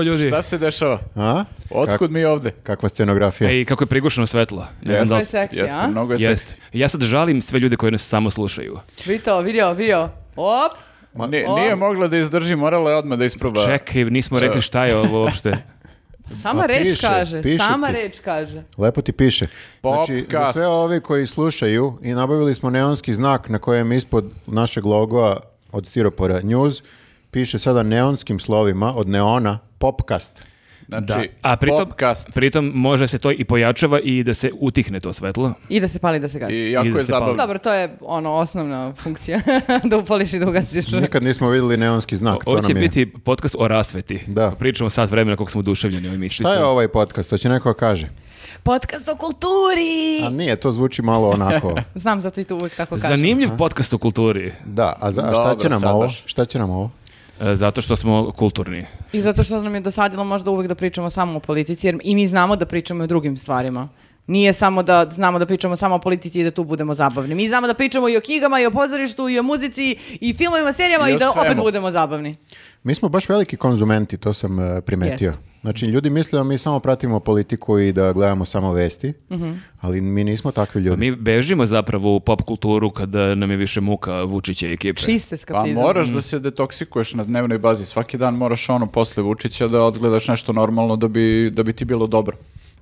ovo ljudi? Šta se dešava? A? Otkud Kak, mi ovde? Kakva scenografija? Ej, kako je prigušeno svetlo. Ne znam da... Seksi, Jeste, a? mnogo je yes. seksi. Ja sad žalim sve ljude koji nas samo slušaju. Vito, video, vidio. Op! Ma, nije, nije mogla da izdrži, morala je odmah da isproba. Čekaj, nismo Ča? rekli šta je ovo uopšte. Sama A, reč piše, kaže, piše sama ti. reč kaže. Lepo ti piše. Popcast. Znači, za sve ovi koji slušaju i nabavili smo neonski znak na kojem ispod našeg logoa od stiropora News piše sada neonskim slovima od neona popcast. Znači, da. A pritom, popcast. pritom može se to i pojačava i da se utihne to svetlo. I da se pali, da se gasi. I jako I da je zabavno. Dobro, to je ono osnovna funkcija, da upališ i da ugasiš. Nikad nismo videli neonski znak. Ovo će biti podcast o rasveti. Da. Pričamo sad vremena kako smo oduševljeni ovim ispisima. Šta je ovaj podcast? To će neko kaže. Podcast o kulturi! A nije, to zvuči malo onako. Znam, zato i to uvijek tako kažem. Zanimljiv Aha. podcast o kulturi. Da, a za, šta, Dobro, će nam ovo? šta će nam ovo? E, zato što smo kulturni. I zato što nam je dosadilo možda uvek da pričamo samo o politici, jer i mi znamo da pričamo o drugim stvarima. Nije samo da znamo da pričamo samo o politici i da tu budemo zabavni. Mi znamo da pričamo i o knjigama i o pozorištu i o muzici i filmovima, serijama i, i da opet budemo zabavni. Mi smo baš veliki konzumenti, to sam e, primetio. Jest. Znači, ljudi misle da mi samo pratimo politiku i da gledamo samo vesti, mm -hmm. ali mi nismo takvi ljudi. Pa mi bežimo zapravo u pop kulturu kada nam je više muka Vučića i ekipe. Čiste pa skapizam. Pa moraš mhm. da se detoksikuješ na dnevnoj bazi. Svaki dan moraš ono posle Vučića da odgledaš nešto normalno da bi, da bi ti bilo dobro.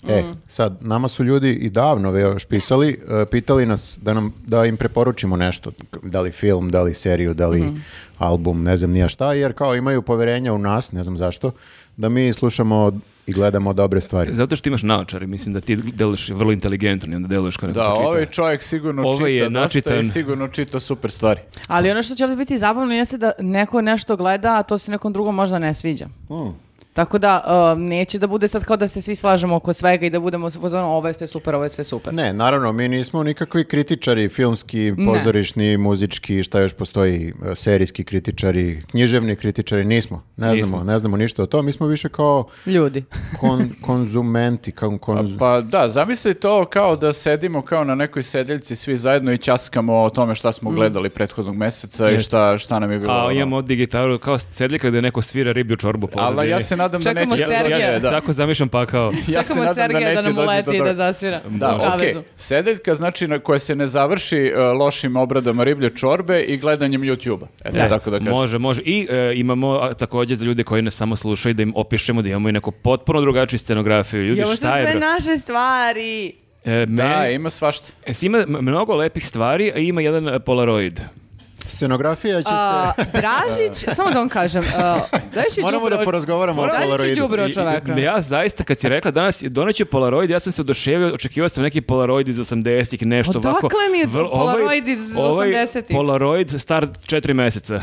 E, mm. sad, nama su ljudi i davno još pisali, e, pitali nas da, nam, da im preporučimo nešto, da li film, da li seriju, da li mm. album, ne znam nija šta, jer kao imaju poverenja u nas, ne znam zašto, da mi slušamo i gledamo dobre stvari. Zato što imaš naočare, mislim da ti deluješ vrlo inteligentno i onda deluješ kao neko Da, čita. ovaj čovjek sigurno Ovo čita, je načitan... i sigurno čita super stvari. Ali ono što će ovdje biti zabavno jeste da neko nešto gleda, a to se nekom drugom možda ne sviđa. Mm. Tako da um, neće da bude sad kao da se svi slažemo oko svega i da budemo pozvano ovo je super, ovo je sve super. Ne, naravno, mi nismo nikakvi kritičari filmski, pozorišni, ne. muzički, šta još postoji, e, serijski kritičari, književni kritičari, nismo. Ne nismo. znamo, ne znamo ništa o to, mi smo više kao ljudi. Kon, konzumenti, kao konz... Pa da, zamisli to kao da sedimo kao na nekoj sedeljci svi zajedno i časkamo o tome šta smo mm. gledali prethodnog meseca Jeste. i šta, šta nam je bilo. A imamo ovdje kao sedeljka gde neko svira riblju čorbu pozadine. Ali ja sam nadam da neće. Čekamo Sergeja. da. Tako zamišljam pakao. ja Čekamo nadam da Sergeja da, da nam uleti i da zasvira. Da, Da, okej. kavezu. Sedeljka znači na koja se ne završi e, lošim obradama riblje čorbe i gledanjem YouTube-a. Eto, E, tako da kažem. Može, može. I e, imamo takođe za ljude koji ne samo slušaju da im opišemo da imamo i neku potpuno drugačiju scenografiju. Ljudi, I ovo su šta je? sve naše stvari. E, Da, ima svašta. e, ima mnogo lepih stvari, a ima jedan e, Polaroid. Scenografija će a, se... Dražić, da, da, da. samo da vam kažem, a, Dražić Moramo džubro, da porazgovaramo o Polaroidu. I, ja zaista, kad si rekla danas, doneće Polaroid, ja sam se oduševio, očekivao sam neki Polaroid iz 80-ih, nešto Odakle pa ovako. Odakle mi je Vl, ovaj- Polaroid iz 80-ih? Ovaj Polaroid star četiri meseca.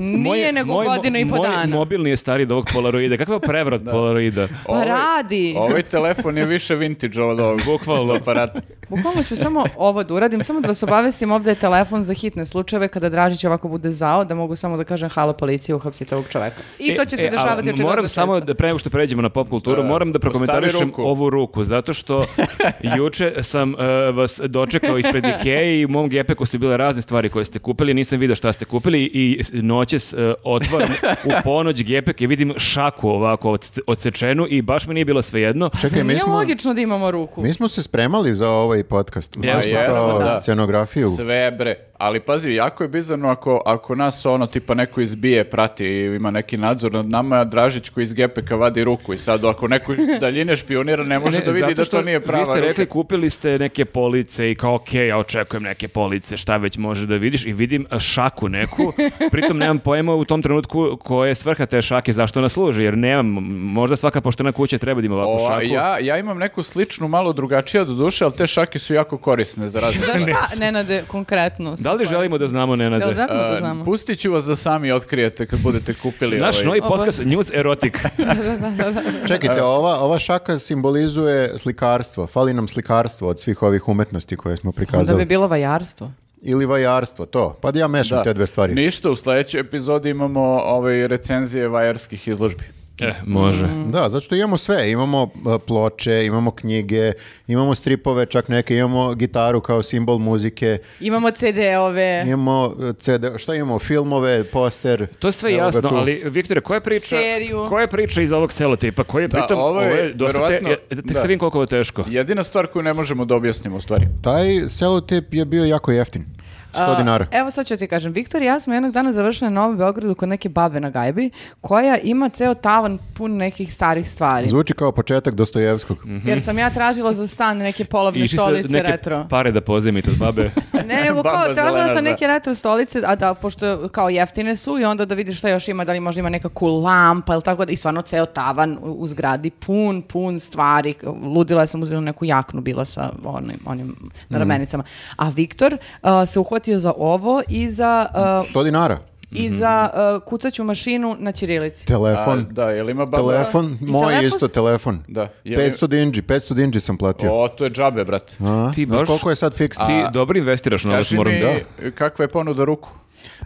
Nije nego moj, godinu i po moj dana. Moj mobilni je stari od ovog Polaroida. Kakva prevrat da. Polaroida? Pa ovaj- radi. Ovaj telefon je više vintage od ovog. Bukvalno. aparat. Bukvalno ću samo ovo da uradim, samo da vas obavestim, ovdje je telefon za hitne slučajeve da Dražić ovako bude zao, da mogu samo da kažem halo policija, uhapsite ovog čoveka. I e, to će e, se e, dešavati očigledno. Moram samo, da, pre nego što pređemo na pop kulturu, da, moram da prokomentarišem ruku. ovu ruku, zato što juče sam uh, vas dočekao ispred Ikea i u mom gepeku su bile razne stvari koje ste kupili, nisam vidio šta ste kupili i noćes uh, e, otvaram u ponoć gepek i vidim šaku ovako odsečenu i baš mi nije bilo svejedno. Pa Čekaj, mi smo... logično da imamo ruku. Mi smo se spremali za ovaj podcast. Ja, jesmo, da. Scenografiju. Sve bre ali pazi, jako je bizarno ako, ako nas ono tipa neko izbije, prati i ima neki nadzor nad nama, Dražić koji iz GPK vadi ruku i sad ako neko iz daljine špionira ne može ne, da vidi da to nije prava Vi ste ruka. rekli kupili ste neke police i kao ok, ja očekujem neke police, šta već može da vidiš i vidim e, šaku neku, pritom nemam pojma u tom trenutku koja je svrha te šake, zašto ona služi, jer nemam, možda svaka poštena kuća treba da ima ovakvu o, šaku. Ja, ja imam neku sličnu, malo drugačija do duše, ali te šake su jako korisne za različite. Za šta, Nenade, konkretno? Da, Da li želimo da znamo, Nenade? Da li želimo da znamo? Pustit ću vas da sami otkrijete kad budete kupili Naš ovaj... novi podcast News Erotic. Da, da, da, da, da, Čekajte, ova, ova šaka simbolizuje slikarstvo. Fali nam slikarstvo od svih ovih umetnosti koje smo prikazali. Da bi bilo vajarstvo ili vajarstvo, to. Pa da ja mešam da. te dve stvari. Ništa, u sledećoj epizodi imamo ove ovaj, recenzije vajarskih izložbi. E, mm-hmm. može. Mm-hmm. Da, zato što imamo sve, imamo uh, ploče, imamo knjige, imamo stripove, čak neke, imamo gitaru kao simbol muzike. Imamo CD-ove. Imamo uh, CD, šta imamo, filmove, poster. To je sve jasno, tu. ali Viktor, koja je priča? Seriju. Koja je priča iz ovog selotipa? Koji je da, pritom, ovo je, ovo je dosta te, da, tek da. se vidim koliko je teško. Jedina stvar koju ne možemo da objasnimo u stvari. Taj selotip je bio jako jeftin. 100 dinara. Evo sad ću ti kažem, Viktor i ja smo jednog dana završili na Novom Beogradu kod neke babe na gajbi, koja ima ceo tavan pun nekih starih stvari. Zvuči kao početak Dostojevskog. Mm -hmm. Jer sam ja tražila za stan neke polovne Iši stolice neke retro. pare da pozemite od babe. ne, nego kao tražila sam neke retro stolice, a da, pošto kao jeftine su i onda da vidiš šta još ima, da li možda ima neka cool lampa ili tako da, i stvarno ceo tavan u zgradi, pun, pun stvari. Ludila sam uzela neku jaknu, bila sa onim, onim mhm. ramenicama. A Viktor uh, se uhvatio uhvatio za ovo i za... Uh, e, 100 dinara. I mhm. za uh, kucaću mašinu na Ćirilici. Telefon. A, da, jel ima baba? Telefon, moj telefon? isto telefon. Da. Jel... 500 dinđi, 500 dinđi sam platio. O, to je džabe, brat. A, ti baš... koliko je sad fiksno? Ti dobro investiraš na ovo što moram da. mi, kakva je ponuda ruku?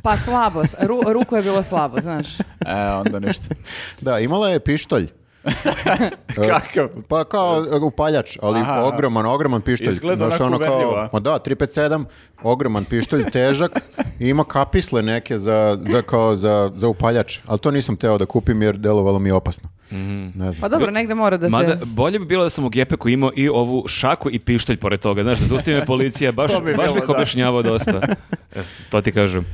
Pa slabo, Ru, ruku je bilo slabo, znaš. E, onda ništa. da, imala je pištolj. E, Kakav? Pa kao upaljač, ali Aha. Pa ogroman, ogroman pištolj. Izgleda Znaš, onako ono kao, da, 357, ogroman pištolj, težak ima kapisle neke za, za, kao, za, za upaljač. Ali to nisam teo da kupim jer delovalo mi je opasno. Mhm. Ne znam. Pa dobro, negde mora da Mada, se... bolje bi bilo da sam u gepeku imao i ovu šaku i pištolj pored toga. Znaš, da zaustavi me policija, baš, bi baš bih da. objašnjavao dosta. to ti kažem.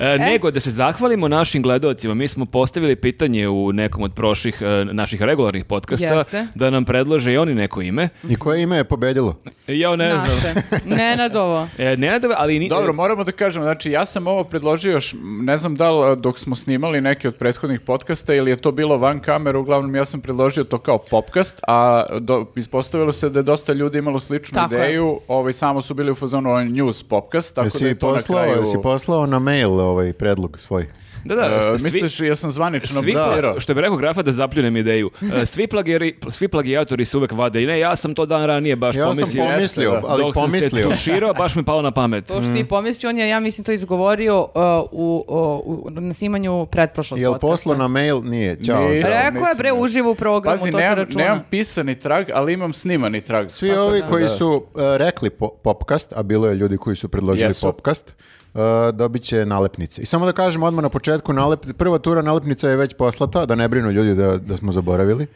E, e? Nego, da se zahvalimo našim gledaocima, Mi smo postavili pitanje u nekom od prošlih e, naših regularnih podkasta da nam predlože i oni neko ime. I koje ime je pobedilo? Ja ne Naše. znam. Nenadovo. E, Nenadovo, ali... Ni... Dobro, moramo da kažemo, znači ja sam ovo predložio još, ne znam da li dok smo snimali neke od prethodnih podkasta ili je to bilo van kameru, uglavnom uglavnom ja sam predložio to kao popkast, a do, ispostavilo se da je dosta ljudi imalo sličnu tako ideju, ovaj, samo su bili u fazonu ovaj news popkast, tako jesi da je to poslao, na kraju... Jesi poslao na mail ovaj predlog svoj? Da, da, e, svi, misliš, ja sam zvanično svi, da. Što bi rekao grafa da zapljunem ideju. E, svi, plagiri, svi plagijatori se uvek vade i ne, ja sam to dan ranije baš ja pomislio. Ja sam pomislio, da, ali dok pomislio. Dok sam se tuširao, baš mi palo na pamet. To što ti mm. pomislio, on je, ja mislim, to izgovorio uh, u, u, u, na snimanju pretprošlog Jel poslao na mail? Nije. Ćao. Rekao je bre uživo u programu, Pazi, to nemam, se računa. nemam pisani trag, ali imam snimani trag. Svi Tako ovi da. koji da. su uh, rekli po, popcast, a bilo je ljudi koji su predložili Jesu. popcast, uh, dobit će nalepnice. I samo da kažem odmah na početku, nalep, prva tura nalepnica je već poslata, da ne brinu ljudi da, da smo zaboravili.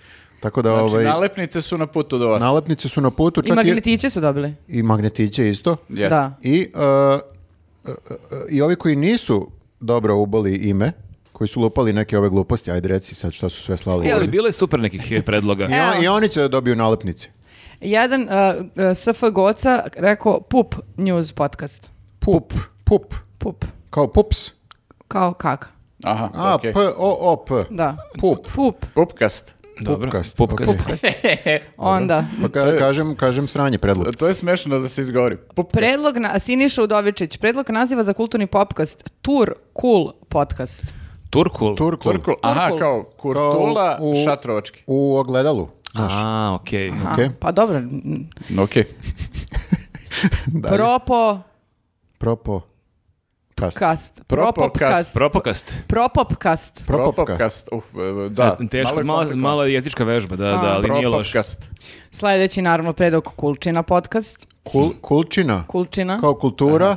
Tako da znači, ovaj nalepnice su na putu do vas. Nalepnice su na putu, čak i magnetiće su dobili. I magnetiće isto. Yes. Da. I uh, uh, uh, i ovi koji nisu dobro ubali ime, koji su lupali neke ove gluposti, ajde reci sad šta su sve slali. E, ali bilo je super nekih e, predloga. I, I, oni će da dobiju nalepnice. Jedan uh, uh SF Goca rekao Pup News podcast. Pup. Pup. Pup. Kao pups? Kao kak. Aha, A, okay. P-O-O-P. Da. Pup. Pup. Pupkast. Dobro. Pupkast. Pupkast. Okay. Onda. Pa ka, kažem, kažem sranje, predlog. To je smešno da se izgovori. Pupkast. Predlog, na, Siniša Udovičić, predlog naziva za kulturni popkast, Tur Cool Podcast. Turkul? Turkul. Turkul. Aha, kao kurtula kao u, šatrovački. U ogledalu. Naš. A, okej. Okay. okay. Pa dobro. Okej. Okay. Propo. Propo. Kast. Kast. Propopkast. Propopkast. Propopkast. Propopkast. Uf, da. A, teško, malo, mala jezička vežba, da, A, da, ali nije loš. Sljedeći, naravno, predok Kulčina podcast. Kul, kulčina? Kulčina. Kao kultura? Aha.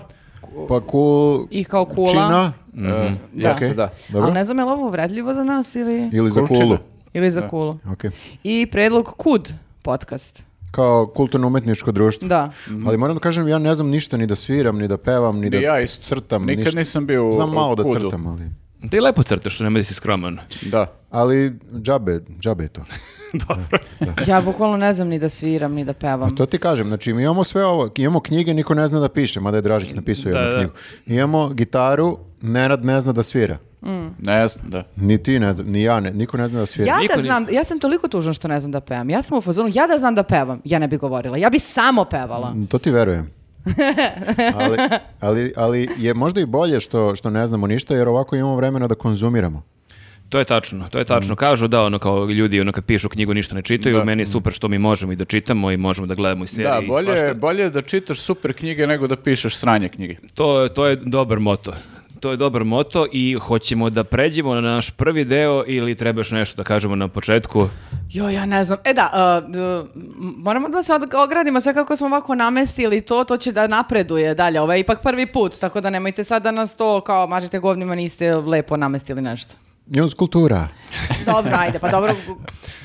Pa kul... I kao kula. Čina. Mm -hmm. da. Okay. da. Ali ne znam je li ovo vredljivo za nas ili... Ili za Kulčina. kulu. Ili za da. kulu. Okay. I predlog Kud podcast kao kulturno-umetničko društvo. Da. Mhm. Ali moram da kažem, ja ne znam ništa ni da sviram, ni da pevam, ni da ja crtam. Nikad ništa. nisam bio u Znam malo da crtam, ali... Ti lepo crtaš, nemoj da si skroman. Da. Ali džabe, džabe je to. Dobro. Da, da. Ja bukvalno ne znam ni da sviram, ni da pevam. A to ti kažem, znači mi imamo sve ovo, imamo knjige, niko ne zna da piše, mada je Dražić napisao da, jednu da. knjigu. Imamo gitaru, Nerad ne zna da svira. Mm. Ne znam, da. Ni ti ne znam, ni ja, ne, niko ne zna da svira. Ja da niko da znam, ja sam toliko tužan što ne znam da pevam. Ja sam u fazonu, ja da znam da pevam, ja ne bih govorila. Ja bih samo pevala. Mm, to ti verujem. ali, ali, ali, je možda i bolje što, što ne znamo ništa, jer ovako imamo vremena da konzumiramo. To je tačno, to je tačno. Mm. Kažu da ono kao ljudi ono kad pišu knjigu ništa ne čitaju, da. meni je super što mi možemo i da čitamo i možemo da gledamo i serije da, bolje, i svašta. bolje je da čitaš super knjige nego da pišeš sranje knjige. To, to je dobar moto. To je dobar moto i hoćemo da pređemo na naš prvi deo ili trebaš nešto da kažemo na početku? Jo, ja ne znam. E da, uh, moramo da se ogradimo sve kako smo ovako namestili to, to će da napreduje dalje. Ovo ovaj, je ipak prvi put, tako da nemojte sad da nas to kao mažete govnima niste lepo namestili nešto. News kultura. dobro, ajde, pa dobro.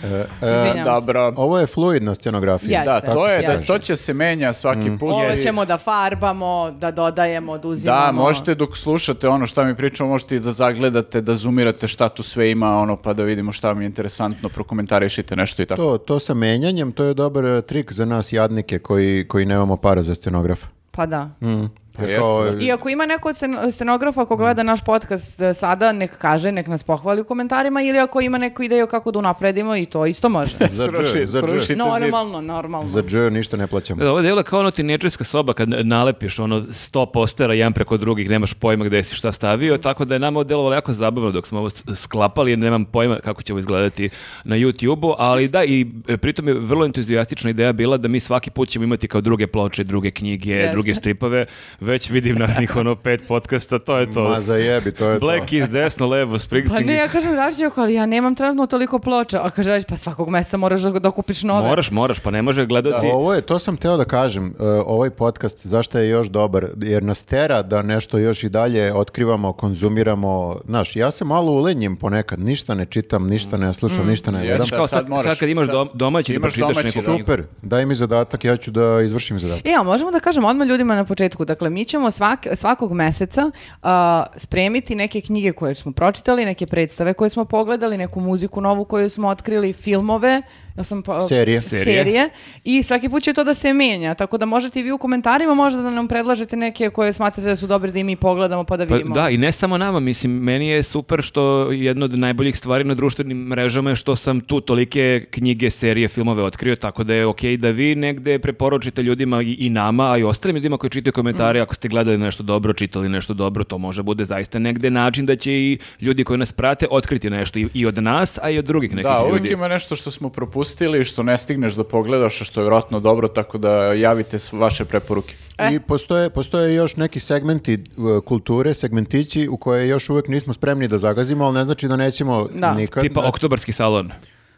E, e, dobro. Ovo je fluidna scenografija. Jeste, da, to, je, da, to će se menja svaki mm. put. Ovo ćemo da farbamo, da dodajemo, da uzimamo. Da, možete dok slušate ono šta mi pričamo, možete i da zagledate, da zoomirate šta tu sve ima, ono, pa da vidimo šta mi je interesantno, prokomentarišite nešto i tako. To, to sa menjanjem, to je dobar trik za nas jadnike koji, koji nemamo para za scenografa. Pa da. Mm. Pa jer kao, da. da. I ako ima neko od scenografa ko gleda naš podcast e, sada, nek kaže, nek nas pohvali u komentarima ili ako ima neku ideju kako da unapredimo i to isto može. za dž, za dž. Normalno, normalno. Za dž ništa ne plaćamo. E, ovo je kao ono ti tinečarska soba kad nalepiš ono sto postera jedan preko drugih, nemaš pojma gde si šta stavio, tako da je nama odjelovalo jako zabavno dok smo ovo sklapali jer nemam pojma kako će ovo izgledati na YouTube-u, ali da i e, pritom je vrlo entuzijastična ideja bila da mi svaki put ćemo imati kao druge ploče, druge knjige, Jeste. druge stripove već vidim narednih ono pet podcasta, to je to. Ma za jebi, to je Black to. is desno, levo, Springsteen. Pa ne, ja kažem Rađeko, ali ja nemam trenutno toliko ploča. A kaže Rađe, pa svakog meseca moraš da kupiš nove. Moraš, moraš, pa ne može gledati. Da, ovo je, to sam teo da kažem, uh, ovaj podcast, zašto je još dobar? Jer nas tera da nešto još i dalje otkrivamo, konzumiramo. Znaš, ja se malo ulenjim ponekad, ništa ne čitam, ništa ne slušam, mm. ništa ne gledam. Kao sad, moraš, sad kad imaš sad, domaći da imaš da pročitaš neku Super, daj mi zadatak, ja ću da izvršim zadatak. Ja, e, možemo da kažem odmah ljudima na početku, dakle, mi ćemo svak, svakog meseca uh, spremiti neke knjige koje smo pročitali, neke predstave koje smo pogledali, neku muziku novu koju smo otkrili, filmove ja sam pa, serije. serije. i svaki put će to da se menja, tako da možete i vi u komentarima možda da nam predlažete neke koje smatrate da su dobre da i mi pogledamo pa da pa vidimo. Pa, da, i ne samo nama, mislim, meni je super što jedna od najboljih stvari na društvenim mrežama je što sam tu tolike knjige, serije, filmove otkrio, tako da je okay da vi negde preporučite ljudima i, i nama, a i ostalim ljudima koji čitaju komentare, mm. ako ste gledali nešto dobro, čitali nešto dobro, to može bude zaista negde način da će i ljudi koji nas prate otkriti nešto i, i od nas, a i od drugih nekih da, ljudi. Da, uvijek ima nešto što smo propustili propustili, što ne stigneš da pogledaš, što je vjerojatno dobro, tako da javite vaše preporuke. I e. postoje, postoje još neki segmenti e, kulture, segmentići u koje još uvek nismo spremni da zagazimo, ali ne znači da nećemo da. nikad. Tipa da- oktobarski salon.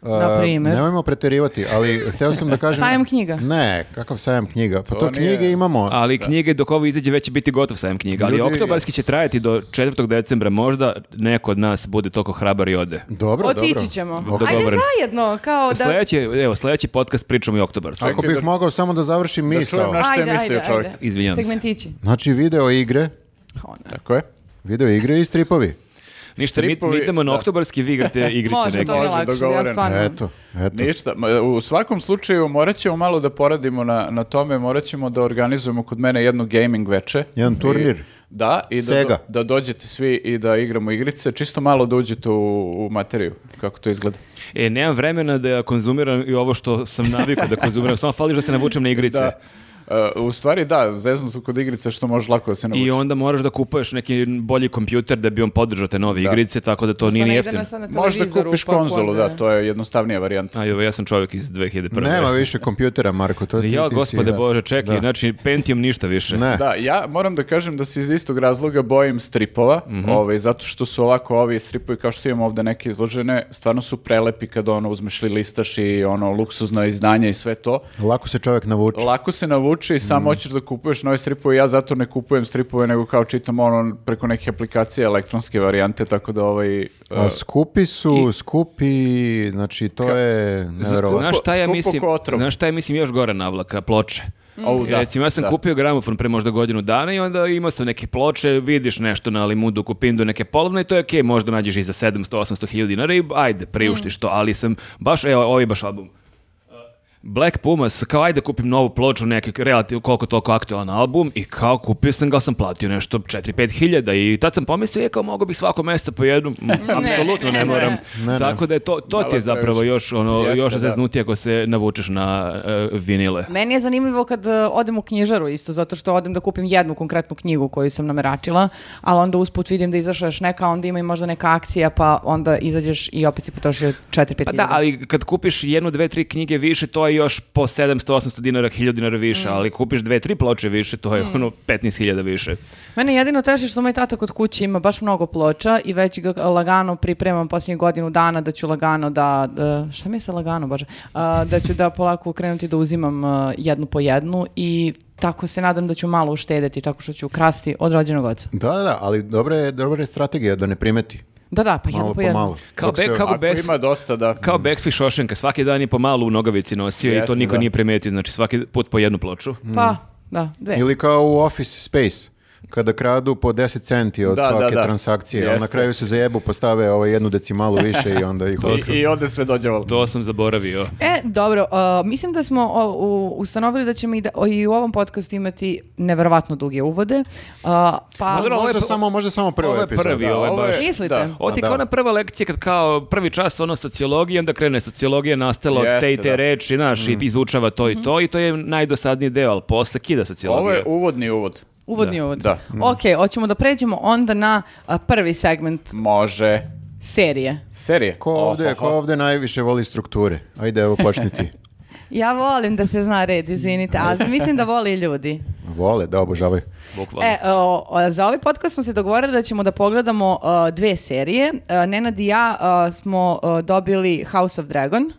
Na primjer. Uh, nemojmo preterivati, ali htio sam da kažem... sajam knjiga. Ne, kakav sajam knjiga? Pa to, to knjige imamo. Ali da. knjige dok ovo izađe već će biti gotov sajam knjiga. Ali Ljudi... oktobarski će trajati do 4. decembra. Možda neko od nas bude toliko hrabar i ode. Dobro, Otići dobro. ćemo. Ajde zajedno. Kao da... Sljedeći, evo, sljedeći podcast pričamo i oktobarski. Ako bih da- mogao samo da završim da misao. Da čujem na što čovjek. Izvinjam Segmentići. Znači video igre. Oh, Tako je. Video igre i stripovi. Ništa, mi, mi, idemo na da. oktobarski, vi igrate igrice Može, neke. Može, to je ja Eto, eto. Ništa, u svakom slučaju morat ćemo malo da poradimo na, na tome, morat ćemo da organizujemo kod mene jednu gaming veče. Jedan turnir. I, da, i da, da dođete svi i da igramo igrice, čisto malo da uđete u, u materiju, kako to izgleda. E, nemam vremena da konzumiram i ovo što sam navikao da konzumiram, samo fališ da se navučem na igrice. Da. Uh, u stvari da, zeznuto kod igrice što možeš lako da se naučiš. I onda moraš da kupuješ neki bolji kompjuter da bi on podržao te nove da. igrice, tako da to što nije jeftino. Možeš da kupiš konzolu, da, to je jednostavnija varijanta. Ajde, ja sam čovjek iz 2001. Nema više kompjutera, Marko, to ti Ja, gospode da. Bože, čekaj, da. znači Pentium ništa više. Ne. Da, ja moram da kažem da se iz istog razloga bojim stripova, mm -hmm. ovaj, zato što su ovako ovi stripovi, kao što imamo ovde neke izložene, stvarno su prelepi kad ono uzmeš li listaš i ono luksuzno izdanje i sve to. Lako se čovjek navuče. Lako se navuče uči, samo mm. hoćeš da kupuješ nove stripove, ja zato ne kupujem stripove, nego kao čitam ono preko nekih aplikacija, elektronske varijante, tako da ovaj... Uh, A e, skupi su, i, skupi, znači to ka, je nevjerovatno. Znaš šta ja mislim, znaš šta ja mislim još gore navlaka, ploče. Oh, da, Recimo, ja sam da. kupio gramofon pre možda godinu dana i onda imao sam neke ploče, vidiš nešto na Limudu, kupindu, neke polovne i to je okej, okay, možda nađeš i za 700, 800 hiljada dinara i ajde, priuštiš mm. to, ali sam baš, evo, ovaj baš album, Black Pumas, kao ajde kupim novu ploču, neki relativno koliko toliko aktualan album i kao kupio sam ga, sam platio nešto 4-5 hiljada i tad sam pomislio je kao mogu bih svako mjeseca po jednu, apsolutno ne, ne moram. Ne, Tako da je to, to ti je zapravo još, ono, Jeste, još da. zeznutije ako se navučeš na uh, vinile. Meni je zanimljivo kad uh, odem u knjižaru isto, zato što odem da kupim jednu konkretnu knjigu koju sam nameračila, ali onda usput vidim da izašla još neka, onda ima i možda neka akcija, pa onda izađeš i opet si potrošio 4-5 hiljada. Pa da, ali kad kupiš jednu, dve, tri knjige više, to je još po 700-800 dinara, 1000 dinara više, mm. ali kupiš dve, tri ploče više, to je mm. ono 15.000 više. Mene jedino teže što moj tata kod kuće ima baš mnogo ploča i već ga lagano pripremam poslednjih godinu dana da ću lagano da, da šta mi se lagano, baš da ću da polako krenuti da uzimam jednu po jednu i tako se nadam da ću malo uštedeti tako što ću krasti od rođenog oca. Da, da, da ali dobra je, dobra je strategija da ne primeti. Da, da, pa jedno po jedno. Kao, Dok Kao back, kako backs, ima dosta, da. Kao Bexfi Šošenka, svaki dan je po malo u nogavici nosio Jeste, i to niko da. nije primetio, znači svaki put po jednu ploču. Pa, da, dve. Ili kao u Office Space kada kradu po 10 centi od da, da svake da, da. transakcije, ali na kraju se zajebu postave ovaj jednu decimalu više i onda ih... I, I onda sve dođe ovo. To sam zaboravio. E, dobro, uh, mislim da smo uh, ustanovili da ćemo i, da, i u ovom podcastu imati neverovatno duge uvode. Uh, pa... Možda, možda, samo, možda samo prvo ovo je Prvi, da, ovo je baš... Mislite? Da. Ovo ti pa kao da. ona prva lekcija kad kao prvi čas ono sociologije, onda krene sociologija nastala od te i te reči, znaš, mm. i mhm. izučava to i mhm. to i to je najdosadniji deo, ali posle kida sociologija. Ovo je uvodni uvod. Uvodni da. uvod. Da. Ok, hoćemo da pređemo onda na prvi segment Može. serije. Serije. Ko ovde, ko ovde najviše voli strukture? Ajde, evo počni ti. Ja volim da se zna red, izvinite, a mislim da voli ljudi. Vole, da obožavaju. Bukvalno. E, o, o, za ovaj podcast smo se dogovorili da ćemo da pogledamo o, dve serije. E, Nenad i ja o, smo o, dobili House of Dragon.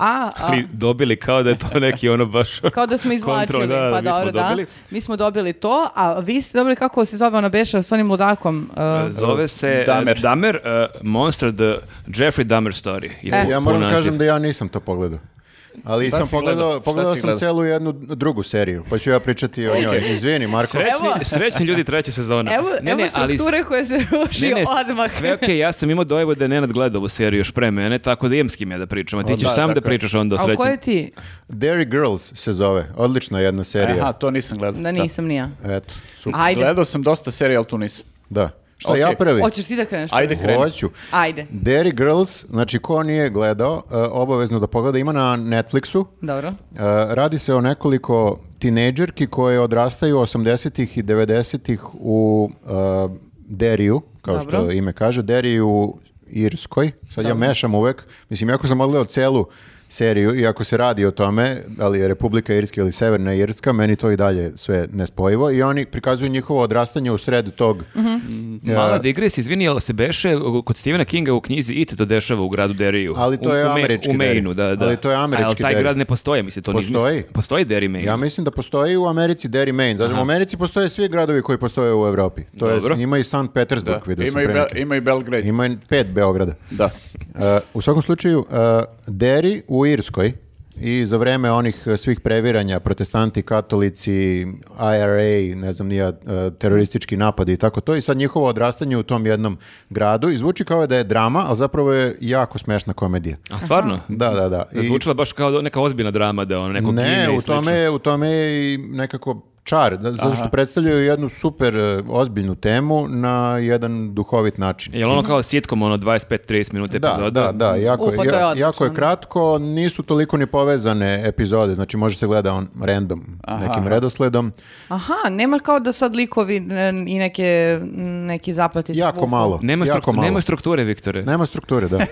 A, a. Ali dobili kao da je to neki ono baš... kao da smo izvlačili, kontrol, da, da, pa da, dobro, da. Mi smo dobili to, a vi ste dobili kako se zove ona beša s onim ludakom? Uh, e, Zove se e, Damer, Damer uh, Monster, The Jeffrey Dahmer Story. Je e. po, ja moram po kažem da ja nisam to pogledao. Ali sam pogledao, pogledao sam celu jednu drugu seriju, pa ću ja pričati o njoj. Izvini, Marko. Srećni, evo, srećni ljudi treća sezona. Evo, ne, evo ne, strukture ali, koje se ruši ne, ne, odmah. Sve okej, okay, ja sam imao dojevo da je Nenad gleda ovu seriju još pre mene, tako da imam s kim ja da pričam, a ti ćeš da, sam tako. da pričaš onda o srećni. A koje ti? Dairy Girls se zove, odlična jedna serija. Aha, to nisam gledao. Da nisam da. ni ja. Eto, super. Ajde. Gledao sam dosta serija, ali tu nisam. Da. Šta okay. ja prvi? Hoćeš ti da kreneš? Ajde kreni. Hoću. Ajde. Dairy Girls, znači ko nije gledao, uh, obavezno da pogleda, ima na Netflixu. Dobro. Uh, radi se o nekoliko tinejdžerki koje odrastaju 80-ih i 90-ih u uh, e, Deriju, kao Dobro. što ime kaže, Deriju Irskoj. Sad Dobro. ja mešam uvek. Mislim, jako sam odgledao celu seriju, iako se radi o tome, ali da je Republika Irska ili Severna Irska, meni to i dalje sve nespojivo i oni prikazuju njihovo odrastanje u sred tog... Mm -hmm. uh, Mala digres, izvini, ali se beše kod Stephena Kinga u knjizi IT to dešava u gradu Deriju. Ali to je u, u američki u Mainu, da, da. Ali to je američki ali taj deri. grad ne postoji, mislim, to postoji. Nisam, postoji Derry Maine. Ja mislim da postoji u Americi Derry Maine. Zato znači, Aha. u Americi postoje svi gradovi koji postoje u Evropi. To Dobro. je, ima i San Petersburg, da. vidio sam ima i, ima i Belgrade. Ima pet Beograda. Da. Uh, u svakom slučaju, uh, Derry u u Irskoj i za vreme onih eh, svih previranja, protestanti, katolici, IRA, ne znam nija, eh, teroristički napadi i tako to, i sad njihovo odrastanje u tom jednom gradu, izvuči kao da je drama, ali zapravo je jako smešna komedija. A stvarno? Da, da, da. I... Zvučila baš kao neka ozbiljna drama da on neko Ne, u tome, u tome je i nekako čar, da, zato što Aha. predstavljaju jednu super e, ozbiljnu temu na jedan duhovit način. Je li ono mhm. kao sitkom, ono 25-30 minuta da, epizoda? Da, da, da, jako, U, pa je ja- jako je kratko, nisu toliko ni povezane epizode, znači može se gleda on random, nekim redosledom. Aha, nema kao da sad likovi i neke, neki zaplati. se Jako malo. Nema, jako struk- malo. nema strukture, Viktore. Nema strukture, da.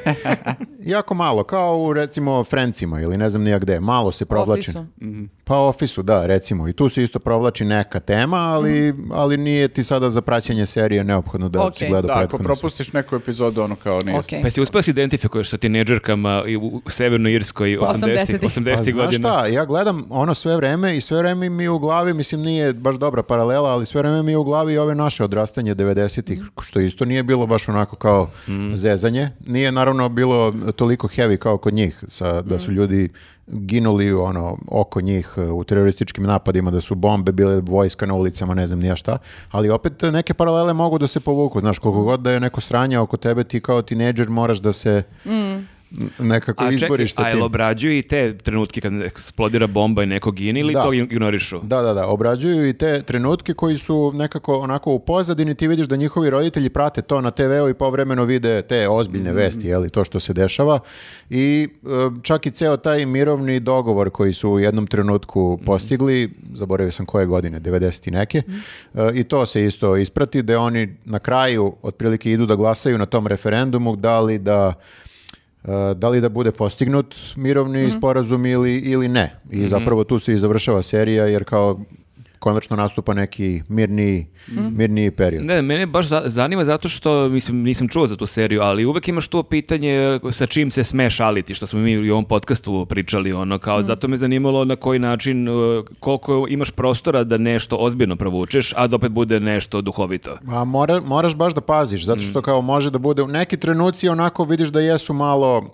jako malo, kao u recimo Frencima ili ne znam nijak gde, malo se provlači. Mhm. Pa u Pa ofisu, da, recimo. I tu se isto provlači neka tema, ali, mhm. ali nije ti sada za praćenje serije neophodno da okay. si gleda Da, ako propustiš neku epizodu, ono kao nije. Okay. Pa si uspio da si identifikuješ sa tineđerkama u Severnoj Irskoj 80-ih pa 80 pa pa godina. Znaš šta, ja gledam ono sve vreme i sve vreme mi u glavi, mislim nije baš dobra paralela, ali sve vreme mi u glavi ove naše odrastanje 90-ih, što isto nije bilo baš onako kao mm. zezanje. Nije naravno bilo toliko heavy kao kod njih, sa, da su mhm. ljudi ginuli ono oko njih e, u terorističkim napadima da su bombe bile vojska na ulicama ne znam ni ja šta ali opet e, neke paralele mogu da se povuku znaš koliko mhm. god da je neko sranje oko tebe ti kao tinejdžer moraš da se mm nekako a izboriš sa tim. A čekaj, obrađuju i te trenutke kad eksplodira bomba i neko gini ili da. to ignorišu? Da, da, da, obrađuju i te trenutke koji su nekako onako u pozadini, ti vidiš da njihovi roditelji prate to na TV-u i povremeno vide te ozbiljne mhm. vesti, je li, to što se dešava i e, čak i ceo taj mirovni dogovor koji su u jednom trenutku mhm. postigli, zaboravio sam koje godine, 90 i neke, mhm. e, i to se isto isprati, da oni na kraju otprilike idu da glasaju na tom referendumu, da li da E, da li da bude postignut mirovni mm sporazum ili, ili ne. I mm -hmm. zapravo tu se i završava serija jer kao konačno nastupa neki mirni, mm. mirniji period. Ne, mene baš zanima zato što, mislim, nisam čuo za tu seriju, ali uvek imaš to pitanje sa čim se sme šaliti, što smo mi u ovom podcastu pričali, ono, kao, mm. zato me zanimalo na koji način, uh, koliko imaš prostora da nešto ozbiljno provučeš, a da opet bude nešto duhovito. A mora, moraš baš da paziš, zato što mhm. kao može da bude, u neki trenuci onako vidiš da jesu malo, uh,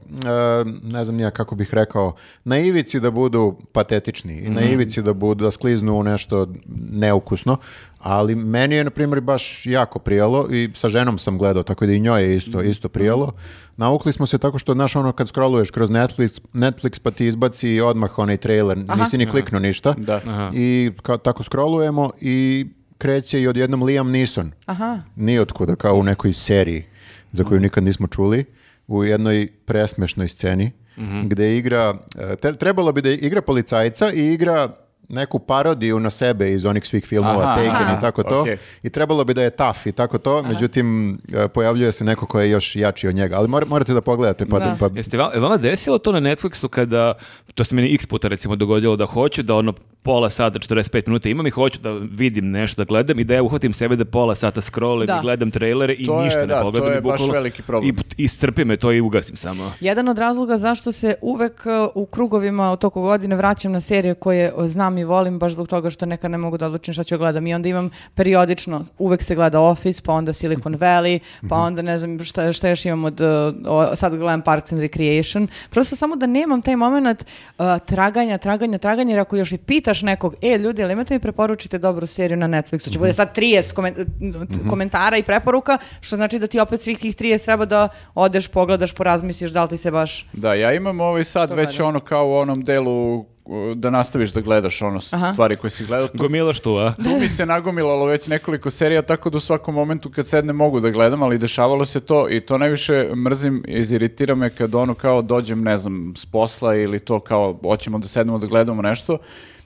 ne znam ja kako bih rekao, na ivici da budu patetični i mhm. na ivici da budu, da skliznu u nešto neukusno, ali meni je, na primjer, baš jako prijelo i sa ženom sam gledao, tako da i njoj je isto, mhm. isto prijelo. Naukli smo se tako što, znaš, ono kad scrolluješ kroz Netflix, Netflix pa ti izbaci odmah onaj trailer, Aha. nisi ni kliknuo ništa. Da. I kao, tako scrollujemo i kreće i odjednom Liam Neeson. Aha. Nijotkuda, kao u nekoj seriji za koju mhm. nikad nismo čuli, u jednoj presmešnoj sceni. Mm -hmm. gde igra, e, trebalo bi da igra policajca i igra neku parodiju na sebe iz onih svih filmova, aha, Taken aha, i tako to. Okay. I trebalo bi da je tough i tako to, aha. međutim e, pojavljuje se neko ko je još jači od njega. Ali morate da pogledate. Pa, da. pa... Jeste vam, vama desilo to na Netflixu kada, to se meni x puta recimo dogodilo da hoću da ono pola sata, 45 minuta imam i hoću da vidim nešto, da gledam i da ja uhvatim sebe da pola sata scrollim da. i gledam trailere i to ništa je, ne da, pogledam. To je baš veliki problem. I, I me to i ugasim samo. Jedan od razloga zašto se uvek e, u krugovima u toku godine vraćam na serije koje e, znam i volim baš zbog toga što neka ne mogu da odlučim šta ću da gledam. I onda imam periodično, uvek se gleda Office, pa onda Silicon Valley, pa mhm. onda ne znam šta, šta još imam od, o, sad gledam Parks and Recreation. Prosto samo da nemam taj moment uh, traganja, traganja, traganja, jer ako još i pitaš nekog, e ljudi, ali imate mi preporučite dobru seriju na Netflixu? Će mhm. bude sad 30 koment mhm. komentara i preporuka, što znači da ti opet svih tih 30 treba da odeš, pogledaš, porazmisliš da li ti se baš... Da, ja imam ovaj sad već ono kao u onom delu da nastaviš da gledaš ono Aha. stvari koje si gledao. Tu, Gomilaš tu, a? Tu mi se nagomilalo već nekoliko serija, tako da u svakom momentu kad sedne mogu da gledam, ali dešavalo se to i to najviše mrzim, iziritira me kad ono kao dođem, ne znam, s posla ili to kao hoćemo da sednemo da gledamo nešto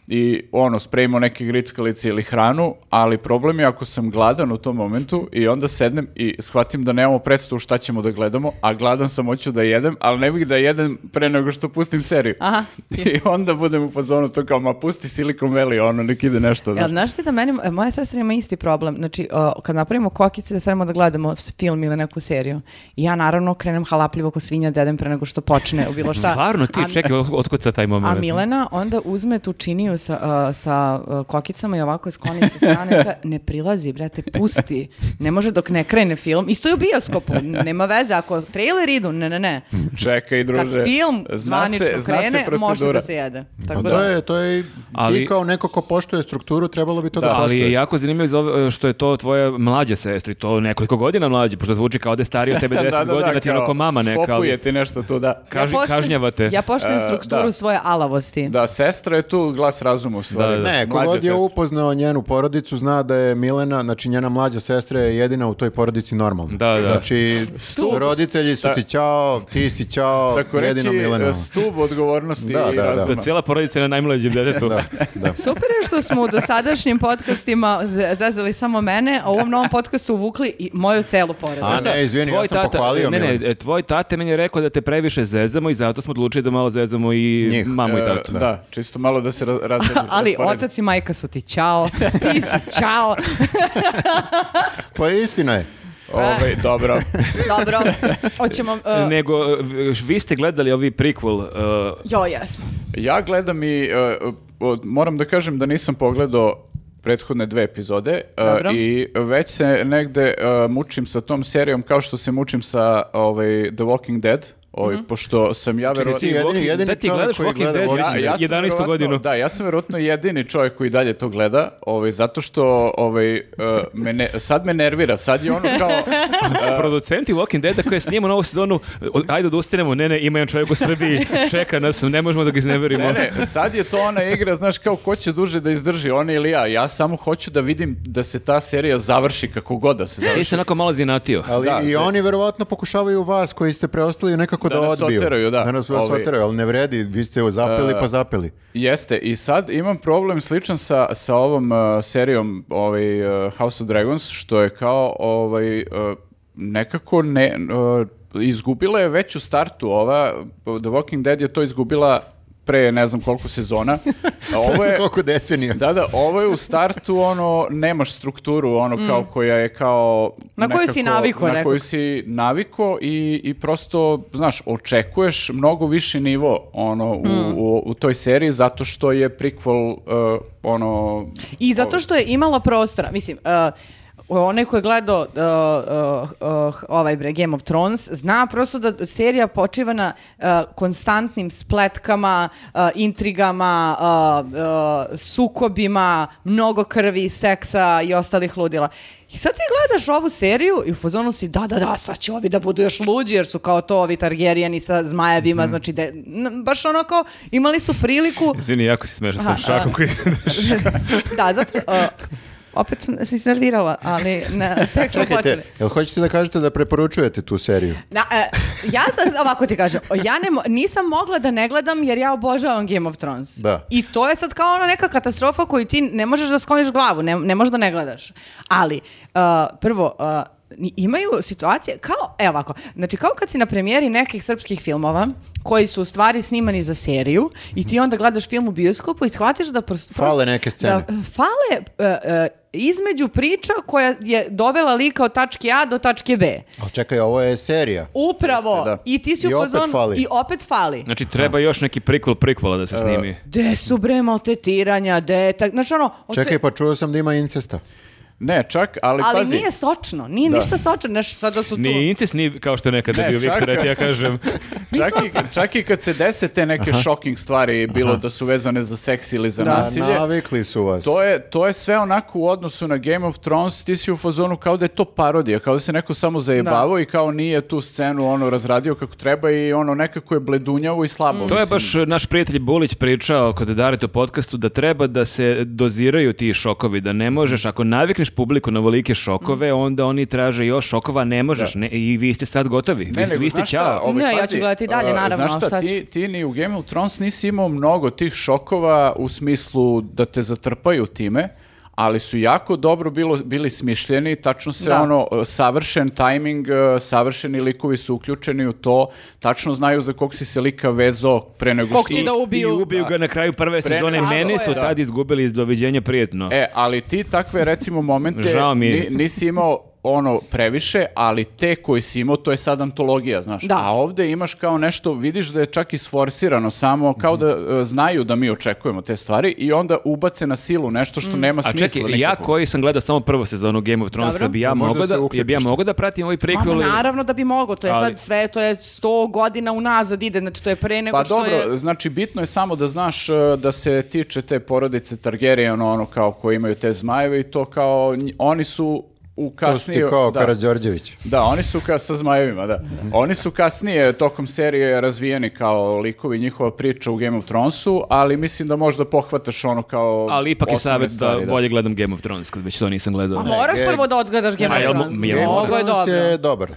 i ono, spremimo neke grickalice ili hranu, ali problem je ako sam gladan u tom momentu i onda sednem i shvatim da nemamo predstavu šta ćemo da gledamo, a gladan sam, hoću da jedem, ali ne bih da jedem pre nego što pustim seriju. Aha. I onda budem u pozonu to kao, ma pusti Silicon Valley, ono, nek ide nešto. Jel, znaš ti da meni, moja sestra ima isti problem, znači, o, kad napravimo kokice da sedemo da gledamo film ili neku seriju, ja naravno krenem halapljivo ko svinja dedem da pre nego što počne, bilo šta. Stvarno ti, a, čekaj, otkud taj moment? A Milena onda uzme tu činiju sa, uh, sa uh, kokicama i ovako je skloni sa strane, ne prilazi, brate, pusti. Ne može dok ne krene film. Isto je u bioskopu, nema veze. Ako trailer idu, ne, ne, ne. Čekaj, druže. Kad film zvanično zna se, zna se može da se jede. Pa Tako da, da je, to je ali, ti kao neko ko poštuje strukturu, trebalo bi to da, da Ali je jako zanimljivo ove, što je to tvoje mlađe sestri, to nekoliko godina mlađe, pošto zvuči kao da je stari od tebe 10 da, da, da, godina, da, ti onako mama neka. Popuje ti nešto tu, da. Kaži, ja poštujem, kažnjavate. Ja poštujem e, strukturu da. svoje alavosti. Da, sestra je tu glas razum u stvari. Da, da, da. Ne, kogod je upoznao njenu porodicu zna da je Milena, znači njena mlađa sestra je jedina u toj porodici normalna. Da, da. Znači, stup, roditelji su ti čao, ti si čao, Tako jedino reći, Milena. stup odgovornosti da, i da, da, razuma. Da, cijela porodica je na najmlađem detetu. da, da. Super je što smo u dosadašnjim podcastima zazeli samo mene, a u ovom novom podcastu uvukli i moju celu porodicu. A ne, izvini, ja sam tata, pohvalio Ne, ne, tvoj tate meni je rekao da te previše zezamo i zato smo odlučili da malo zezamo i Njih. mamu i tatu. E, da, čisto malo da se raz razredni Ali otac i majka su ti čao, ti si čao. pa istina je. Ove, ovaj, dobro. dobro. Hoćemo... Uh... Nego, eh, vi ste gledali ovi prequel. Uh... Jo, jesmo. Ja gledam i uh, moram da kažem da nisam pogledao prethodne dve epizode uh, i već se negde uh, mučim sa tom serijom kao što se mučim sa ovaj, The Walking Dead. Ovaj mm -hmm. pošto sam ja verovatno jedini, jedini, jedini da ti gledaš koji gleda Dead, ja, ja 11. godinu. Da, ja sam verovatno jedini čovjek koji dalje to gleda, ovaj zato što ovaj uh, e, mene sad me nervira, sad je ono kao uh, producenti Walking dead Deada koji snimamo novu sezonu, ajde da odustanemo, ne ne, ima jedan čovjek u Srbiji, čeka nas, ne možemo da ga izneverimo. Ne, ne, sad je to ona igra, znaš kao ko će duže da izdrži, ona ili ja. Ja samo hoću da vidim da se ta serija završi kako god da se završi. Ti se onako malo zinatio. Ali da, i se... oni verovatno pokušavaju vas koji ste preostali nekako da, da odbiju. Oteraju, da. da nas sve Ovi... oteraju, ali ne vredi, vi ste zapeli uh, pa zapeli. Jeste, i sad imam problem sličan sa, sa ovom uh, serijom ovaj, uh, House of Dragons, što je kao ovaj, nekako ne, izgubila je već u startu ova, The Walking Dead je to izgubila pre ne znam koliko sezona. Ovo je, koliko decenija. Da, da, ovo je u startu ono, nemaš strukturu ono mm. kao koja je kao... Na nekako, koju si naviko Na nekog. koju si naviko i, i prosto, znaš, očekuješ mnogo viši nivo ono, u, mm. u, u toj seriji zato što je prequel uh, ono... I zato što je imala prostora. Mislim, uh, onaj ko je gledao uh, uh, uh, ovaj bre Game of Thrones zna prosto da serija počiva na uh, konstantnim spletkama, uh, intrigama, uh, sukobima, mnogo krvi, seksa i ostalih ludila. I sad ti gledaš ovu seriju i u fazonu si da, da, da, sad će ovi da budu još luđi jer su kao to ovi Targaryeni sa zmajevima, mm. znači de, n, baš ono kao imali su priliku... Izvini, jako si smešan s tom šakom koji... da, zato opet sam se iznervirala, ali na, tek smo počeli. Jel hoćete da kažete da preporučujete tu seriju? Na, e, ja sam, ovako ti kažem, ja ne, nisam mogla da ne gledam jer ja obožavam Game of Thrones. Da. I to je sad kao ona neka katastrofa koju ti ne možeš da skloniš glavu, ne, ne možeš da ne gledaš. Ali, uh, prvo, uh, imaju situacije kao, evo ovako, znači kao kad si na premijeri nekih srpskih filmova koji su u stvari snimani za seriju i ti onda gledaš film u bioskopu i shvatiš da prosto... Fale neke scene. Da, fale uh, uh, između priča koja je dovela lika od tačke A do tačke B. A čekaj, ovo je serija. Upravo. Jeste, da. I ti si u fazonu. I opet fali. Znači, treba još neki prikol prikvola da se snimi. Uh, de su bre maltetiranja, de... Tak... Znači, ono... Oce... Čekaj, pa čuo sam da ima incesta. Ne, čak, ali, ali pazi. Ali nije sočno, nije da. ništa sočno, znaš, sada da su tu. Ni incis, ni kao što nekada ne, bio čak... Viktor, ja kažem. čak, i, čak i kad se dese te neke Aha. shocking stvari, bilo Aha. da su vezane za seks ili za da, nasilje. navikli su vas. To je, to je sve onako u odnosu na Game of Thrones, ti si u fazonu kao da je to parodija, kao da se neko samo zajebavao da. i kao nije tu scenu ono razradio kako treba i ono nekako je bledunjavo i slabo. Mm. To je baš naš prijatelj Bulić pričao kod Darit u podcastu da treba da se doziraju ti šokovi, da ne možeš, ako navikneš pustiš publiku na velike šokove, mm. onda oni traže još šokova, ne možeš, da. ne, i vi ste sad gotovi, ne, vi, vi, ste ćao. Ovaj, ne, pazi, ja ću gledati dalje, naravno. Znaš šta, ti, ti ni u Game of Thrones nisi imao mnogo tih šokova u smislu da te zatrpaju time, ali su jako dobro bilo, bili smišljeni, tačno se da. ono, e, savršen timing, e, savršeni likovi su uključeni u to, tačno znaju za kog si se lika vezo pre nego što... Kog će da ubiju. I ubiju da. ga na kraju prve pre... sezone. Pre... Mene su da. tad izgubili iz doviđenja prijetno. E, ali ti takve, recimo, momente Žao mi. nisi imao ono previše, ali te koji si imao, to je sad antologija, znaš. Da. A ovde imaš kao nešto, vidiš da je čak isforsirano, samo kao mm -hmm. da mhm. e, znaju da mi očekujemo te stvari i onda ubace na silu nešto što mm. nema smisla. A čekaj, ja koji sam gledao samo prvu sezonu Game of Thrones, da bi ja mogao da, ja bi ja mogao da pratim ovaj prequel. Ma, naravno da bi mogao, to je ali... sad sve, to je 100 godina unazad ide, znači to je pre nego pa, što dobro, je... Pa dobro, znači bitno je samo da znaš e, da se tiče te porodice Targaryen, ono, ono kao koji imaju te zmajeve i to kao oni su u kasnije... To kao da, Karadžorđević. Da, oni su ka, sa zmajevima, da. Oni su kasnije tokom serije razvijeni kao likovi njihova priča u Game of Thronesu, ali mislim da možda pohvataš ono kao... Ali ipak je savjet da, da, bolje gledam Game of Thrones, kad već to nisam gledao. A moraš prvo da odgledaš Game of Thrones. Game of Thrones je dobar.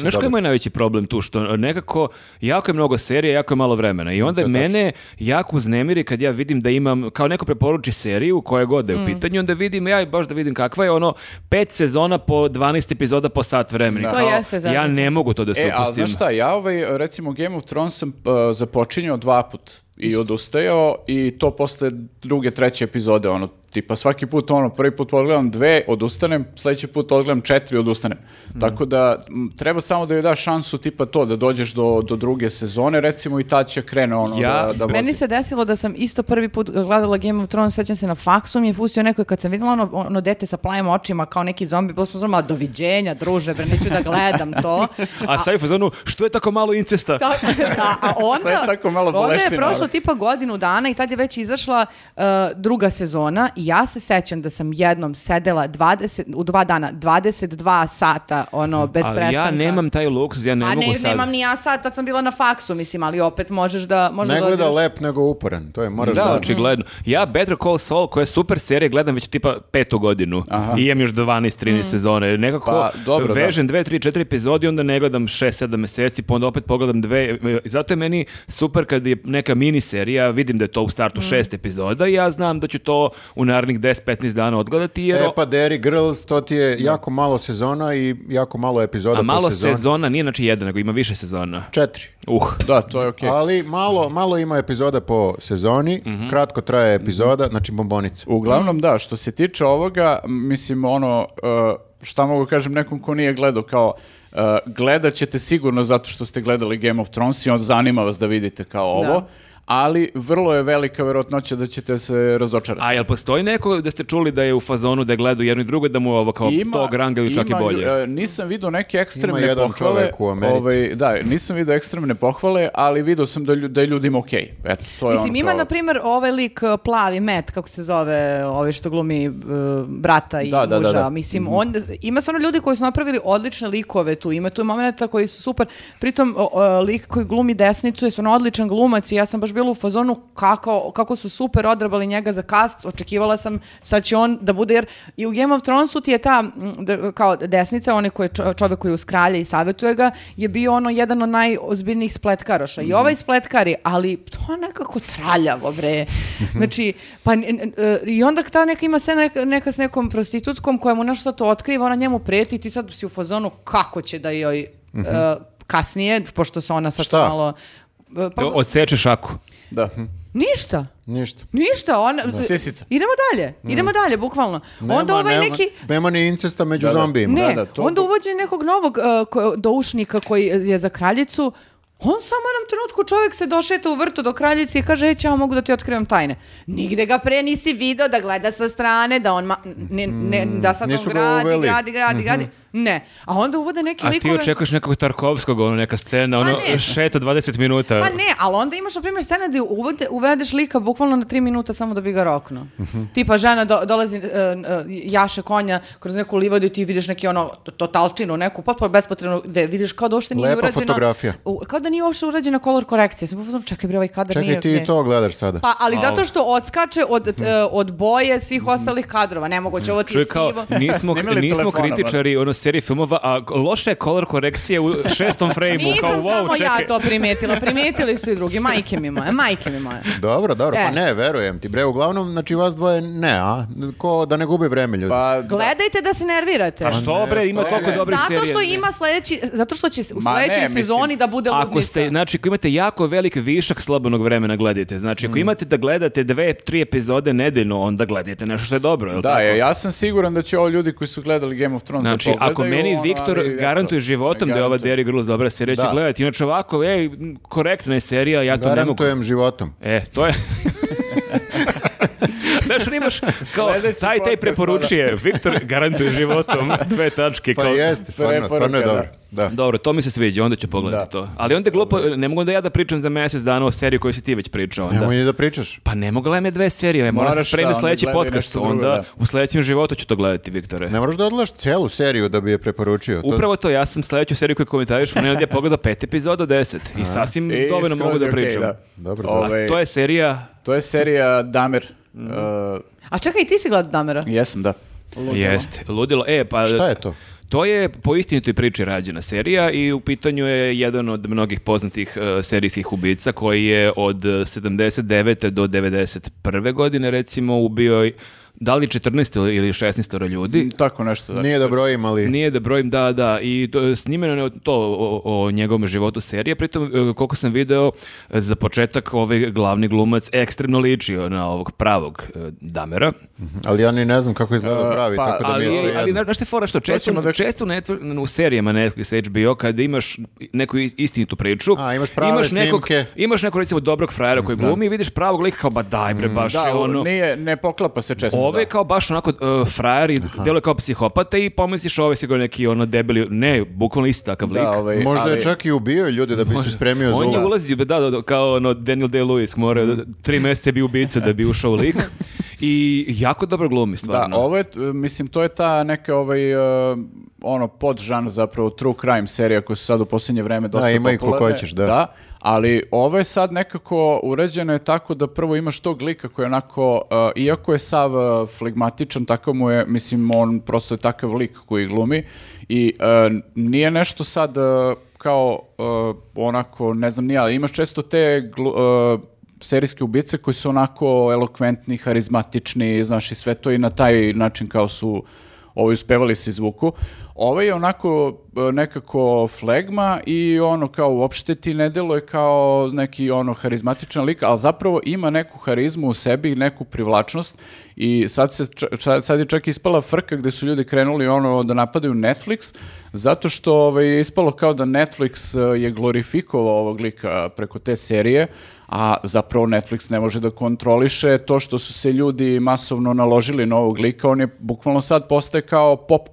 Znaš šta je moj najveći problem tu, što nekako jako je mnogo serije, jako je malo vremena i onda da, mene jako uznemiri kad ja vidim da imam, kao neko preporuči seriju koja god je u mm. pitanju, onda vidim, ja baš da vidim kakva je ono, pet sezona po 12 epizoda po sat vremena. To da. jeste zavisno. Ja ne mogu to da e, se e, upustim. A znaš šta, ja ovaj, recimo Game of Thrones sam uh, započinjao dva put i Isto. odustajao i to posle druge, treće epizode, ono, tipa svaki put ono, prvi put odgledam dve, odustanem, sledeći put odgledam četiri, odustanem. Mm. Tako da treba samo da joj daš šansu tipa to, da dođeš do, do druge sezone recimo i ta će krene ono ja? da, da Meni se desilo da sam isto prvi put gledala Game of Thrones, sećam se na faksu, mi je pustio neko kad sam videla ono, ono dete sa plavim očima kao neki zombi, bilo sam znala, doviđenja, druže, bre, neću da gledam to. a, a Saif zonu, što je tako malo incesta? Ta, da, a onda, što je tako malo onda je prošlo tipa godinu dana i tad je već izašla uh, druga sezona i ja se sećam da sam jednom sedela 20, u dva dana 22 sata ono mhm. bez ali prestanka. ja nemam taj luks, ja ne A mogu ne, sad. nemam ni ja sad, tad sam bila na faksu, mislim, ali opet možeš da... Možeš ne da gleda da lep nego uporan, to je moraš da... Da, očigledno. Ja Better Call Saul, koja je super serija, gledam već tipa petu godinu Aha. i imam još 12-13 mm. sezone. Nekako pa, dobro, da. vežem 2, 3, 4 epizodi, onda ne gledam 6-7 meseci, pa onda opet pogledam dve. E, zato je meni super kad je neka miniserija, vidim da je to u startu mm. šest epizoda i ja znam da ću to u narednih 10-15 dana odgledati. Jer... E pa Derry Girls, to ti je da. jako malo sezona i jako malo epizoda A malo po sezoni. sezona nije znači jedan, nego ima više sezona. Četiri. Uh. Da, to je okej. Okay. Ali malo, malo ima epizoda po sezoni, mm -hmm. kratko traje epizoda, mm -hmm. znači bombonice. Uglavnom da, što se tiče ovoga, mislim ono, eh, šta mogu kažem nekom ko nije gledao kao Uh, gledat ćete sigurno zato što ste gledali Game of Thrones i on zanima vas da vidite kao da. ovo. Da ali vrlo je velika verovatnoća da ćete se razočarati. A jel postoji neko da ste čuli da je u fazonu da gleda jedno i drugo da mu ovo kao ima, tog ranga ili čak ima, i bolje? E, nisam vidio neke ekstremne ima jedan pohvale. u Americi. Ovaj, da, nisam vidio ekstremne pohvale, ali vidio sam da, lju, da je ljudima okej. Okay. Eto, to je Mislim, ono ima na primer ovaj lik e, plavi met, kako se zove, ovaj što glumi uh, brata i da, da, da, muža. Da, Mislim, mhm. on, ima stvarno ljudi koji su napravili odlične likove tu. Ima tu momenta koji su super. Pritom, uh, lik koji glumi desnicu je stvarno odličan glumac i ja sam baš bila u fazonu kako, kako su super odrabali njega za kast, očekivala sam sad će on da bude, jer i u Game of Thronesu ti je ta, da, kao desnica, one koji čovek koji uskralja i savjetuje ga, je bio ono jedan od najozbiljnijih spletkaroša. Mm. I mhm. ovaj spletkari, ali to nekako traljavo, bre. Mhm. Znači, pa, e, i onda ta neka ima se neka, neka s nekom prostitutkom koja mu nešto to otkriva, ona njemu preti, ti sad si u fazonu kako će da joj mm -hmm. uh, kasnije, pošto se ona sad Šta? malo E, pa... E, Oseče šaku. Da. Ništa. Ništa. Ništa, on da. Sisica. Idemo dalje. Mm. Idemo dalje bukvalno. Nema, onda ovaj nema, neki nema ni incesta među da, da. zombijima. Ne, da, da, to... onda uvođenje nekog novog uh, doušnika koji je za kraljicu On samo jednom trenutku čovjek se došeta u vrtu do kraljice i kaže, e, ćao, mogu da ti otkrivam tajne. Nigde ga pre nisi video da gleda sa strane, da on, ma, ne, ne, mm, da sad Nisu on ga gradi, uveli. gradi, gradi, mhm. gradi. Ne. A onda uvode neke A ti očekuješ nekog Tarkovskog, ono, neka scena, ono, ne. šeta 20 minuta. Pa ne, ali onda imaš, na primjer, scene da uvode, uvedeš lika bukvalno na 3 minuta samo da bi ga roknuo. Mhm. Tipa, žena do, dolazi, uh, uh, jaše konja kroz neku livadu i ti vidiš neki, ono, totalčinu, neku potpuno bespotrebnu, gde vidiš kao da uopšte nije Lepa urađeno... fotografija. U, kao da nije uopšte urađena kolor korekcija. Sam popozno, čekaj bre, ovaj kadar čekaj, nije... Čekaj, ti ne. to gledaš sada. Pa, ali Alo. zato što odskače od, mm. od boje svih ostalih kadrova. Nemoguće, ovo ti Čuj, kao, nismo, nismo kritičari ono, serije filmova, a loše je kolor korekcije u šestom frejmu. Nisam kao, wow, samo čekaj. ja to primetila. Primetili su i drugi. Majke mi moje, majke mi moje. Dobro, dobro, pa e. pa ne, verujem ti. Bre, uglavnom, znači vas dvoje ne, a? Ko, da ne gubi vreme, ljudi. Pa, da. Gledajte da se nervirate. A što, bre, ima pa, toliko dobrih serija. Zato što ima sledeći, zato što će u sledećoj sezoni da bude ako ste, znači, ako imate jako velik višak slobodnog vremena, gledajte. Znači, ako mm. imate da gledate dve, tri epizode nedeljno, onda gledajte nešto što je dobro. Je da, tako? ja sam siguran da će ovo ljudi koji su gledali Game of Thrones da znači, da ako meni Viktor ono, garantuje životom da je ova Derry Girls dobra serija, da. će gledati. Inače, ovako, ej, korektna je serija, ja to ne mogu. Garantujem životom. E, to je... gledaš kao taj taj preporučuje, Viktor garantuje životom dve tačke. Pa kao, jeste, stvarno, stvarno je da. dobro. Da. Dobro, to mi se sviđa, onda ću pogledati da. to. Ali onda je glupo, ne mogu da ja da pričam za mesec dana o seriji koju si ti već pričao. Onda. Nemoj da pričaš. Pa ne mogu da gledam dve serije, moram da se spremiti sljedeći podcast. Drugo, onda da. u sledećem životu ću to gledati, Viktore. Ne moraš da odlaš celu seriju da bi je preporučio. Upravo to, ja sam sledeću seriju koju komentariš, ne ja pogledao pet epizoda, deset. I sasvim I dovoljno mogu da pričam. Okay, da. Dobro, dobro. A to je serija... To je serija Damir. Mm -hmm. uh, A čekaj, ti si gledao Damera? Jesam, da. Ludilo. Jeste, ludilo. E, pa... Šta je to? To je po istinitoj priči rađena serija i u pitanju je jedan od mnogih poznatih uh, serijskih ubica koji je od 79. E, do 91. godine recimo ubio da li 14 ili 16 ljudi. Mm, tako nešto. Znači, Nije da brojim, ali... Nije da brojim, da, da. I to, snimeno je to o, o, njegovom životu serije. Pritom, e, koliko sam video, za početak ovaj glavni glumac ekstremno ličio e, na ovog pravog e, Damera. Mhm. Ali ja ni ne znam kako izgleda pravi, pa, tako da ali, mi je sve Ali, ali znaš te fora što često, da... često netv... u serijama Netflix HBO, kada imaš neku istinitu priču, A, imaš prave imaš nekog, snimke. Imaš nekog, recimo, dobrog frajera koji da. glumi i vidiš pravog lika kao, ba daj bre, mm, baš da, je ono... Nije, ne poklapa se često ove je da. kao baš onako uh, e, frajer i deluje kao psihopata i pomisliš ove sigurno neki ono debeli, ne, bukvalno isti takav da, lik. Ovaj, Možda ali... je čak i ubio ljude da bi se spremio za On je ulazi, da, da, da, kao ono Daniel Day-Lewis, mora mm. tri mjeseca bi ubica da bi ušao u lik. I jako dobro glumi, da, stvarno. Da, ovo je, mislim, to je ta neka ovaj... Uh, ono podžan zapravo true crime serija koja se sad u posljednje vreme dosta da, ima popularne. i ko hoćeš, da. da ali ovo je sad nekako urađeno je tako da prvo imaš tog lika koji je onako, uh, iako je sav uh, flegmatičan, tako mu je, mislim, on prosto je takav lik koji glumi i uh, nije nešto sad kao onako, ne znam ali imaš često te serijske ubice koji su onako elokventni, harizmatični, znaš i sve to i na taj način kao su ovi uspevali se izvuku, Ovo ovaj je onako e, nekako flegma i ono kao uopšte ti ne deluje kao neki ono harizmatičan lik, ali zapravo ima neku harizmu u sebi, neku privlačnost i sad, se, sad je čak ispala frka gde su ljudi krenuli ono da napadaju Netflix, zato što ovaj, je ispalo kao da Netflix e, je glorifikovao ovog lika preko te serije, a zapravo Netflix ne može da kontroliše to što su se ljudi masovno naložili na ovog lika, on je bukvalno sad postaje kao pop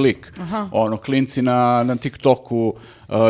lik. Aha. Ono, klinci na, na TikToku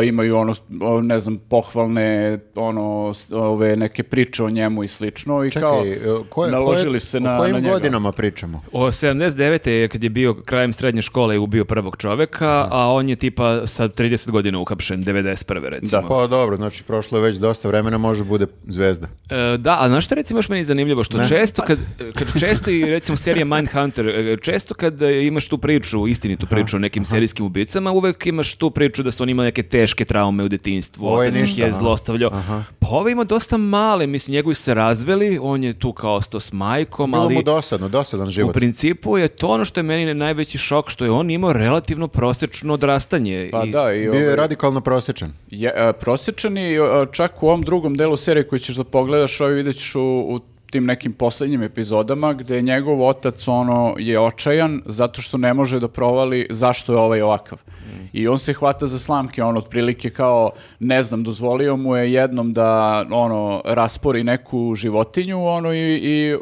imaju ono, ne znam, pohvalne ono, ove neke priče o njemu i slično i Čekaj, kao e, koje, naložili koje, se na, kojim na njega. godinama pričamo? O 79. je kad je bio krajem srednje škole i ubio prvog čoveka, a, a on je tipa sa 30 godina uhapšen, 91. Da. recimo. Da. Pa dobro, znači prošlo je već dosta vremena, može bude zvezda. E, da, a znaš što recimo još meni zanimljivo, što ne? često kad, kad često i recimo serija Mindhunter, e, često kad e, imaš tu priču, istinitu priču o nekim serijskim ubicama, uvek imaš tu priču da su oni imali neke teške traume u detinjstvu, ovo je ništa, je zlostavljao. Aha. Pa ovo ima dosta male, mislim, njegovi se razveli, on je tu kao ostao s majkom, Bilo ali... mu dosadno, dosadan život. U principu je to ono što je meni najveći šok, što je on imao relativno prosečno odrastanje. Pa i... da, i Bio je ovaj- radikalno prosečan. Je, a, prosečan je čak u ovom drugom delu serije koji ćeš da pogledaš, ovaj vidjet ćeš u, u tim nekim poslednjim epizodama gde njegov otac ono je očajan zato što ne može da provali zašto je ovaj ovakav. Mm. I on se hvata za slamke, on otprilike kao ne znam, dozvolio mu je jednom da ono raspori neku životinju, ono i, i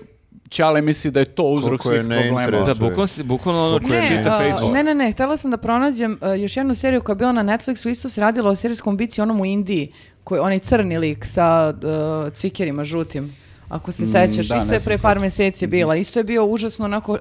Ćale misli da je to uzrok svih problema. Da, bukvalno, bukvalno ono ne, čita Facebook. Ne, ne, ne, htela sam da pronađem uh, još jednu seriju koja je bila na Netflixu, isto se radila o serijskom bici onom u Indiji, koji onaj crni lik sa uh, cvikerima žutim ako se sećaš. Mm, da, isto je pre par meseci mhm. bila. Isto je bio užasno onako, uh,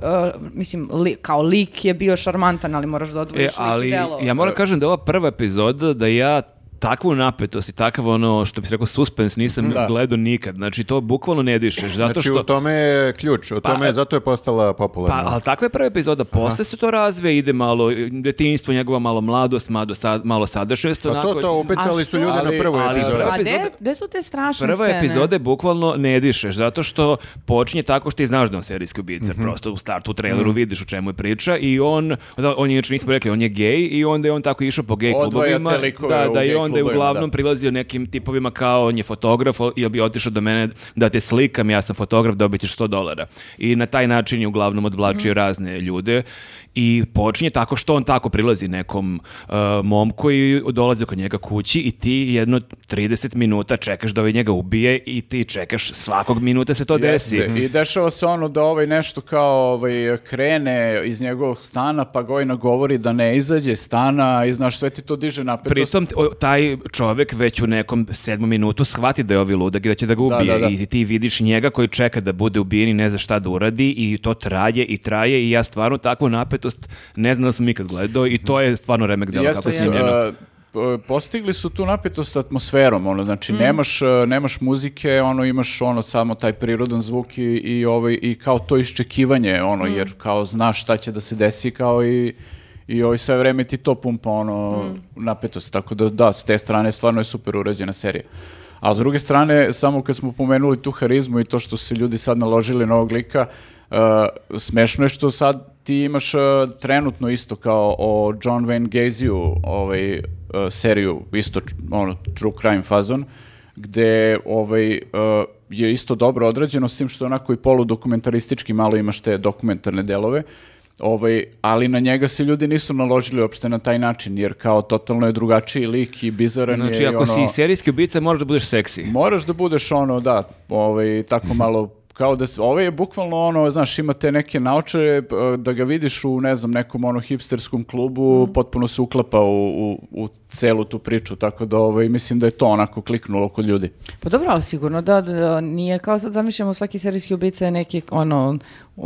mislim, li, kao lik je bio šarmantan, ali moraš da odvojiš e, ali, lik i delo. Ja moram e. kažem da ova prva epizoda, da ja takvu napetost i takav ono što bi se rekao suspens nisam da. gledao nikad. Znači to bukvalno ne dišeš zato znači, što Znači u tome je ključ, u pa, tome je e, zato je postala popularna. Pa al takva je prva epizoda, posle se to razve, ide malo detinjstvo, njegova malo mladost, malo sad, malo sadašnjost pa onako. to to obećali su ljudi ali, na prvoj ali, epizodi. Prva epizoda, a gde su te strašne scene? Prva epizoda je bukvalno ne dišeš zato što počinje tako što ti znaš da on serijski ubica, mm -hmm. prosto u startu u traileru mm vidiš u čemu je priča i on da, on je znači, nismo rekli, on je gej i onda je on tako išao po gej klubovima. Da, da i on onda je uglavnom da. prilazio nekim tipovima kao on je fotograf ili bi otišao do mene da te slikam, ja sam fotograf, dobit ćeš 100 dolara. I na taj način je uglavnom odvlačio mm. razne ljude i počinje tako što on tako prilazi nekom uh, e, momku i dolazi kod njega kući i ti jedno 30 minuta čekaš da ovaj njega ubije i ti čekaš svakog minuta se to desi. I mhm. dešava se ono da ovaj nešto kao ovaj, krene iz njegovog stana pa ga ovaj nagovori da ne izađe iz stana i znaš sve ti to diže napetost. Pritom taj čovek već u nekom sedmom minutu shvati da je ovi ludak i da će da ga ubije da, da, da. i ti vidiš njega koji čeka da bude ubijen i ne zna šta da uradi i to traje i traje i ja stvarno takvu napetost napetost, ne znam da sam ikad gledao i to je stvarno remek delo kako snimljeno. Uh, pa, postigli su tu napetost atmosferom, ono, znači mm. nemaš, e, nemaš muzike, ono, imaš ono, samo taj prirodan zvuk i, i, ovaj, i kao to iščekivanje, ono, mm. jer kao znaš šta će da se desi, kao i i ovaj sve vreme ti to pumpa ono mm. napetost, tako da da, s te strane stvarno je super urađena serija. A s druge strane, samo kad smo pomenuli tu harizmu i to što se ljudi sad naložili na ovog lika, uh, smešno je što sad ti imaš uh, trenutno isto kao o John Wayne Gacy-u ovaj, uh, seriju, isto ono, true crime fazon, gde ovaj, uh, je isto dobro odrađeno, s tim što onako i poludokumentaristički malo imaš te dokumentarne delove, ovaj, ali na njega se ljudi nisu naložili uopšte na taj način, jer kao totalno je drugačiji lik i bizaran znači, je. Znači, ako ono, si serijski ubica, moraš da budeš seksi. Moraš da budeš ono, da, ovaj, tako malo kao da se, ovo ovaj je bukvalno ono, znaš, imate neke naučare eh, da ga vidiš u, ne znam, nekom ono hipsterskom klubu, mm. potpuno se uklapa u, u, u celu tu priču, tako da ovaj, mislim da je to onako kliknulo kod ljudi. Pa dobro, ali sigurno da, da, da nije kao sad zamišljamo svaki serijski ubica je neki ono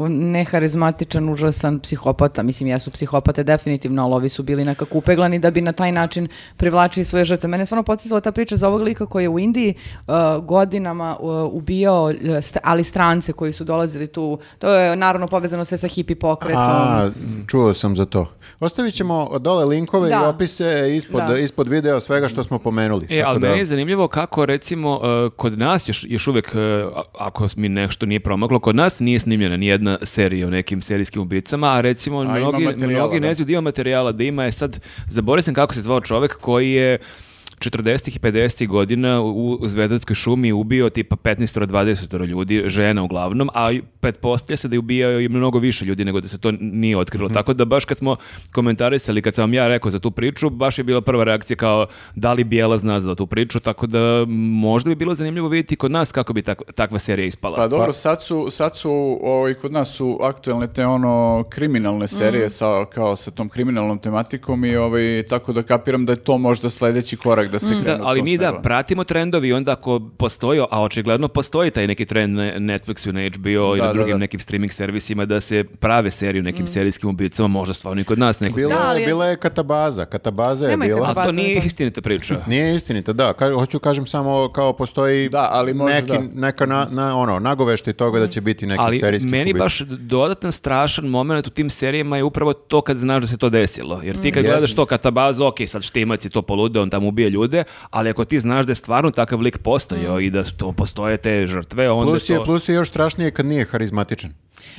neharizmatičan, užasan psihopata. Mislim, jesu psihopate definitivno, ali ovi su bili nekako upeglani da bi na taj način privlačili svoje žrtve. Mene je stvarno podsjetila ta priča za ovog lika koji je u Indiji uh, godinama uh, ubijao, uh, st ali strance koji su dolazili tu. To je naravno povezano sve sa hipi pokretom. A, čuo sam za to. Ostavit ćemo dole linkove da. i opise ispod, da. ispod videa svega što smo pomenuli. E, ali da... meni je zanimljivo kako recimo uh, kod nas još, još uvek, uh, ako mi nešto nije promaklo, kod nas nije snimljena nijedna jedna serija o nekim serijskim ubicama, a recimo a mnogi, mnogi ne da. znaju da ima materijala, da ima je sad, zaboravio sam kako se zvao čovek koji je 40. ih i 50. ih godina u Zvezdarskoj šumi ubio tipa 15-20 ljudi, žena uglavnom, a pretpostavlja se da je ubijao i mnogo više ljudi nego da se to nije otkrilo. Mm -hmm. Tako da baš kad smo komentarisali, kad sam vam ja rekao za tu priču, baš je bila prva reakcija kao da li Bijela zna za tu priču, tako da možda bi bilo zanimljivo vidjeti kod nas kako bi tak, takva serija ispala. Pa dobro, pa- sad su, sad su ovaj, kod nas su aktuelne te ono kriminalne serije mm -hmm. sa, kao sa tom kriminalnom tematikom i ovaj, tako da kapiram da je to možda sledeći korak da se mm. da, Ali mi da pratimo trendovi i onda ako postoji, a očigledno postoji taj neki trend na Netflixu, na HBO da, i na da, drugim da, nekim streaming servisima da se prave seriju nekim mm. serijskim ubicama, možda stvarno i kod nas. Neko bila, da, ali... bila je katabaza, katabaza je bila. a to nije istinita priča. nije istinita, da. Ka, hoću kažem samo kao postoji da, ali možda neki, da. neka na, na, ono, nagovešte toga da će mm. biti neki ali serijski meni baš dodatan strašan moment u tim serijama je upravo to kad znaš da se to desilo. Jer ti kad mm. gledaš to katabaza, ok, sad štimac je to polude, on tamo ubije ljudi, ljude, ali ako ti znaš da je stvarno takav lik postojao mm. i da to postoje te žrtve, onda plus je, to... Plus je još strašnije kad nije harizmatičan.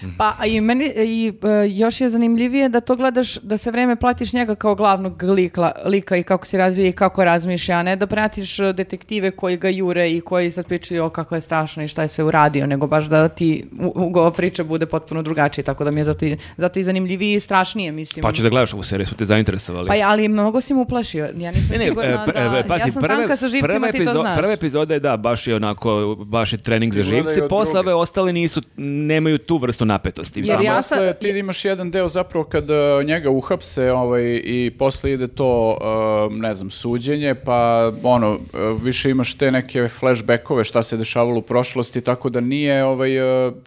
Mhm. Pa i meni i e, još je zanimljivije da to gledaš da se vreme platiš njega kao glavnog likla, lika i kako se razvija i kako razmišlja, a ne da pratiš e, detektive koji ga jure i koji sad pričaju o kako je strašno i šta je sve uradio, nego baš da ti ugova priča bude potpuno drugačija, tako da mi je zato i, zato i zanimljivije i strašnije, mislim. Pa ću da gledaš ovu seriju, smo te zainteresovali. Pa ali mnogo si mu uplašio, ja nisam ne, ne, sigurna e, pa, da e, e pazi, ja sam prve, tanka sa živcima, prve ti to epizo znaš. Prve epizode, da, baš je onako, baš je trening za živce, posle ove ostale nisu, nemaju tu vrstu napetosti. Jer Samo ja sad... Posle, ti imaš jedan deo zapravo kad e, njega uhapse ovaj, i posle ide to, e, ne znam, suđenje, pa ono, više imaš te neke flashbackove šta se dešavalo u prošlosti, tako da nije ovaj,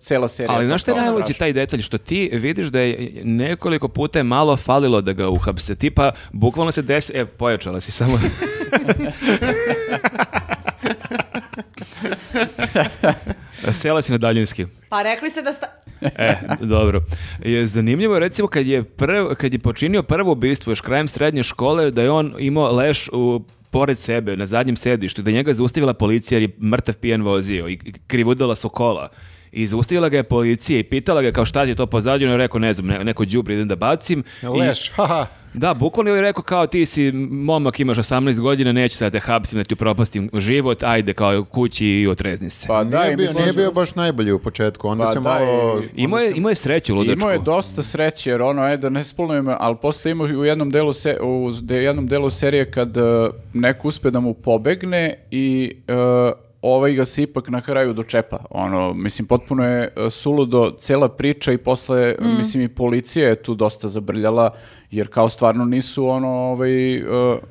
cela serija. Ali znaš što je najveći taj detalj, što ti vidiš da je nekoliko puta je malo falilo da ga uhapse, tipa, bukvalno se desi, e, pojačala si samo... Sela si na daljinski. Pa rekli ste da sta... e, dobro. Je zanimljivo recimo kad je, prv, kad je počinio prvo ubistvo još krajem srednje škole da je on imao leš u pored sebe, na zadnjem sedištu, da je njega zaustavila policija jer je mrtav pijen vozio i krivudala Sokola i ga je policija i pitala ga kao šta ti je to pozadnje, on je rekao ne znam, neko đubri idem da bacim. Leš, I, haha. Da, bukvalno je rekao kao ti si momak, imaš 18 godina, neću sad te hapsim da ti upropastim život, ajde kao kući i otrezni se. Pa da, nije bio, nije bio baš najbolji u početku, onda pa se malo... Imao je, imao je sreću, ludačku. Imao je dosta sreće, jer ono, ajde, ne spolnujem, ali posle imao u jednom delu, se, u jednom delu serije kad uh, neko uspe da mu pobegne i uh, ovaj ga se ipak na kraju dočepa. Ono, mislim, potpuno je e, suludo cela priča i posle, mm. mislim, i policija je tu dosta zabrljala, jer kao stvarno nisu ono, ovaj, e,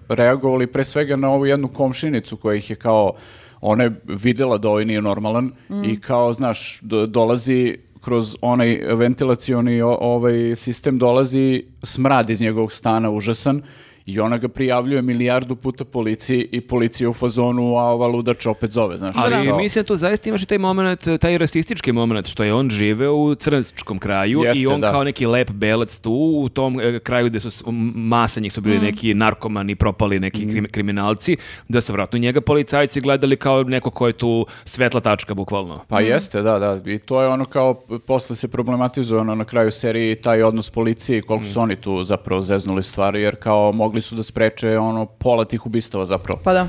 reagovali pre svega na ovu jednu komšinicu koja ih je kao, ona je videla da ovaj nije normalan mm. i kao, znaš, do, dolazi kroz onaj ventilacioni ovaj sistem dolazi smrad iz njegovog stana užasan I ona ga prijavljuje milijardu puta policiji i policija u fazonu, a ova ludač opet zove, znaš. Ali no. mislim da tu zaista imaš i taj moment, taj rasistički moment, što je on živeo u crnačkom kraju Jeste, i on da. kao neki lep belac tu, u tom e, kraju gde su masa njih su bili mm. neki narkomani, propali neki mm. kriminalci, da su vratno njega policajci gledali kao neko ko je tu svetla tačka, bukvalno. Pa mm. jeste, da, da. I to je ono kao, posle se problematizuje ono na kraju serije taj odnos policije i koliko mm. su oni tu zapravo zeznuli stvari, jer kao mogli mogli su da spreče ono pola tih ubistava zapravo. Pa da.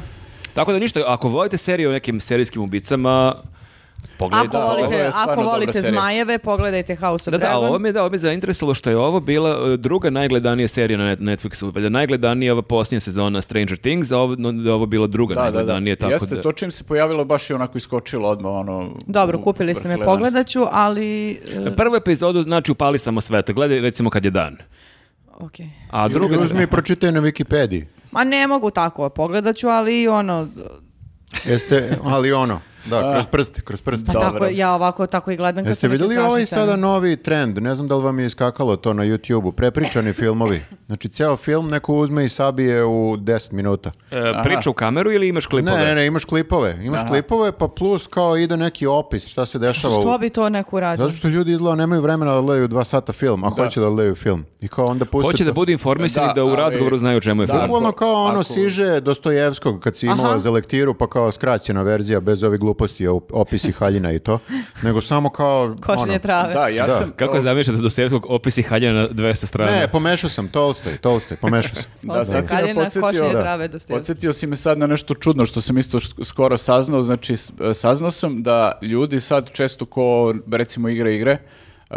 Tako da ništa, ako volite seriju o nekim serijskim ubicama, Pogledajte, ako volite, ako volite zmajeve, pogledajte House of da, da Dragon. Da, ovo me, da, ovo me zainteresovalo što je ovo bila e, druga najgledanija serija na Netflixu. Valjda najgledanija ova posljednja sezona Stranger Things, a ovo, no, da ovo bila druga da, najgledanija. Da, da. Tako Jeste, da... to čim se pojavilo baš i onako iskočilo odmah. Ono, Dobro, kupili ste me, pogledaću, ali... E, prvu epizodu, znači, upali samo sveta. Gledaj, recimo, kad je dan. Okay. A drugo Ili uzmi i pročitaj na Wikipediji. Ma ne mogu tako, pogledaću, ali ono... Jeste, ali ono. Da, kroz prste, kroz prste. Pa Dobro. tako, ja ovako tako i gledam. Jeste videli ovaj sada novi trend? Ne znam da li vam je iskakalo to na YouTube-u. Prepričani filmovi. Znači, ceo film neko uzme i sabije u 10 minuta. E, priča u kameru ili imaš klipove? Ne, ne, ne, imaš klipove. Imaš Aha. klipove, pa plus kao ide neki opis šta se dešava. Što bi to neko radio? Zato što ljudi izgleda nemaju vremena da gledaju dva sata film, a da. hoće da gledaju film. I kao onda puste... Hoće da to... da budu informisani da, da u ali... razgovoru znaju čemu je da, film. Bukvalno kao ono ako... siže Dostojevskog kad si imala za lektiru, pa kao skraćena verzija bez ovih glup gluposti, opisi haljina i to, nego samo kao... Košenje trave. Da, ja da. sam... Kako zamišljate do svjetkog opisi haljina na 200 strana? Ne, pomešao sam, Tolstoj, Tolstoj, pomešao sam. da, da, sad si me podsjetio, da. trave da. podsjetio si me sad na nešto čudno što sam isto skoro saznao, znači saznao sam da ljudi sad često ko recimo igra igre, uh,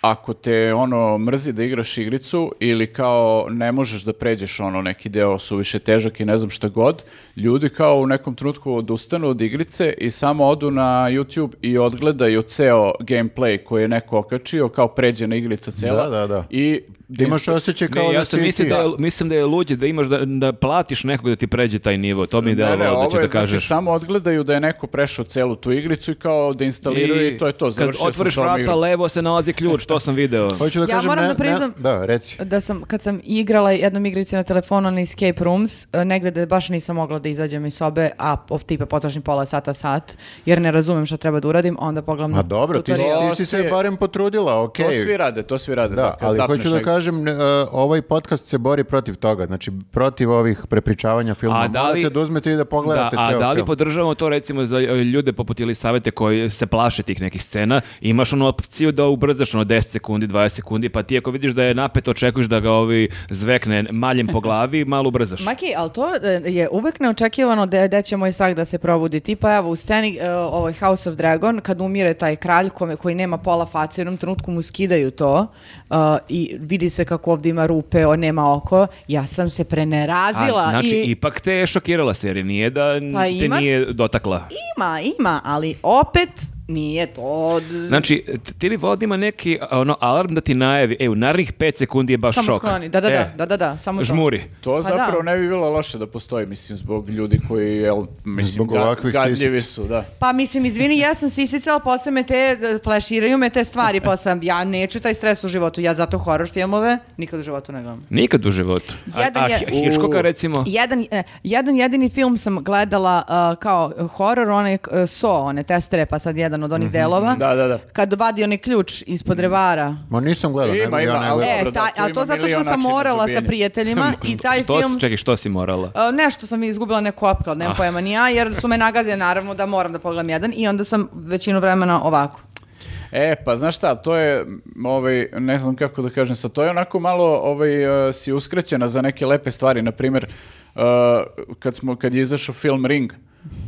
ako te ono mrzi da igraš igricu ili kao ne možeš da pređeš ono neki deo su više težak i ne znam šta god, ljudi kao u nekom trenutku odustanu od igrice i samo odu na YouTube i odgledaju ceo gameplay koji je neko okačio, kao pređena igrica cela da, da, da. i Da imaš osjećaj kao ne, ja da sam da mislim da je, mislim da je luđe da imaš da, da platiš nekog da ti pređe taj nivo. To mi je delovalo da, će da znači, kažeš. Znači, samo odgledaju da je neko prešao celu tu igricu i kao da instaliraju i, i to je to. završio Kad otvoriš vrata igru. levo se nalazi ključ, to sam video. Hoću da ja kažem, moram ne, da priznam ne, da, reci. da sam, kad sam igrala jednom igrici na telefonu na Escape Rooms, e, negde da baš nisam mogla da izađem iz sobe, a tipa potrošim pola sata, sat, jer ne razumem šta treba da uradim, onda pogledam. a dobro, ti, ti si se barem potrudila, okej. Okay. To svi rade, to svi rade. Da, da ali hoću da kažem kažem, e, ovaj podcast se bori protiv toga, znači protiv ovih prepričavanja filma. A da li, Morate da uzmete i da pogledate da, ceo A da li film. podržavamo to recimo za e, ljude poput ili savete koji se plaše tih nekih scena, imaš onu opciju da ubrzaš ono 10 sekundi, 20 sekundi, pa ti ako vidiš da je napet, očekuješ da ga ovi zvekne maljem po glavi, malo ubrzaš. Maki, ali to e, je uvek neočekivano da, da će moj strah da se probudi. Tipa evo u sceni ovaj House of Dragon, kad umire taj kralj kome, koji nema pola face, u jednom trenutku mu skidaju to uh, i vidi vidi se kako ovde ima rupe, on nema oko. Ja sam se prenerazila. A, znači, i... ipak te je šokirala jer nije da pa te ima, nije dotakla. Ima, ima, ali opet Nije to... Znači, Znači, telefon ima neki ono, alarm da ti najavi, e, u narednih 5 sekundi je baš šok. Samo šoka. skloni, da, da, da, e, da, da, da, samo žmuri. to. Pa da. zapravo da. ne bi bilo loše da postoji, mislim, zbog ljudi koji, jel, mislim, zbog ga, gadljivi su, da. Pa, mislim, izvini, ja sam sisica, ali posle me te, da, flashiraju me te stvari, posle, ja neću taj stres u životu, ja zato horror filmove nikad u životu ne gledam. Nikad u životu? Jedan, a, a Hirškoka, recimo? Jedan, e, jedan jedini film sam gledala uh, kao horror, onaj uh, e, So, one testere, pa sad jedan jedan od onih mhm. delova. Da, da, da. Kad vadi onaj ključ ispod revara. Ma nisam gledao, ima, nego, ima, ja ne ali, E, ta, a da, to zato što sam da morala sa prijateljima i taj što film... Si, čekaj, što si morala? A, e, nešto sam izgubila neku opklad, nemam ah. pojma ni ja, jer su me nagazili naravno da moram da pogledam jedan i onda sam većinu vremena ovako. E, pa znaš šta, to je, ovaj, ne znam kako da kažem sa to je onako malo ovaj, e, si uskraćena za neke lepe stvari, na primjer, uh, e, kad, smo, kad je izašao film Ring,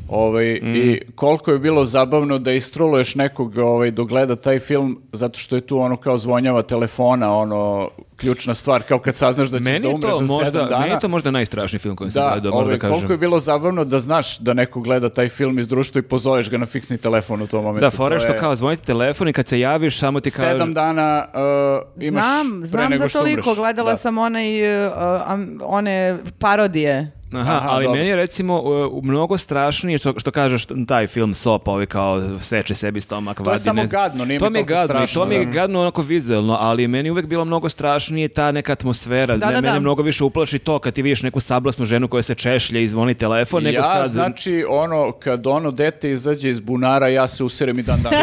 Ovaj, mm. I koliko je bilo zabavno da istroluješ nekog ovaj, dogleda taj film, zato što je tu ono kao zvonjava telefona, ono, ključna stvar, kao kad saznaš da će meni da umreš za možda, sedam dana. Meni je to možda najstrašniji film koji sam da, gledao, da ovaj, da kažem. Koliko je bilo zabavno da znaš da neko gleda taj film iz društva i pozoveš ga na fiksni telefon u tom momentu. Da, fora što je... kao zvoniti telefon i kad se javiš, samo ti kažeš... Sedam dana uh, imaš znam, pre znam nego što umreš. Znam, znam za toliko, gledala da. sam onaj, uh, one parodije Aha, Aha ali dobro. meni je recimo uh, mnogo strašnije što, što kažeš taj film Sop, ovi kao seče sebi stomak, to vadi. To je samo ne... gadno, nije to mi je gadno, strašno, to mi je da. gadno onako vizualno, ali meni uvek bilo mnogo strašnije ta neka atmosfera. Da, ne, da, da. mene da. mnogo više uplaši to kad ti vidiš neku sablasnu ženu koja se češlja i zvoni telefon, ja, nego sad... Ja, znači, ono, kad ono dete izađe iz bunara, ja se userem i dan dan.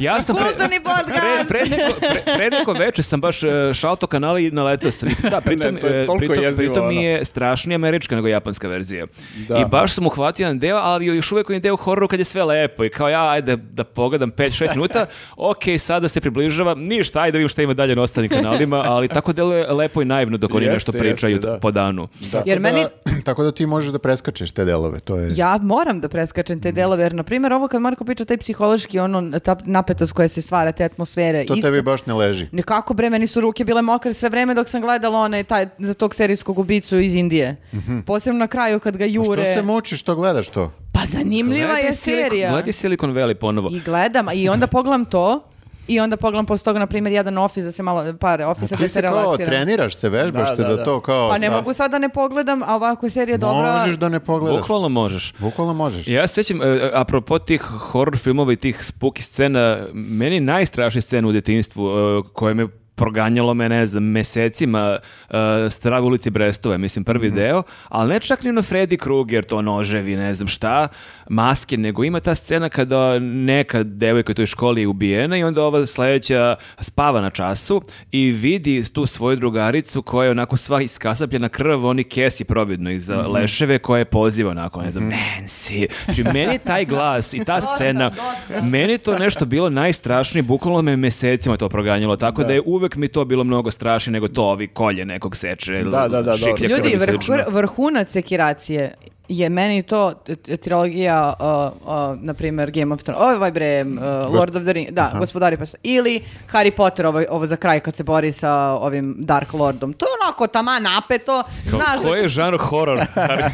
ja sam... Kulturni podcast! Pre, pre, neko, pre, pre neko veče sam baš e, šalto kanali i naletao sam. Da, pritom, ne, to je e, pritom, jezivo, pritom mi je strašnije američka nego japanska verzija. Da. I baš sam uhvatio jedan deo, ali još uvek je deo hororu kad je sve lepo i kao ja, ajde da pogledam 5-6 minuta, ok, sada se približava, ništa, ajde da vidim šta ima dalje na ostalim kanalima, ali tako deluje lepo i naivno dok oni jeste, nešto pričaju jeste, da. po danu. Tako, jer da, meni... tako da ti možeš da preskačeš te delove. To je... Ja moram da preskačem te mhm. delove, jer na primjer ovo kad Marko priča taj psihološki ono, ta napetost koja se stvara, te atmosfere. To isto, tebi baš ne leži. Nekako bre, meni su ruke bile mokre sve vreme dok sam gledala one, taj, za tog serijskog ubicu iz Indije. Mm Mhm. Posebno na kraju kad ga pa jure. što se mučiš, što gledaš to? Pa zanimljiva Gleda je serija. Silikon, gledaj Silicon Valley ponovo. I gledam, i onda pogledam to, i onda pogledam posle toga, na primjer, jedan ofis da se malo, par ofisa da se relaksiram. Ti se kao treniraš se, vežbaš da, se da, da, da, to kao... Pa ne sas... mogu sad da ne pogledam, a ovako je serija dobra. Možeš da ne pogledaš. Bukvalno možeš. Bukvalno možeš. Ja se sjećam, e, e, apropo tih horror filmova i tih spooky scena, meni najstrašnija scena u djetinjstvu e, koja me proganjalo me, ne znam, mesecima uh, e, Strava ulici Brestove, mislim prvi mm -hmm. deo, ali ne čak ni na Freddy Krueger, to noževi, ne znam šta, maske, nego ima ta scena kada neka devojka u toj školi je ubijena i onda ova sledeća spava na času i vidi tu svoju drugaricu koja je onako sva iskasapljena krv, oni kesi providno iza mm -hmm. leševe koje poziva onako, ne znam, mm -hmm. Nancy. Znači, meni taj glas i ta scena, meni je to nešto bilo najstrašnije, bukvalno me mesecima to proganjalo, tako da, da je uvek mi to bilo mnogo strašnije nego to ovi kolje nekog seče, da, da, da, šiklja Ljudi, vrhu, da. vrhunac sekiracije je meni to trilogija, uh, uh, na primjer, Game of Thrones, ovaj bre, uh, Lord of the Rings, da, Aha. gospodari pa ili Harry Potter, ovo, ovo za kraj kad se bori sa ovim Dark Lordom. To je onako tama napeto, znaš... Ko, ko je da žanr horor?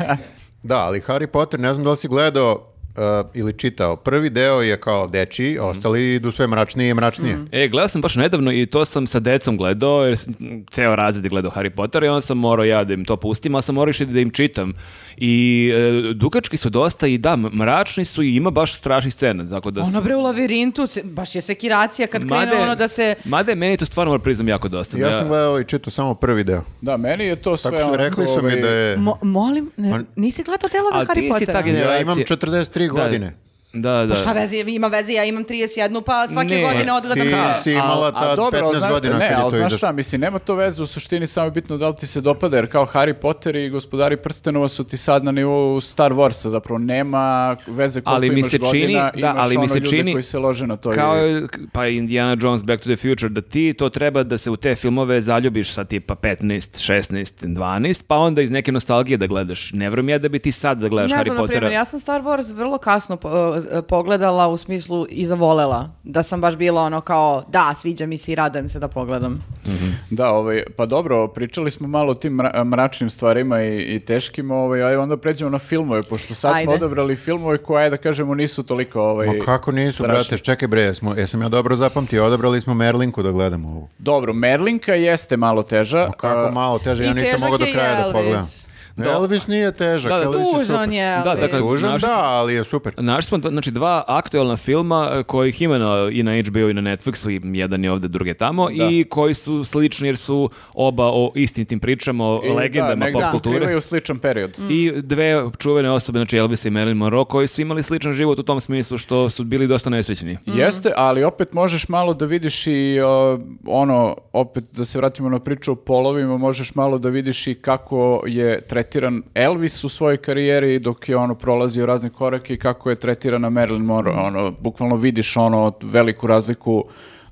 da, ali Harry Potter, ne znam da li si gledao uh, ili čitao. Prvi deo je kao dečiji, mhm. ostali idu sve mračnije i mračnije. Mm. E, gledao sam baš nedavno i to sam sa decom gledao, jer sam ceo razred je gledao Harry Potter i on sam morao ja da im to pustim, a sam morao i da im čitam. I e, dugački su dosta i da, mračni su i ima baš strašnih scena. Tako da sam... Ono bre u lavirintu, baš je sekiracija kad made, krene ono da se... Made, meni to stvarno moram priznam jako dosta. Ja, ja da. sam gledao i čitao samo prvi deo. Da, meni je to sve... Tako su rekli su mi ovaj- da je... Mo, molim, ne, nisi gledao delove Harry Pottera? Ja imam 43 tri da, godine. Da, da. Pa šta veze, ima veze, ja imam 31 pa svake ne, godine odgledam sve. Ti si imala tad 15 znaš, godina ne, kad je to izašlo. Ne, ali znaš šta, mislim, nema to veze u suštini, samo je bitno da li ti se dopada, jer kao Harry Potter i gospodari prstenova su ti sad na nivou Star Warsa, zapravo nema veze koliko ali mi se imaš čini, godina, da, ali mi se ljude čini, koji se lože na to. Kao, i... pa Indiana Jones, Back to the Future, da ti to treba da se u te filmove zaljubiš sa tipa 15, 16, 12, pa onda iz neke nostalgije da gledaš. Ne vrem ja da bi ti sad da gledaš ne, Harry znam, Pottera. Primjer, ja sam Star Wars vrlo kasno po, E, pogledala u smislu i zavolela. Da sam baš bila ono kao, da, sviđa mi se i radujem se da pogledam. Mm -hmm. Da, ovaj, pa dobro, pričali smo malo o tim mra mračnim stvarima i, i teškim, ovaj, ali onda pređemo na filmove, pošto sad Ajde. smo odabrali filmove koje, da kažemo, nisu toliko ovaj, Ma kako nisu, strašni. brate, čekaj bre, smo, jesam ja dobro zapamtio, odabrali smo Merlinku da gledamo ovu. Dobro, Merlinka jeste malo teža. Ma kako malo teža, ja nisam mogao do kraja da pogledam. Da, Elvis nije težak. Da, da, Elvis je tužan super. je da, Elvis. Da, dakle, Tužan, našli, da, ali je super. Našli smo znači, dva aktualna filma e, kojih ima na, i na HBO i na Netflixu, jedan je ovde, drugi tamo, da. i koji su slični jer su oba o istim tim pričama, o I, da, legendama da, pop kulture. Da, imaju sličan period. Mm. I dve čuvene osobe, znači Elvis i Marilyn Monroe, koji su imali sličan život u tom smislu što su bili dosta nesrećni. Mm. Jeste, ali opet možeš malo da vidiš i uh, ono, opet da se vratimo na priču o polovima, možeš malo da vidiš i kako je tretirano tretiran Elvis u svojoj karijeri dok je ono prolazio razne korake i kako je tretirana Marilyn Monroe, ono, bukvalno vidiš ono veliku razliku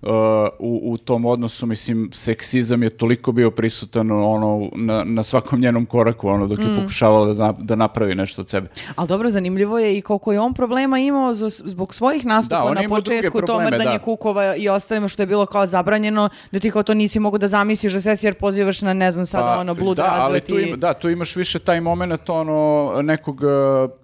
uh, u, u tom odnosu, mislim, seksizam je toliko bio prisutan ono, na, na svakom njenom koraku, ono, dok je mm. pokušavala da, da napravi nešto od sebe. Ali dobro, zanimljivo je i koliko je on problema imao zbog svojih nastupa da, na početku, to mrdanje da. kukova i ostalima što je bilo kao zabranjeno, da ti kao to nisi mogu da zamisliš da se si jer pozivaš na, ne znam, sada pa, ono, blud da, razlet ali tu ima, Da, tu imaš više taj moment ono, nekog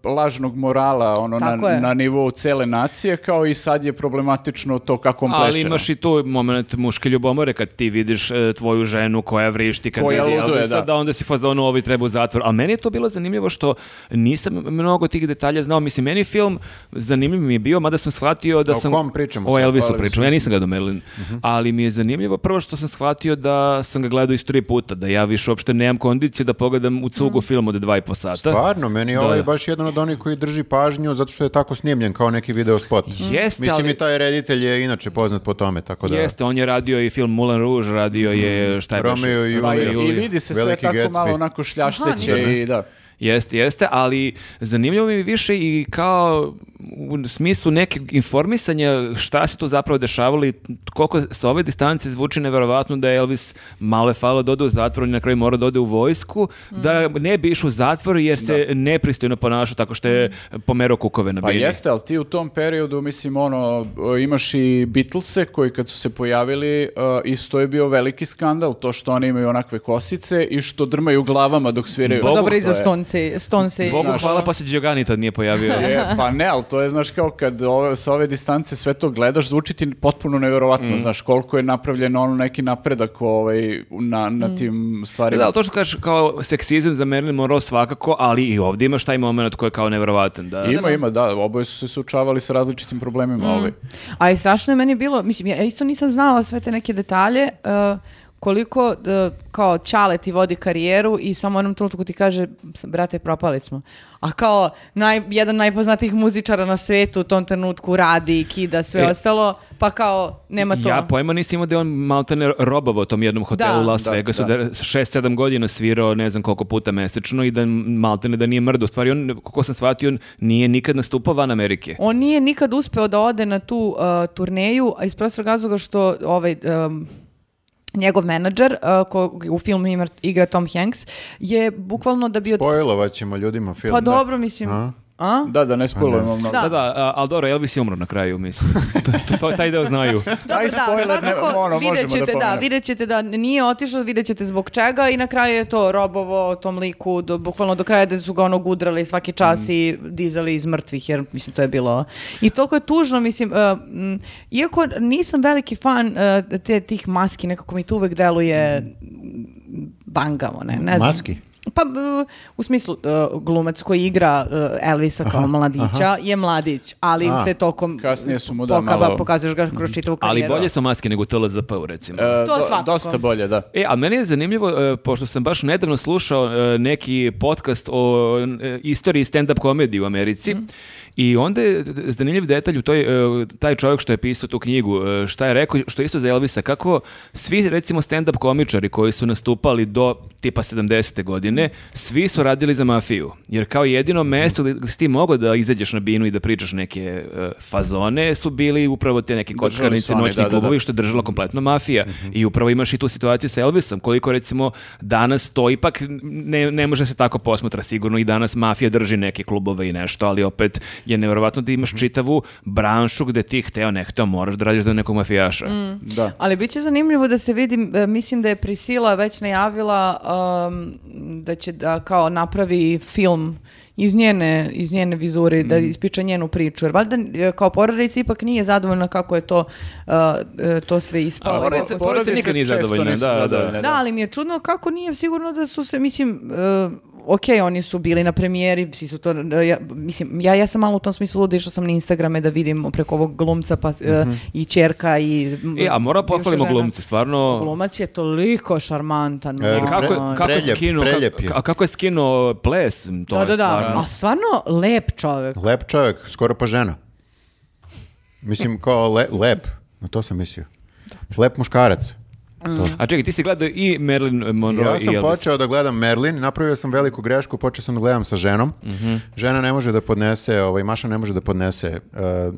e, lažnog morala, ono, Tako na, je. na nivou cele nacije, kao i sad je problematično to kako on Ali imaš imaš i tu moment muške ljubomore kad ti vidiš e, tvoju ženu koja vrišti, kad koja vidi luduje, da. da. onda si fazonu ovi treba u zatvor. A meni je to bilo zanimljivo što nisam mnogo tih detalja znao. Mislim, meni film zanimljiv mi je bio, mada sam shvatio da o sam... O kom pričamo? O Elvisu pričamo, ja nisam gledao Merlin. Uh mhm. -huh. Ali mi je zanimljivo prvo što sam shvatio da sam ga gledao iz tri puta, da ja više uopšte nemam kondicije da pogledam u cugu mm. film od dva i po sata. Stvarno, meni da. ovaj da. baš jedan od onih koji drži pažnju zato što je tako snimljen kao neki video spot. Jeste, Mislim ali... i taj reditelj je inače poznat po tome tome, tako da... Jeste, on je radio i film Mulan Rouge, radio je, mhm. šta je baš? Romeo i Julija. I vidi se sve tako Gatsby. malo onako šljašteće i da. Jeste, jeste, ali zanimljivo mi više i kao u smislu neke informisanja šta se to zapravo dešavalo i koliko sa ove distance zvuči neverovatno da Elvis male falo dodu da u zatvor i na kraju mora da ode u vojsku, mm. da ne bi išao u zatvor jer se da. nepristojno ponašao tako što je pomerao kukove na bini. Pa jeste, ali ti u tom periodu, mislim, ono, imaš i Beatlese koji kad su se pojavili, uh, isto je bio veliki skandal, to što oni imaju onakve kosice i što drmaju glavama dok sviraju. Pa Bogu, dobro, i za Stonci, Stonci. Bogu hvala pa se Giogani tad nije pojavio. je, pa ne, ali to je, znaš, kao kad ove, sa ove distance sve to gledaš, zvuči ti potpuno nevjerovatno, mm. znaš, koliko je napravljen ono neki napredak ovaj, na, na mm. tim stvarima. Da, ali to što kažeš kao seksizam za Marilyn Monroe svakako, ali i ovdje imaš taj moment koji je kao nevjerovatan. Da. Ima, ima, da, oboje su se suočavali sa različitim problemima. Mm. Ovaj. A i strašno je meni bilo, mislim, ja isto nisam znala sve te neke detalje, uh, koliko uh, kao čale ti vodi karijeru i samo onom trenutku ti kaže brate propali smo. A kao naj, jedan najpoznatijih muzičara na svetu u tom trenutku radi i kida sve e, ostalo, pa kao nema to. Ja pojma nisi imao da je on maltene robovao tom jednom hotelu u da, Las da, Vegasu, da, da 6-7 godina svirao ne znam koliko puta mesečno i da maltene da nije mrdo. U stvari on, kako sam shvatio, on nije nikad nastupao van Amerike. On nije nikad uspeo da ode na tu uh, turneju, a iz prostog razloga što ovaj... Um, njegov menadžer, uh, ko u filmu igra Tom Hanks, je bukvalno da bi... Od... Spojlovat ćemo ljudima film. Pa da. dobro, mislim, A? A? Da, da, ne spojlujemo mnogo. Da, da, da ali dobro, Elvis je umro na kraju, mislim. to, to, to, taj deo znaju. Dobro, da, Taj da, spoiler ne- svakako ono, da vidjet da ćete, da, pomenemo. vidjet ćete da nije otišao, vidjet ćete zbog čega i na kraju je to robovo tom liku, do, bukvalno do kraja da su ga ono gudrali svaki čas mhm. i dizali iz mrtvih, jer mislim to je bilo. I toliko je tužno, mislim, e, m, iako nisam veliki fan e, te, tih maski, nekako mi to uvek deluje m, mhm. bangavo, ne, ne znam. Maski? Pa, e, u smislu, e, glumac koji igra e, Elvisa kao aha, mladića aha. je mladić, ali A, se tokom kasnije su mu da pokaba, malo... pokazuješ ga kroz čitavu karijeru. Ali bolje su maske nego TLZP-u, recimo. E, to do, svakako. Dosta bolje, da. E, a meni je zanimljivo, pošto sam baš nedavno slušao neki podcast o istoriji stand-up komedije u Americi, mm. I onda je zanimljiv detalj u toj, e, taj čovjek što je pisao tu knjigu, e, šta je rekao, što je isto za Elvisa, kako svi recimo stand-up komičari koji su nastupali do tipa 70. godine, svi su radili za mafiju. Jer kao jedino mesto gdje si ti mogao da izađeš na binu i da pričaš neke e, fazone su bili upravo te neke da, kockarnice, da, noćni da, da. klubovi da, što je držala kompletno mafija. Mm -hmm. I upravo imaš i tu situaciju sa Elvisom, koliko recimo danas to ipak ne, ne može se tako posmatra sigurno i danas mafija drži neke klubove i nešto, ali opet je nevjerovatno da imaš mhm. čitavu branšu gde ti hteo ne hteo moraš da radiš za da nekog mafijaša. Mm. Da. Ali bit će zanimljivo da se vidi, e, mislim da je Prisila već najavila um, da će da kao napravi film iz njene, iz njene vizure, da mhm. ispiče njenu priču. Jer valjda e, kao porodica ipak nije zadovoljna kako je to, uh, to sve ispalo. A porodica, porodica nikad nije zadovoljna. Da, da, da, da, ali mi je čudno kako nije sigurno da su se, mislim, uh, ok, oni su bili na premijeri, svi su to, e, ja, mislim, ja, ja sam malo u tom smislu luda, sam na Instagrame da vidim preko ovog glumca pa, mm -hmm. i čerka i... E, a mora pohvalimo glumce, stvarno... Glumac je toliko šarmantan. E, kako, je, kako preljep, je skinu, ka, a kako je skino ples, to da, je da, da, da. stvarno... Da, a stvarno lep čovjek. Lep čovjek, skoro pa žena. Mislim, kao le, lep, na to sam mislio. Lep muškarac. Mm. A čekaj, ti si gledao i Merlin Monroe Ja sam počeo da gledam Merlin, napravio sam veliku grešku, počeo sam da gledam sa ženom. Mm Žena ne može da podnese, ovaj, Maša ne može da podnese e,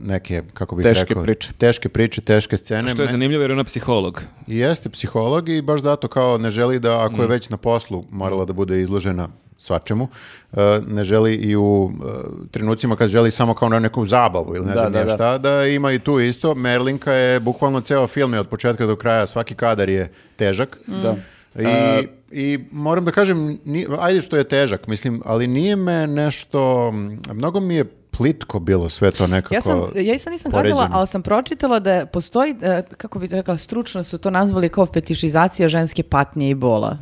neke, kako bih teške rekao, priče. teške priče, teške scene. Što je zanimljivo jer ona psiholog. I jeste psiholog i baš zato kao ne želi da, ako je mm. već na poslu, morala da bude izložena svačemu, e, ne želi i u e, trenucima kad želi samo kao na neku zabavu ili ne da, znam da, da. šta, da ima i tu isto. Merlinka je bukvalno ceo film je od početka do kraja, svaki kadar je težak. Mm. Da. I, I moram da kažem, nije, ajde što je težak, mislim, ali nije me nešto, mnogo mi je plitko bilo sve to nekako Ja sam, ja sam nisam porezano. gledala, ali sam pročitala da postoji, e, kako bih rekla, stručno su to nazvali kao fetišizacija ženske patnje i bola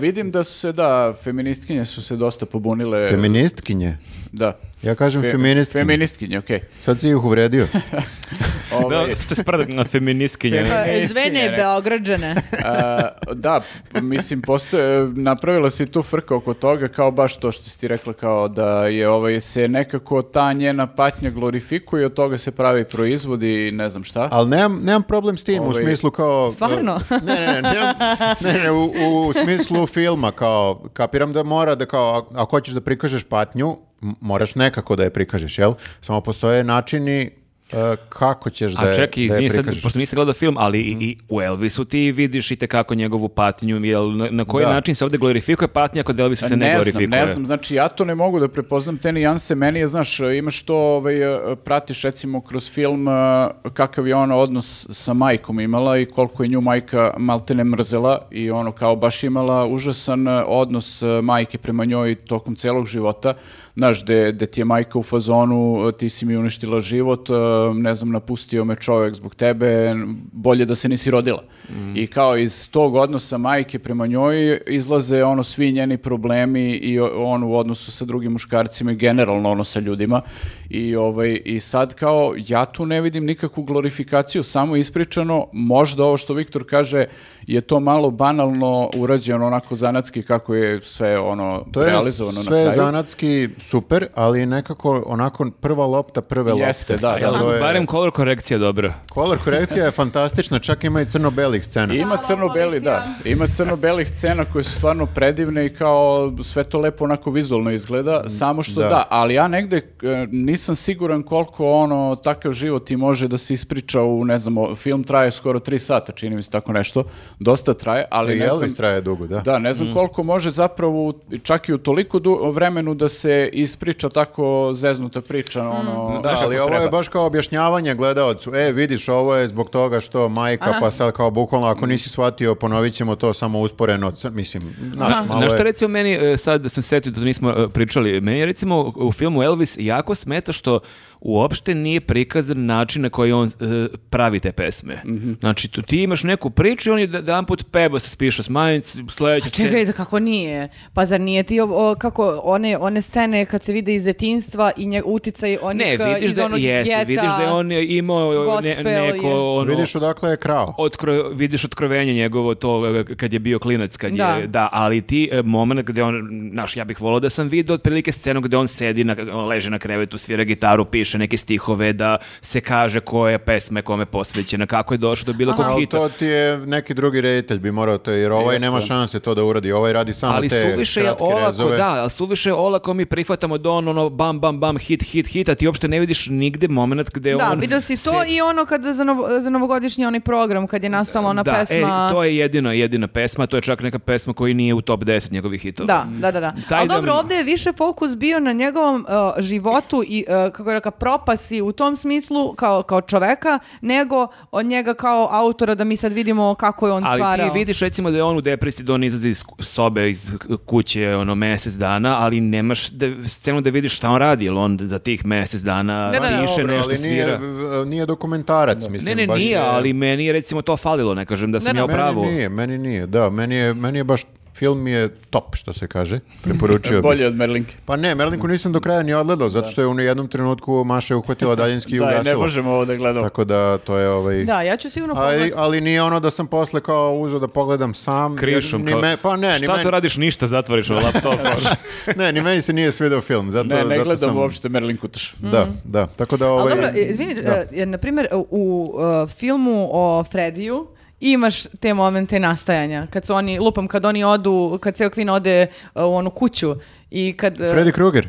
vidim da su se, da, feministkinje su se dosta pobunile. Feministkinje? Da. Ja kažem Fe, feministkinja. Feministkinja, okej. Okay. Sad si ih uvredio. Ove... Da, ste sprad na feministkinje. Pa, zvene Beograđane. uh, da, mislim, postoje, napravila se tu frka oko toga, kao baš to što si ti rekla, kao da je ovaj, se nekako ta njena patnja glorifikuje, od toga se pravi proizvod i ne znam šta. Ali nemam, nemam problem s tim, ovaj... u smislu kao... E, Stvarno? Ne, ne, ne, nemam, ne, ne u, u smislu filma, kao, kapiram da mora da kao, ako hoćeš da prikažeš patnju, moraš nekako da je prikažeš, jel? Samo postoje načini uh, kako ćeš da je, A čekaj, da izvini, sad, pošto nisam gledao film, ali i, mhm. i u Elvisu ti vidiš i tekako njegovu patnju, jel, na, na koji da. način se ovde glorifikuje patnja kod Elvisa se ne, ne glorifikuje? Ne znam, znači ja to ne mogu da prepoznam te nijanse, meni je, znaš, imaš to, ovaj, e, pratiš recimo kroz film e, kakav je ona odnos sa majkom imala i koliko je nju majka maltene mrzela i ono kao baš imala užasan odnos majke prema njoj tokom celog života, znaš, gde, gde ti je majka u fazonu, ti si mi uništila život, e, ne znam, napustio me čovjek zbog tebe, bolje da se nisi rodila. Mm. I kao iz tog odnosa majke prema njoj izlaze ono svi njeni problemi i on u odnosu sa drugim muškarcima i generalno ono sa ljudima I, ovaj, I sad kao, ja tu ne vidim nikakvu glorifikaciju, samo ispričano, možda ovo što Viktor kaže je to malo banalno urađeno onako zanatski kako je sve ono to realizovano je sve na kraju. zanatski super, ali nekako onako prva lopta prve Jeste, lopte. Jeste, da. da. Jel, je... Barem color korekcija dobro. Color korekcija je fantastična, čak ima i crno-belih scena. Ima crno-beli, da. Ima crno-belih scena koje su stvarno predivne i kao sve to lepo onako vizualno izgleda, mm, samo što da, da ali ja negde e, nisam nisam siguran koliko ono, takav život i može da se ispriča u, ne znam, film traje skoro 3 sata, čini mi se tako nešto, dosta traje, ali I ne traje dugo, da. Da, ne znam mm. koliko može zapravo, čak i u toliko du, vremenu da se ispriča tako zeznuta priča, mm. ono... Da, ali ovo je baš kao objašnjavanje gledaocu, e, vidiš, ovo je zbog toga što majka, Aha. pa sad kao bukvalno, ako nisi shvatio, ponovićemo to samo usporeno, mislim, naš, da. malo je... što recimo meni, e, sad da sam setio da to nismo e, pričali, meni je recimo u filmu Elvis jako smet это, что uopšte nije prikazan način na koji on e, pravi te pesme. Mm -hmm. Znači, tu, ti imaš neku priču i on je da, da dan put peba se spiša s majic, sledeća scena. Čekaj, da kako nije? Pa zar nije ti, o, o, kako one, one scene kad se vide iz detinstva i nje, uticaj onih ne, vidiš iz da, onog jeste, djeta, vidiš da je on imao e, ne, neko... Je. Ono, vidiš odakle je krao. Otkro, vidiš otkrovenje njegovo to e, kad je bio klinac, kad da. je... Da, ali ti e, moment gde on, naš, ja bih volao da sam vidio otprilike scenu gde on sedi, na, leže na krevetu, svira gitaru, piše napiše neke stihove, da se kaže koja pesma kome posvećena, kako je došlo do bilo kog hita. Ali to ti je neki drugi reditelj bi morao to, jer ovaj nema šanse to da uradi, ovaj radi samo ali te suviše je olako, rezove. Da, ali suviše je olako mi prihvatamo da on ono bam, bam, bam, hit, hit, hit, a ti uopšte ne vidiš nigde moment gde da, on... Da, vidio si to se... i ono kada za, novo, za novogodišnji onaj program, kad je nastala ona da, e, pesma... E, to je jedina, jedina pesma, to je čak neka pesma koji nije u top 10 njegovih hitova. Da, da, da. da. ali da dobro, ovde je više fokus bio na njegovom uh, životu i, uh, kako je rekao, propasi u tom smislu kao, kao čoveka, nego od njega kao autora da mi sad vidimo kako je on ali stvarao. Ali ti vidiš recimo da je on u depresiji, da on izlazi iz sobe, iz kuće ono mesec dana, ali nemaš da, scenu da vidiš šta on radi, jer on za tih mesec dana ne, ne, piše dobro, nešto, ali svira. Nije, nije dokumentarac, da. mislim. Ne, ne, baš nije, je... ali meni je recimo to falilo, ne kažem da sam ne, ja u pravu. Meni nije, meni nije, da, meni je, meni je baš film je top, što se kaže. Preporučio Bolje od Merlinke. Pa ne, Merlinku nisam do kraja ni odgledao, zato da. što je u jednom trenutku Maša uhvatila da, daljinski i ugasila. Da, ne možemo ovo da gledamo. Tako da to je ovaj... Da, ja ću sigurno pogledati. Ali, ali nije ono da sam posle kao uzeo da pogledam sam. Krišom. Ni kao... me, pa ne, ni Šta meni... to radiš ništa, zatvoriš na ovaj laptop. ne, ni meni se nije svidao film. Zato, ne, ne zato gledam sam... uopšte Merlin Kutaš. Mm -hmm. Da, da. Mhm. Tako da ovaj... Ali dobro, izvini, da. E, jer na primjer u uh, filmu o Frediju, imaš te momente nastajanja. Kad su oni, lupam, kad oni odu, kad ceo Queen ode uh, u onu kuću i kad... Uh, Freddy Krueger.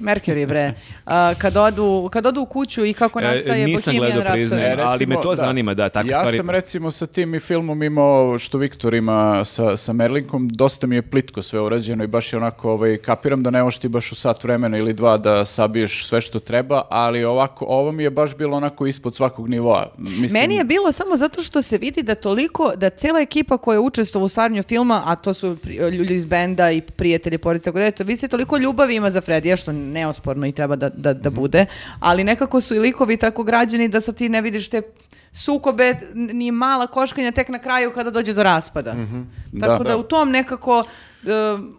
Mercury, bre a, kad, odu, kad odu u kuću i kako e, nastaje e, nisam Bohemian Rhapsody. Priznajem, ali me to da, zanima, da, takve ja stvari. Ja sam recimo sa tim i filmom imao što Viktor ima sa, sa Merlinkom, dosta mi je plitko sve urađeno i baš je onako ovaj, kapiram da ne možeš ti baš u sat vremena ili dva da sabiješ sve što treba, ali ovako, ovo mi je baš bilo onako ispod svakog nivoa. Mislim... Meni je bilo samo zato što se vidi da toliko, da cela ekipa koja je učestvovala u stvaranju filma, a to su ljudi iz benda i prijatelji, porodice, tako da, to vidi se toliko ljubavi ima za Fredija, što neosporno i treba da da, da mhm. bude, ali nekako su i likovi tako građeni da sad ti ne vidiš te sukobe, ni mala koškanja tek na kraju kada dođe do raspada. Mm -hmm. Tako da, da, da, u tom nekako e,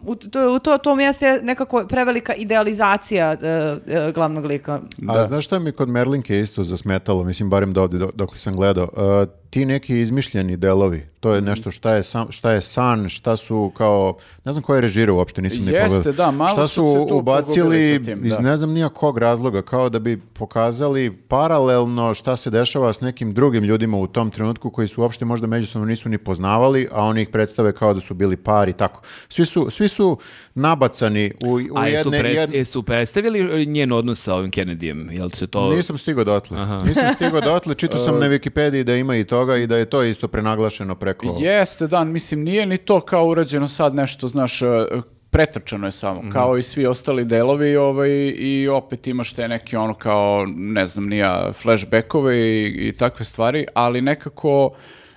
u, to, u to, tom jeste nekako prevelika idealizacija uh, glavnog lika. Da. A znaš što mi kod Merlinke isto zasmetalo, mislim barem da do ovde dok, dok sam gledao, uh, ti neki izmišljeni delovi, to je mhm. nešto šta je, san, šta je san, šta su kao, ne znam ko je režirao uopšte, nisam Jeste, ni pogledao. Da, malo šta su, su ubacili tim, iz da. ne znam nijakog razloga, kao da bi pokazali paralelno šta se dešava s nekim drugim ljudima u tom trenutku koji su uopšte možda međusobno nisu ni poznavali, a oni ih predstave kao da su bili par i tako. Svi su, svi su nabacani u, u A jesu, jedne... Pres, jedne... Jesu predstavili njen odnos sa ovim Kennedyjem? Jel se to... Nisam stigao dotle. Aha. Nisam stigao dotle, čitao sam na Wikipediji da ima i toga i da je to isto prenaglašeno preko... Jeste, dan, mislim, nije ni to kao urađeno sad nešto, znaš, e, pretrčano je samo, mm -hmm. kao mhm. i svi ostali delovi ovaj, i opet imaš te neke ono kao, ne znam, nija flashbackove i, i takve stvari, ali nekako...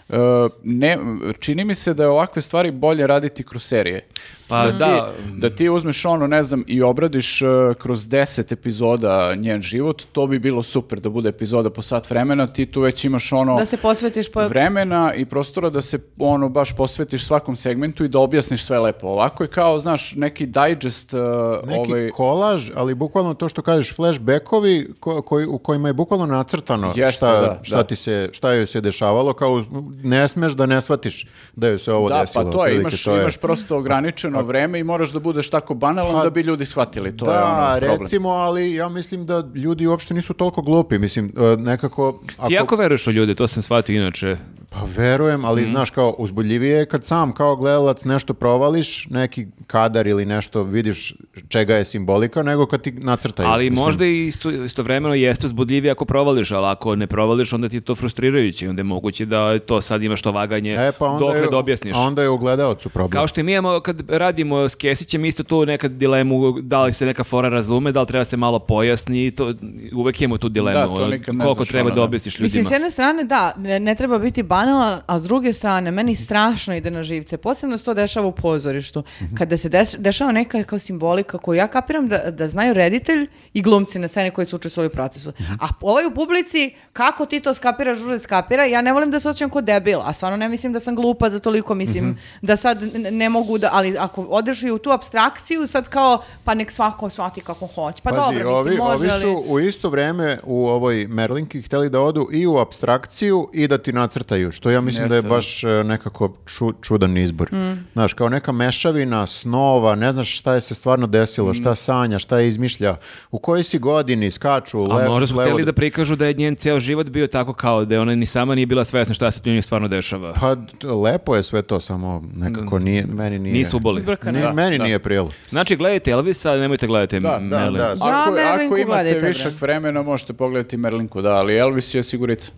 Uh, ne, čini mi se da je ovakve stvari bolje raditi kroz serije. Pa da, da, ti, da ti uzmeš ono, ne znam, i obradiš uh, kroz 10 epizoda njen život, to bi bilo super da bude epizoda po sat vremena, ti tu već imaš ono... Da se posvetiš po... Vremena i prostora da se ono baš posvetiš svakom segmentu i da objasniš sve lepo. Ovako je kao, znaš, neki digest... Uh, neki ovaj... kolaž, ali bukvalno to što kažeš, flashbackovi ko, koji, u kojima je bukvalno nacrtano Jeste, šta, da, šta, da. Ti se, šta joj se dešavalo, kao ne smeš da ne shvatiš da joj se ovo da, pa desilo. Da, pa to je, imaš, to je... imaš prosto ograničeno određeno vreme i moraš da budeš tako banalan ha, pa da bi ljudi shvatili. To da, je recimo, ali ja mislim da ljudi uopšte nisu toliko glupi. Mislim, e, nekako... Ako... Ti jako veruješ u ljude, to sam shvatio inače. Pa verujem, ali mm. znaš kao uzbudljivije kad sam kao gledalac nešto provališ, neki kadar ili nešto vidiš čega je simbolika, nego kad ti nacrtaju. Ali mislim. možda i isto, istovremeno jeste uzbudljivije ako provališ, ali ako ne provališ onda ti je to frustrirajuće, i onda je moguće da to sad imaš to vaganje e, pa onda dokle je, objasniš. A onda je u gledalcu problem. Kao što mi imamo kad radimo s Kesićem isto tu nekad dilemu da li se neka fora razume, da li treba se malo pojasni, to, uvek imamo tu da, dilemu da, koliko treba ono, da, da objasniš ljudima. Mislim, s jedne strane da, ne, ne treba biti ban strane, a, a s druge strane, meni mhm. strašno ide na živce. Posebno se to dešava u pozorištu. Mhm. Kada se deš, dešava neka kao simbolika koju ja kapiram da, da znaju reditelj i glumci na sceni koji su učestvovali u procesu. Mhm. A ovaj u publici, kako ti to skapiraš, užas skapira, ja ne volim da se osjećam kao debil, a stvarno ne mislim da sam glupa za toliko, mislim mm -hmm. da sad ne mogu da, ali ako odeš u tu abstrakciju, sad kao, pa nek svako shvati kako hoće. Pa Pazi, dobro, mislim, ovi, može, ovi su ali... u isto vreme u ovoj Merlinki hteli da odu i u abstrakciju i da ti nacrtaju Srbiju, što ja mislim da Jeste. da je baš e, nekako ču, čudan izbor. Mm. Znaš, kao neka mešavina snova, ne znaš šta je se stvarno desilo, mm. šta sanja, šta je izmišlja, u kojoj si godini skaču. A levo, možda su htjeli da prikažu da je njen ceo život bio tako kao da ona ni sama nije bila svesna šta se tu njoj stvarno dešava. Pa lepo je sve to, samo nekako mm. nije, meni nije. Nisu boli. Ni, da, meni da. nije prijelo. Znači, gledajte Elvisa, nemojte gledati da, Merlin. Da, da. Ako, da. ja, ako imate višak vremena, možete pogledati Merlinku, da, ali Elvis je sigurica.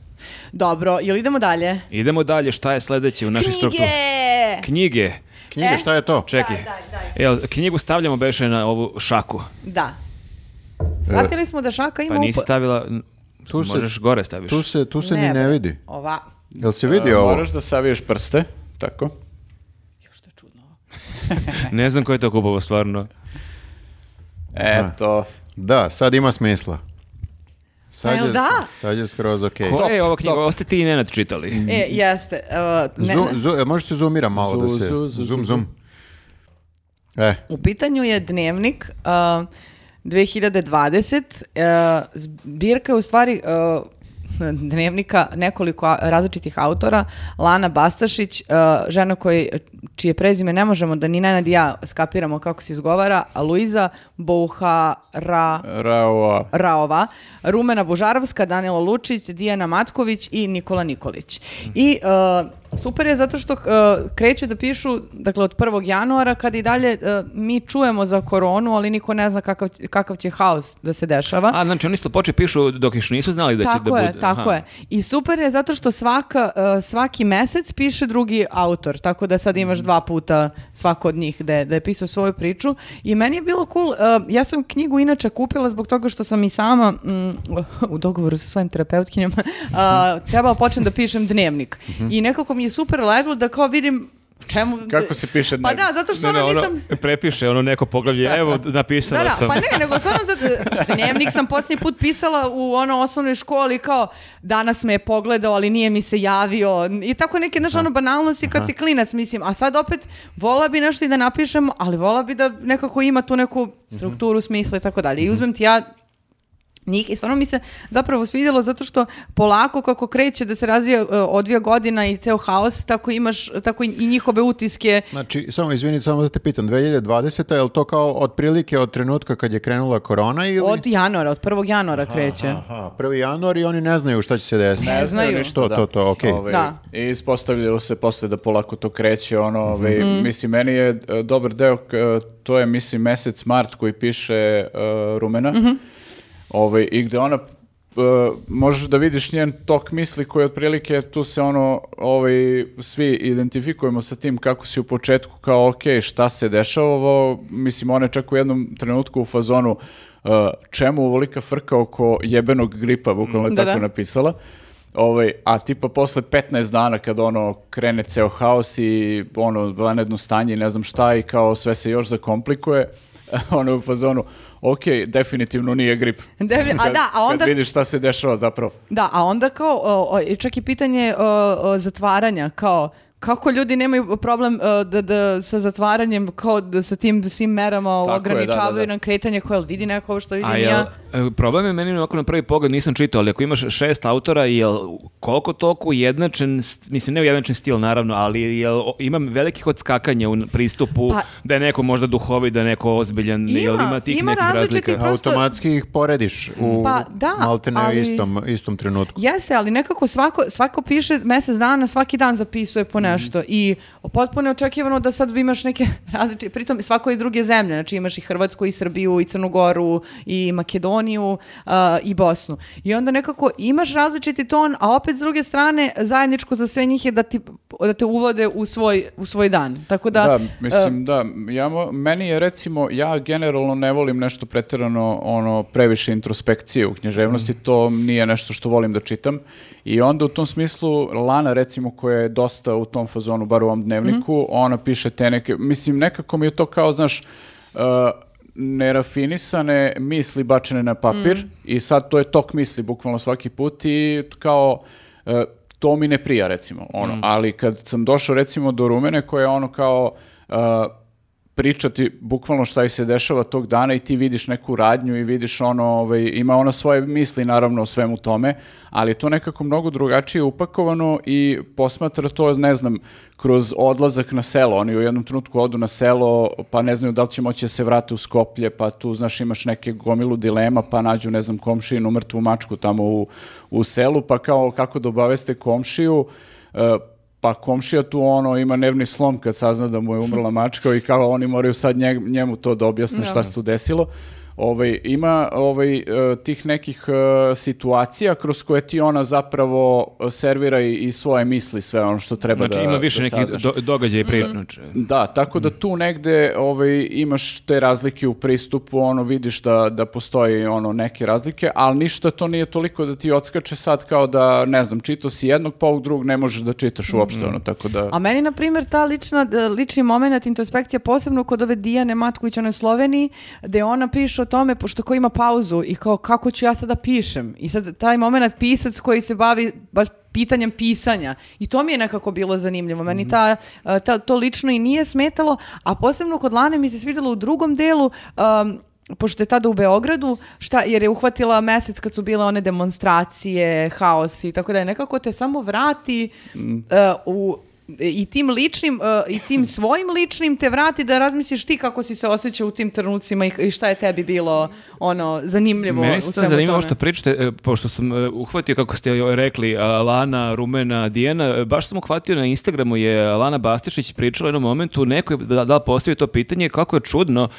Dobro, jel idemo dalje? Idemo dalje, šta je sledeće u našoj strukturi? Knjige! Knjige. e? šta je to? Eh, Čekaj. da, da, daj. Jel, knjigu stavljamo beše na ovu šaku. Da. Shvatili smo da šaka ima... Pa nisi stavila... Tu se, možeš gore staviš. Tu se, tu se ne, ni ne vidi. Ova. Jel se vidi e, ovo? Moraš da saviješ prste, tako. Još to čudno. ne znam ko je to kupovao stvarno. Eto. Da, sad ima smisla. Sad je, da? sad je skroz okej. Okay. Ko je ovo knjigo? Ovo ste ti i Nenad čitali. E, jeste. Uh, ne, zoom, zoom, možete zoomira malo da zoom, da se... Zoom, zoom. zoom. E. U pitanju je dnevnik uh, 2020. Uh, zbirka je u stvari... Uh, dnevnika nekoliko različitih autora, Lana Bastašić, e, žena koji, čije prezime ne možemo da ni Nenad i ja skapiramo kako se izgovara, a Luiza Bouha Ra... Raova. Raova, Rumena Bužarovska, Danilo Lučić, Dijana Matković i Nikola Nikolić. I uh, Super je zato što uh, kreću da pišu, dakle od 1. januara kad i dalje uh, mi čujemo za koronu, ali niko ne zna kakav, kakav će haos da se dešava. A znači oni su počeli da pišu dok još nisu znali da tako će da bude. Tako je, tako je. I super je zato što svaka, uh, svaki mesec piše drugi autor, tako da sad imaš mm. dva puta svako od njih da je, da je pisao svoju priču. I meni je bilo cool, ja sam knjigu inače kupila zbog toga što sam i sama mm, u dogovoru sa svojim terapeutkinjama mhm. trebala počnem da pišem dnevnik. Mhm. I nekako mi je super leglo da kao vidim čemu... Kako se piše? Pa da, zato što stvarno nisam... Ono, prepiše ono neko poglavlje, da, evo, da. napisala da, da, sam. Pa ne, nego stvarno, zato, dnevnik sam posljednji put pisala u ono osnovnoj školi kao danas me je pogledao, ali nije mi se javio. I tako neke, znaš, da. ono banalnosti kad Aha. klinac, mislim. A sad opet, vola bi nešto i da napišem, ali vola bi da nekako ima tu neku strukturu, smisla i tako dalje. I mhm. uzmem ti ja njih i stvarno mi se zapravo svidjelo zato što polako kako kreće da se razvija e, od dvije godina i ceo haos, tako imaš tako i njihove utiske. Znači, samo izvinite samo da te pitam, 2020. je li to kao otprilike od trenutka kad je krenula korona ili? Od januara, od 1. januara aha, kreće. Aha, 1. januar i oni ne znaju šta će se desiti. Ne znaju. Ništa, to, da. to, to, okej. Okay. Ovaj, da. I ispostavilo se posle da polako to kreće, ono, ove, ovaj, mm mislim, meni je e, dobar deo, e, to je, mislim, mesec mart koji piše uh, Rumena. Mm -hmm Ovaj, I gde ona Uh, možeš da vidiš njen tok misli koji otprilike tu se ono ovaj, svi identifikujemo sa tim kako si u početku kao ok šta se dešava mislim ona je čak u jednom trenutku u fazonu uh, čemu ovolika frka oko jebenog gripa bukvalno je da, tako da. napisala ovaj, a tipa posle 15 dana kad ono krene ceo haos i ono vanedno stanje i ne znam šta i kao sve se još zakomplikuje ono u fazonu ok, definitivno nije grip. Defi a da, a onda... Kad vidiš šta se dešava zapravo. Da, a onda kao, o, o, čak i pitanje o, zatvaranja, kao, kako ljudi nemaju problem uh, da, da, sa zatvaranjem kao da, sa tim svim merama Tako ograničavaju je, da, da, da. na kretanje koje vidi neko što vidi vidim ja. Problem je meni onako na prvi pogled nisam čitao, ali ako imaš šest autora, je koliko toliko ujednačen, mislim ne ujednačen stil naravno, ali jel, imam velikih odskakanja u pristupu pa, da je neko možda duhovi, da je neko ozbiljan, ima, jel, ima tih ima nekih razlika. Prosto... Automatski ih porediš u pa, da, maltene ali, istom, istom trenutku. Jeste, ali nekako svako, svako piše mesec dana, svaki dan zapisuje po nešto mm. i potpuno je očekivano da sad imaš neke različite, pritom svako je druge zemlje, znači imaš i Hrvatsku i Srbiju i Crnu Goru i Makedoniju Makedoniju uh, i Bosnu. I onda nekako imaš različiti ton, a opet s druge strane zajedničko za sve njih je da, ti, da te uvode u svoj, u svoj dan. Tako da... Da, e, mislim, uh, da. Ja, meni je recimo, ja generalno ne volim nešto pretjerano ono, previše introspekcije u književnosti, mm. to nije nešto što volim da čitam. I onda u tom smislu Lana recimo koja je dosta u tom fazonu, bar u ovom dnevniku, mm. ona piše te neke, mislim nekako mi je to kao, znaš, uh, nerafinisane misli bačene na papir mm. i sad to je tok misli bukvalno svaki put i kao e, to mi ne prija recimo ono mm. ali kad sam došao recimo do Rumene koja je ono kao Uh, pričati bukvalno šta ih se dešava tog dana i ti vidiš neku radnju i vidiš ono, ovaj, ima ona svoje misli naravno o svemu tome, ali je to nekako mnogo drugačije upakovano i posmatra to, ne znam, kroz odlazak na selo. Oni u jednom trenutku odu na selo, pa ne znaju da li će moći da se vrate u Skoplje, pa tu, znaš, imaš neke gomilu dilema, pa nađu, ne znam, komšinu mrtvu mačku tamo u, u selu, pa kao kako da obaveste komšiju, Uh, pa komšija tu ono ima nevni slom kad sazna da mu je umrla mačka i kao oni moraju sad njemu to da objasne šta da. se tu desilo. Ovaj, ima ovaj, e, tih nekih e, situacija kroz koje ti ona zapravo e, servira i, svoje misli, sve ono što treba znači, da Znači ima da više da nekih do, događaja i mm. Da, tako da mhm. tu negde ovaj, imaš te razlike u pristupu, ono vidiš da, da postoji ono neke razlike, ali ništa to nije toliko da ti odskače sad kao da, ne znam, čito si jednog, pa ovog drugog ne možeš da čitaš uopšte, mm. ono, tako da... A meni, na primjer, ta lična, lični moment introspekcija, posebno kod ove Dijane Matković, ona je Sloveniji, gde ona piše o tome, pošto ko ima pauzu i kao kako ću ja sada pišem. I sad taj moment pisac koji se bavi baš pitanjem pisanja. I to mi je nekako bilo zanimljivo. Meni mhm. ta, ta, to lično i nije smetalo, a posebno kod Lane mi se svidjelo u drugom delu um, pošto je tada u Beogradu, šta, jer je uhvatila mesec kad su bile one demonstracije, haos i tako da je nekako te samo vrati mm. uh, u i tim ličnim uh, i tim svojim ličnim te vrati da razmisliš ti kako si se osjećao u tim trenucima i, i šta je tebi bilo ono zanimljivo Meni u svemu tome. Meni zanimljivo što pričate, e, pošto sam e, uhvatio kako ste joj rekli Lana, Rumena, Dijena, baš sam uhvatio na Instagramu je Lana Bastišić pričala u jednom momentu, neko je da, da postavio to pitanje kako je čudno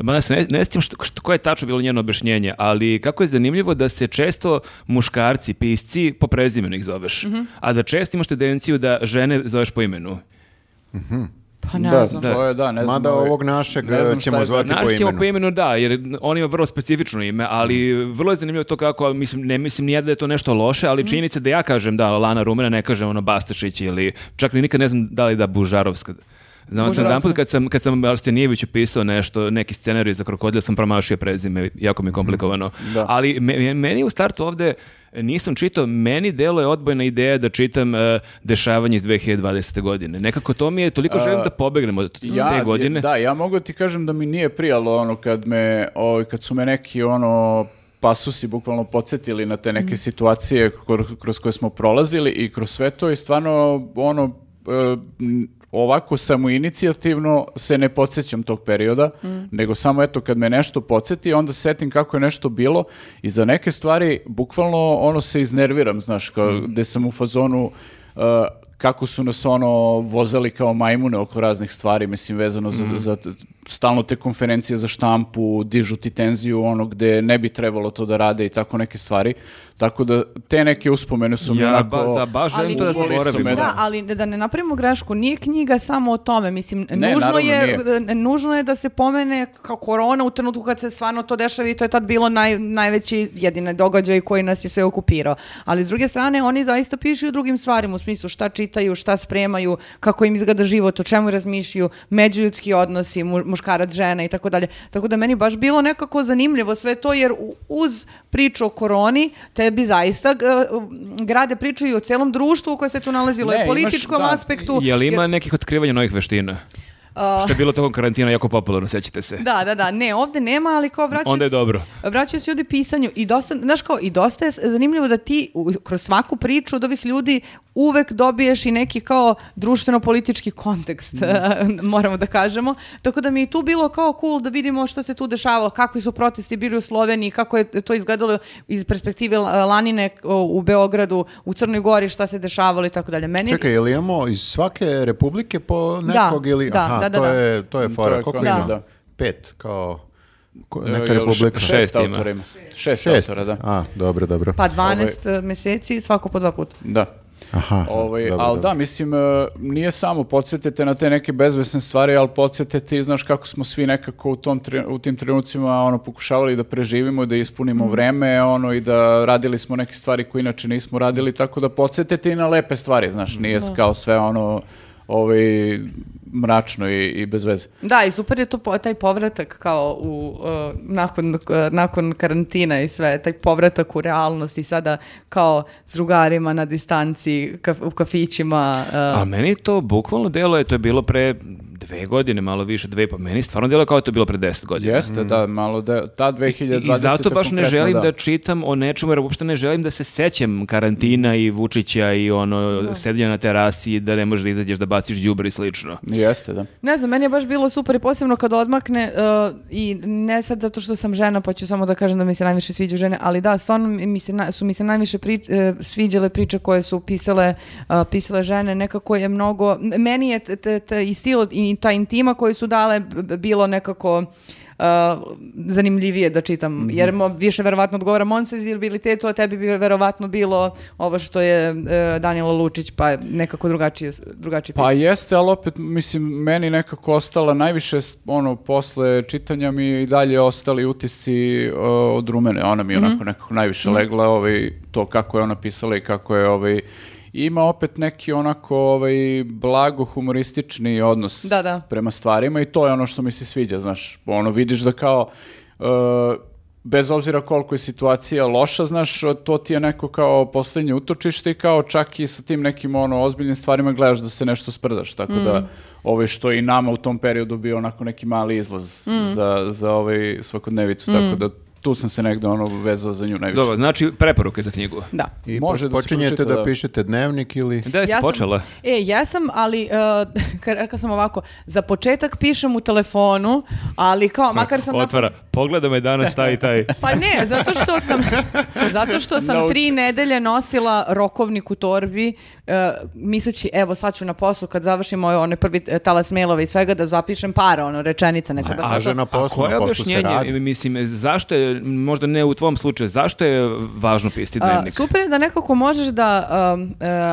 Ma se ne, ne sjećam što, što, koje je tačno bilo njeno objašnjenje, ali kako je zanimljivo da se često muškarci, pisci, po prezimenu ih zoveš, mm -hmm. a da često imaš tendenciju da žene zoveš po imenu. Mhm. Mm pa ne da, znam. Da. To je, da, ne znam. Ovaj, ovog našeg ne znam ćemo zvati po imenu. Našeg po imenu, da, jer on ima vrlo specifično ime, ali mhm. vrlo je zanimljivo to kako, mislim, ne mislim nijed da je to nešto loše, ali mm. činjenica da ja kažem da Lana Rumena, ne kažem ono Bastašić ili čak ni nikad ne znam da li da Bužarovska. Znam sam jedan put kad sam, kad sam Arsenijeviću pisao nešto, neki scenarij za krokodila, sam promašio prezime, jako mi je komplikovano. Mhm. Da. Ali me, meni u startu ovde nisam čitao, meni delo je odbojna ideja da čitam uh, dešavanje iz 2020. godine. Nekako to mi je, toliko e, želim da pobegnem od ja, te godine. Da, ja mogu ti kažem da mi nije prijalo ono kad me, o, ovaj, kad su me neki ono pasusi bukvalno podsjetili na te neke mhm. situacije kroz koje smo prolazili i kroz sve to i stvarno ono e, ovako samo inicijativno se ne podsjećam tog perioda, mm. nego samo eto kad me nešto podsjeti, onda setim kako je nešto bilo i za neke stvari bukvalno ono se iznerviram, znaš, kao, mm. gde sam u fazonu uh, kako su nas ono vozali kao majmune oko raznih stvari, mislim, vezano za, mhm. za stalno te konferencije za štampu, dižu ti tenziju ono gde ne bi trebalo to da rade i tako neke stvari. Tako da te neke uspomene su mi ja, onako... Ba, da, baš želim to da se Da, da, ali da ne napravimo grešku, nije knjiga samo o tome. Mislim, ne, nužno, je, nije. Da, nužno je da se pomene kao korona u trenutku kad se stvarno to dešava i to je tad bilo naj, najveći jedine događaj koji nas je sve okupirao. Ali s druge strane, oni zaista pišu o drugim stvarima, u smislu šta čitaju, šta spremaju, kako im izgleda život, o čemu razmišljaju, međuljudski odnosi, mu, muškarac, žena i tako dalje. Tako da meni baš bilo nekako zanimljivo sve to, jer uz priču o koroni tebi zaista grade priču i o celom društvu koje se tu nalazilo ne, i političkom imaš, da, aspektu. Jel ima jer... nekih otkrivanja novih veština? Uh, što je bilo tokom karantina jako popularno, sećate se. Da, da, da. Ne, ovde nema, ali kao vraćaju Onda je dobro. Vraćaju se ljudi pisanju i dosta, znaš kao, i dosta je zanimljivo da ti kroz svaku priču od ovih ljudi uvek dobiješ i neki kao društveno-politički kontekst, mm. moramo da kažemo. Tako da mi je tu bilo kao cool da vidimo šta se tu dešavalo, kako su protesti bili u Sloveniji, kako je to izgledalo iz perspektive Lanine u Beogradu, u Crnoj Gori, šta se dešavalo i tako dalje. Meni... Čekaj, ili imamo iz svake republike po da, nekog da, ili... Da, Aha, da, da, to da. Je, to je fora. Koliko ima? da. ima? Pet, kao... neka republika. Šest, autora ima. Šest, šest, autora, da. A, dobro, dobro. Pa 12 Ove... Ovaj- meseci, svako po dva puta. Da. Aha, ovaj, dobro, ali dobro. da, mislim, e, nije samo podsjetite na te neke bezvesne stvari, ali podsjetite i znaš kako smo svi nekako u, tom, u tim trenucima ono, pokušavali da preživimo, da ispunimo mm. vreme ono, i da radili smo neke stvari koje inače nismo radili, tako da podsjetite i na lepe stvari, znaš, mhm. nije da. kao sve ono ovaj, mračno i, i bez veze. Da, i super je to taj povratak kao u, uh, nakon, uh, nakon karantina i sve, taj povratak u realnost i sada kao s drugarima na distanci, kaf, u kafićima. Uh. A meni to bukvalno delo je, to je bilo pre dve godine, malo više, dve, pa meni stvarno djelo kao da je to bilo pre deset godina. Jeste, da, mm. da, malo da, ta 2020. I, zato baš ne želim da. da. čitam o nečemu, jer uopšte ne želim da se sećam karantina i Vučića i ono, da. sedlja na terasi i da ne možeš da izađeš da baciš djubar i slično. Jeste, da. Ne znam, meni je baš bilo super i posebno kad odmakne uh, i ne sad zato što sam žena, pa ću samo da kažem da mi se najviše sviđu žene, ali da, stvarno mi se su mi se najviše pri, uh, sviđale priče koje su pisale, uh, pisale žene, nekako je mnogo, meni je t, t, t, i stil i ta intima koji su dale bilo nekako uh, zanimljivije da čitam, mm -hmm. jer mo, više verovatno odgovara mom senzibilitetu, a tebi bi verovatno bilo ovo što je uh, Danilo Lučić, pa nekako drugačije, drugačije Pa piše. jeste, ali opet, mislim, meni nekako ostala najviše, ono, posle čitanja mi i dalje ostali utisci uh, od Rumene, ona mi mm -hmm. onako mhm. nekako najviše mm -hmm. legla, ovaj, to kako je ona pisala i kako je ovaj, ima opet neki onako ovaj, blago humoristični odnos da, da. prema stvarima i to je ono što mi se sviđa, znaš. Ono, vidiš da kao, uh, bez obzira koliko je situacija loša, znaš, to ti je neko kao poslednje utočište i kao čak i sa tim nekim ono ozbiljnim stvarima gledaš da se nešto sprdaš, tako da, mm. da ovaj što i nama u tom periodu bio onako neki mali izlaz mm. za, za ovaj svakodnevicu, mm. tako da tu sam se negde ono vezao za nju najviše. Dobro, znači preporuke za knjigu. Da. I Može po, da počinjete da, da pišete dnevnik ili... Da, jesi ja počela. Sam, e, sam, ali e, uh, kad sam ovako, za početak pišem u telefonu, ali kao, makar sam... Otvara, nakon... pogleda me danas taj taj. pa ne, zato što sam, zato što sam Notes. tri nedelje nosila rokovnik u torbi, uh, misleći, evo, sad ću na poslu kad završim ovaj, onaj prvi e, talas mailova i svega, da zapišem para, ono, rečenica neka. A, da a, žena poslu, a koje objašnjenje, mislim, zašto je možda ne u tvom slučaju, zašto je važno pisati dnevnik? A, super je da nekako možeš da a, um, uh,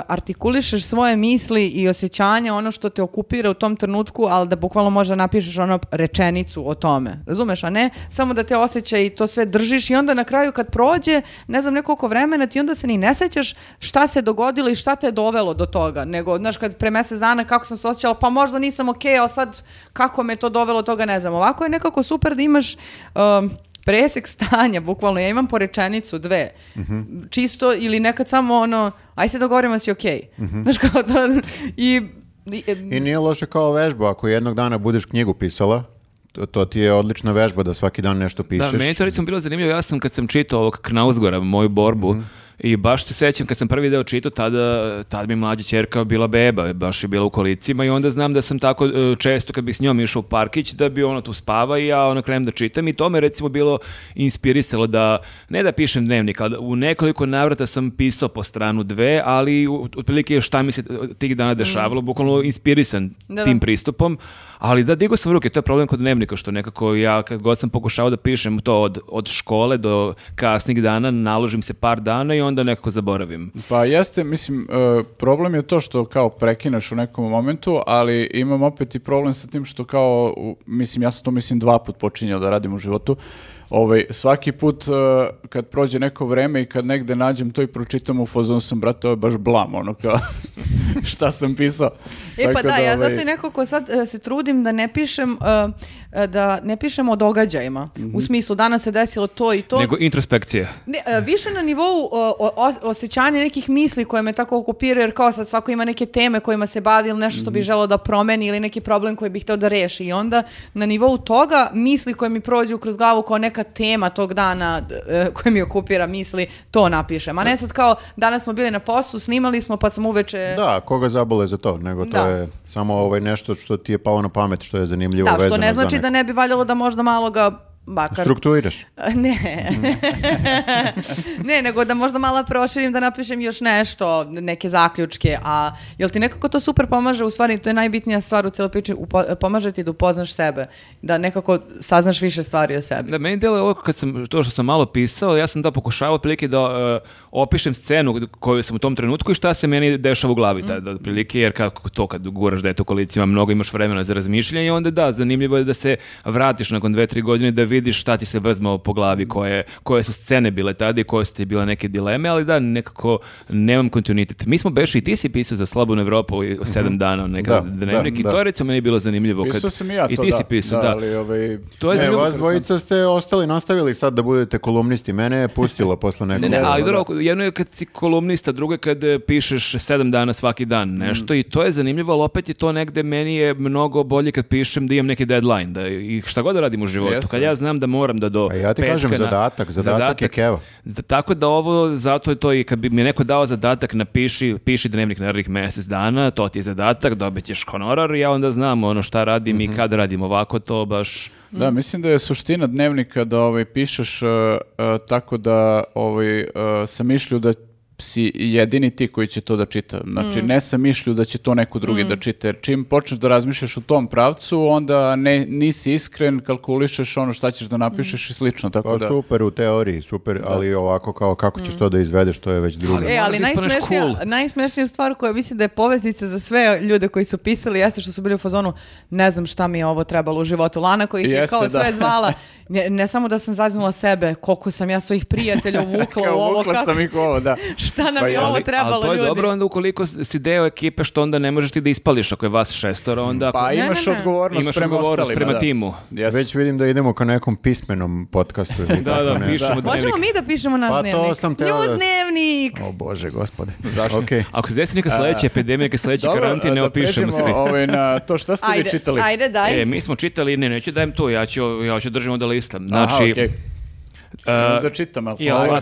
artikulišeš svoje misli i osjećanja, ono što te okupira u tom trenutku, ali da bukvalno možda napišeš ono rečenicu o tome. Razumeš, a ne samo da te osjeća i to sve držiš i onda na kraju kad prođe, ne znam nekoliko vremena, ti onda se ni ne sećaš šta se dogodilo i šta te je dovelo do toga, nego, znaš, kad pre mesec dana kako sam se osjećala, pa možda nisam okej, okay, a sad kako me to dovelo, do toga ne znam. Ovako je nekako super da imaš um, presek stanja, bukvalno, ja imam porečenicu, dve, mm -hmm. čisto ili nekad samo ono, aj se dogovorimo da si okej. Okay. Mm -hmm. Znaš kao to, i, i... E, nije loše kao vežba, ako jednog dana budeš knjigu pisala, to, to ti je odlična vežba da svaki dan nešto da, pišeš. Da, meni to recimo bilo zanimljivo, ja sam kad sam čitao ovog Knausgora, moju borbu, mm -hmm I baš se sećam kad sam prvi deo čitao, tada, tada mi mlađa čerka bila beba, baš je bila u kolicima i onda znam da sam tako e, često kad bi s njom išao u parkić da bi ona tu spava i ja ona krenem da čitam i to me recimo bilo inspirisalo da, ne da pišem dnevnik, ali u nekoliko navrata sam pisao po stranu dve, ali otprilike šta mi se tih dana dešavalo, mhm. bukvalno inspirisan da, da. tim pristupom, Ali da, digao sam ruke, to je problem kod dnevnika, što nekako ja kad god sam pokušao da pišem to od, od škole do kasnih dana, naložim se par dana i onda nekako zaboravim. Pa jeste, mislim, e, problem je to što kao prekineš u nekom momentu, ali imam opet i problem sa tim što kao, mislim, ja sam to mislim dva put počinjao da radim u životu, Ovaj, svaki put uh, kad prođe neko vreme i kad negde nađem to i pročitam u fazonu sam, brate, ovo je baš blam, ono kao. šta sam pisao. E pa da, da ovaj... ja zato i neko ko sad uh, se trudim da ne pišem uh, E, da ne pišemo o događajima. Mm -hmm. U mhm. smislu, danas se desilo to i to. Nego introspekcija. Ne, e, više na nivou o, osjećanja nekih misli koje me tako okupiraju, jer kao sad svako ima neke teme kojima se bavi ili nešto što bi mhm. želeo da promeni ili neki problem koji bi hteo da reši. I onda na nivou toga misli koje mi prođu kroz glavu kao neka tema tog dana e, koja mi okupira misli, to napišem. A ne da. sad kao, danas smo bili na poslu, snimali smo pa sam uveče... Da, koga zabole za to, nego to da. je samo ovaj nešto što ti je palo na pamet, što je zanimljivo da, što vezano ne znači za da ne bi valjalo da možda malo ga bakar... Strukturiraš? Ne. ne, nego da možda malo proširim, da napišem još nešto, neke zaključke, a jel ti nekako to super pomaže, u stvari to je najbitnija stvar u cijeloj priči, upo, pomaže ti da upoznaš sebe, da nekako saznaš više stvari o sebi. Da, meni djelo je ovo kad sam, to što sam malo pisao, ja sam da pokušavao otprilike da uh, opišem scenu koju sam u tom trenutku i šta se meni dešava u glavi mm. tada, prilike, jer kako to kad guraš da je to kolicima, mnogo imaš vremena za razmišljanje i onda da, zanimljivo je da se vratiš nakon dve, tri godine da vidiš šta ti se vrzmao po glavi, mm. koje, koje su scene bile tada i koje su ti bile neke dileme, ali da, nekako nemam kontinuitet. Mi smo Beši i ti si pisao za Slabonu Evropu i mhm. sedam dana da, neka da, dnevnik da, i to je recimo meni bilo zanimljivo. Pisao kad, sam i ja to, I ti da, si da, pisao, da. Ali, ovaj, to je ne, vas da, dvojica ste ostali, nastavili sad da budete kolumnisti. Mene je pustilo posle nekog. Ne, ne, ali dobro, jedno je kad si kolumnista, drugo je kad pišeš sedam dana svaki dan mm. nešto mm. i to je zanimljivo, ali opet je to negde meni je mnogo bolje kad pišem da imam neki deadline da, i šta god da radim u životu. Jeste. Kad ja znam da moram da do pa ja ti petka kažem zadatak, zadatak, zadatak je keva. Tako da ovo, zato je to i kad bi mi neko dao zadatak napiši, piši dnevnik narednih mesec dana, to ti je zadatak, dobit ćeš honorar i ja onda znam ono šta radim mm -hmm. i mhm. kad radim ovako, to baš... Da, mislim da je suština dnevnika da ovaj, pišeš uh, uh, tako da ovaj, uh, eh, sam mišlju da si jedini ti koji će to da čita. Znači, mm. ne sa mišlju da će to neko drugi da mm. da čita, jer čim počneš da razmišljaš u tom pravcu, onda ne, nisi iskren, kalkulišeš ono šta ćeš da napišeš mm. i slično. Tako to pa da... Super u teoriji, super, da. ali ovako kao kako ćeš mm. to da izvedeš, to je već drugo. E, ali da najsmešnija, cool. najsmešnija stvar koja mislim da je poveznica za sve ljude koji su pisali, jeste što su bili u fazonu, ne znam šta mi je ovo trebalo u životu. Lana koji ih je kao da. sve zvala, ne, ne, samo da sam zaznala sebe, koliko sam ja svojih prijatelja uvukla u ovo. Kako... sam ih ovo, da. šta nam pa, je ali, ovo trebalo, ljudi? Ali to je dobro onda ukoliko si deo ekipe, što onda ne možeš ti da ispališ ako je vas šestoro, onda... Ako... Pa imaš ne, ne, ne. odgovornost imaš prema odgovornost ostalima, prema da. timu. Yes. Već vidim da idemo ka nekom pismenom podcastu. Ili da, da, pišemo da. Možemo mi da pišemo naš pa, dnevnik. to sam teo... News da- dnevnik! O Bože, gospode. Zašto? Okay. Ako se desi neka sledeća epidemija, neka sledeća karantina, da ne opišemo svi. Dobro, ovaj na to šta ste vi čitali. Ajde, daj. E, mi smo čitali, ne, neću da dajem to, ja ću, ja ću držimo onda lista. Znači, Uh, da čitam, ali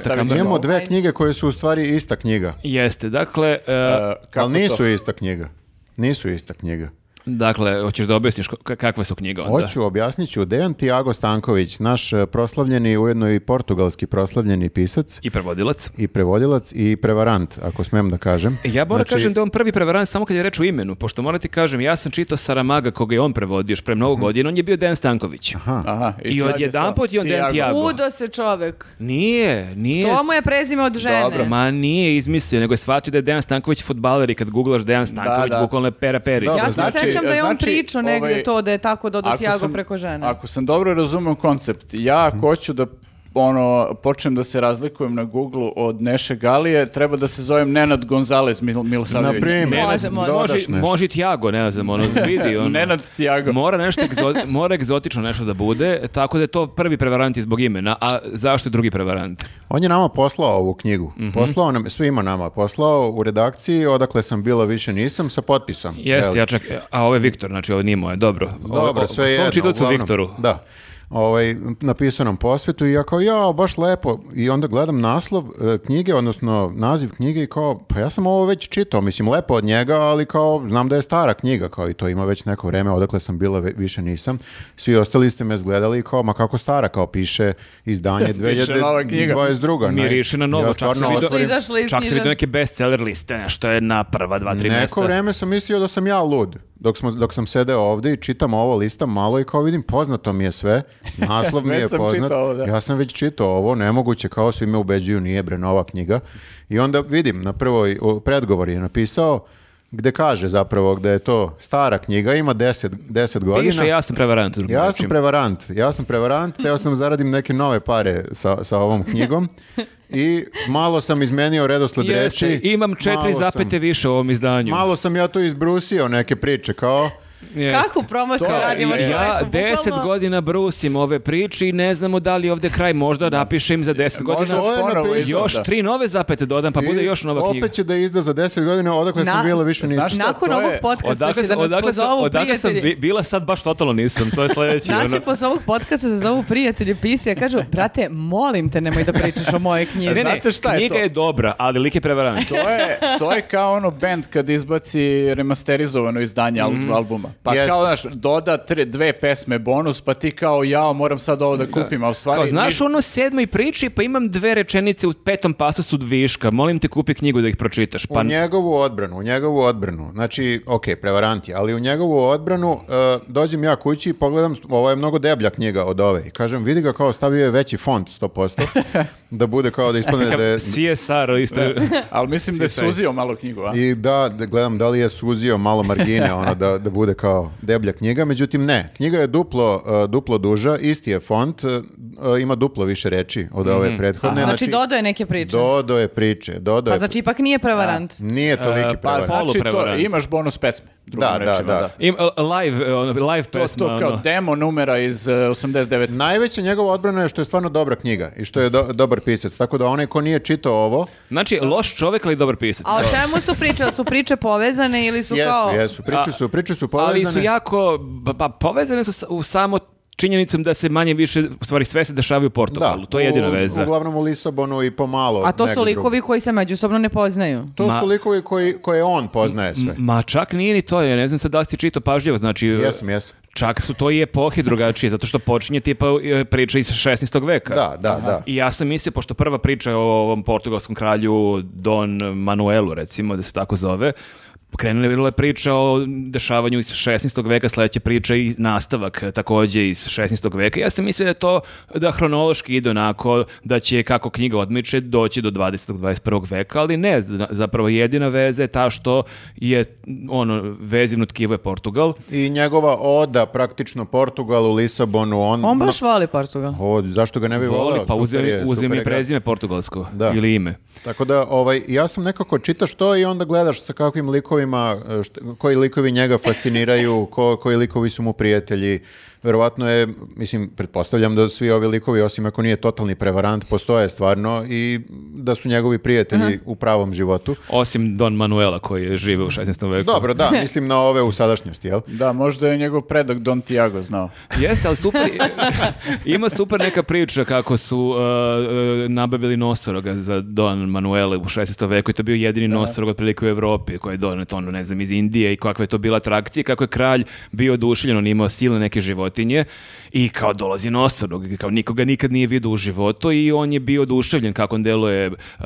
pa Imamo dve knjige koje su u stvari ista knjiga. Jeste, dakle... Uh, ali nisu to? ista knjiga. Nisu ista knjiga. Dakle, hoćeš da objasniš kakve su knjiga onda? Hoću, objasnit ću. Dejan Tiago Stanković, naš e, proslavljeni, ujedno i portugalski proslavljeni pisac. I prevodilac. I prevodilac i prevarant, ako smem da kažem. E, ja moram znači... kažem da je on prvi prevarant samo kad je reč u imenu, pošto moram ti kažem, ja sam čitao Saramaga koga je on prevodio još pre mnogo mhm. godina, on je bio Dejan Stanković. Aha. Aha I, I odjedan put je on Dejan Tiago. Udo se čovek. Nije, nije. To mu je prezime od žene. Dobro. Ma nije izmislio, nego je shvatio da je Dejan Stanković futbaler i kad googlaš Dejan da, Stanković, da, da. bukvalno je pera perić. Dobro, ja znači, sećam da je on znači, pričao negdje ovaj, to da je tako da dodo Tiago preko žene. Ako sam dobro razumio koncept, ja hoću da ono, počnem da se razlikujem na Google od Neše Galije, treba da se zovem Nenad Gonzalez Mil Milosavljević. Na primjer. Može, može. Može Tiago, ne znam, ono, vidi. Ono, Nenad Tiago. Mora nešto, egzo, mora egzotično nešto da bude, tako da je to prvi prevarant zbog imena, a zašto je drugi prevarant? On je nama poslao ovu knjigu. Mm -hmm. Poslao nam, svima nama, poslao u redakciji, odakle sam bila više nisam, sa potpisom. Jeste, ja čak, a ovo je Viktor, znači ovo nije moje, dobro. Dobro, ovo, sve jedno. Viktoru. Da ovaj, napisanom posvetu i ja kao, ja, baš lepo. I onda gledam naslov e, knjige, odnosno naziv knjige i kao, pa ja sam ovo već čitao, mislim, lepo od njega, ali kao, znam da je stara knjiga, kao i to ima već neko vreme, odakle sam bila, više nisam. Svi ostali ste me zgledali i kao, ma kako stara, kao piše izdanje 2022. Miriši na novo, ja čak se vidio, otvorim, čak se vidio neke bestseller liste, nešto je na prva, dva, tri Neko mjesta. vreme sam mislio da sam ja lud dok, smo, dok sam sedeo ovde i čitam ovo, listam malo i kao vidim, poznato mi je sve, Naslov mi je poznat. Ovo, da. Ja sam već čitao ovo, nemoguće, kao svi me ubeđuju, nije bre nova knjiga. I onda vidim, na prvoj predgovori je napisao, gde kaže zapravo da je to stara knjiga, ima 10, 10 godina. Piše ja sam prevarant. Ja sam prevarant, ja sam prevarant, teo sam da zaradim neke nove pare sa, sa ovom knjigom i malo sam izmenio redosled reči. Imam četiri zapete sam, više u ovom izdanju. Malo sam ja to izbrusio neke priče kao Jeste. Kako promociju to, radimo ja, Ja deset godina brusim ove priče i ne znamo da li ovde kraj. Možda napišem za deset godina. Možda još da. tri nove zapete dodam, pa I bude još nova opet knjiga. Opet će da izda za deset godina, odakle Na, sam bila više nisam. Šta, Nakon ovog je... podcasta odakle, će da nas odakle pozovu odakle prijatelji. Sam bila sad baš totalno nisam, to je sledeće. sledeći. Naši posle ovog podcasta se zovu prijatelje pisija, kažu, brate, molim te nemoj da pričaš o moje knjizi. Ne, ne, Znate šta knjiga je, to? je dobra, ali lik je prevaran. to je, to je kao ono band kad izbaci remasterizovano izdanje mm. albuma. Pa Jeste. kao, znaš, doda tre, dve pesme bonus, pa ti kao, jao, moram sad ovo da, da. kupim, da. a u stvari... Kao, znaš ono sedmoj priči, pa imam dve rečenice u petom pasosu viška, molim te kupi knjigu da ih pročitaš. Pa... U njegovu odbranu, u njegovu odbranu, znači, ok, prevaranti, ali u njegovu odbranu uh, dođem ja kući i pogledam, ovo je mnogo deblja knjiga od ove, i kažem, vidi ga kao stavio je veći font 100%, da bude kao da ispane da je... CSR, istre... Da. ali mislim CSR. da je suzio malo knjigu, a? I da, da, gledam da li je suzio malo margine, ono, da, da bude kao deblja knjiga, međutim ne. Knjiga je duplo, uh, duplo duža, isti je font, uh, uh ima duplo više reči od ove mm prethodne. Aha. Znači, znači dodo je neke priče. Dodo je priče. Dodo je... Pa znači ipak nije prevarant. A, da. nije e, toliki uh, pa, prevarant. Znači to, imaš bonus pesme. Da, da, da, da. Im, e, live, e, ono, live pesma. To, to kao ono. demo numera iz uh, e, 89. Najveća njegova odbrana je što je stvarno dobra knjiga i što je do, dobar pisac. Tako da onaj ko nije čitao ovo... Znači, loš čovek ali dobar pisac. A o čemu su priče? Su priče povezane ili su jesu, kao... Jesu, jesu. Priče su, priče su povezane. Ali su jako... Pa, povezane su u samo činjenicom da se manje više, u stvari sve se dešavaju u Portugalu, da, to je jedina u, veza. uglavnom u Lisabonu i pomalo. A to su likovi drugi. koji se međusobno ne poznaju. To ma, su likovi koji, koje on poznaje sve. Ma čak nije ni to, ja ne znam sad da li ste čito pažljivo, znači... Jesam, jesam. Čak su to i epohe drugačije, zato što počinje tipa e, priča iz 16. veka. Da, da, Aha. da. I ja sam mislio, pošto prva priča o ovom portugalskom kralju Don Manuelu, recimo, da se tako zove, krenula je priča o dešavanju iz 16. veka, sledeća priča i nastavak e, takođe iz 16. veka. Ja sam mislio da to da hronološki ide onako da će kako knjiga odmiče doći do 20. 21. veka, ali ne, zapravo jedina veza je ta što je ono vezivno tkivo je Portugal i njegova oda praktično Portugalu, Lisabonu, on On baš voli Portugal. O, zašto ga ne bi voli? Volao? Pa uzemi uzemi prezime portugalsko da. ili ime. Tako da ovaj ja sam nekako čitaš to i onda gledaš sa kakvim likovima likovima, e, šta, koji likovi njega fasciniraju, ko, koji likovi su mu prijatelji, verovatno je, mislim, pretpostavljam da svi ovi likovi, osim ako nije totalni prevarant, postoje stvarno i da su njegovi prijatelji Aha. u pravom životu. Osim Don Manuela koji žive u 16. veku. Dobro, da, mislim na ove u sadašnjosti, jel? Da, možda je njegov predak Don Tiago znao. Jeste, ali super, ima super neka priča kako su uh, uh nabavili nosoroga za Don Manuela u 16. veku i to je bio jedini da. nosorog otprilike u Evropi koji je donet ono, ne znam, iz Indije i kakva je to bila atrakcija, kako je kralj bio oduševljen, on imao silne neke živote ты не i kao dolazi nosorog, kao nikoga nikad nije vidio u životu i on je bio oduševljen kako on deluje uh,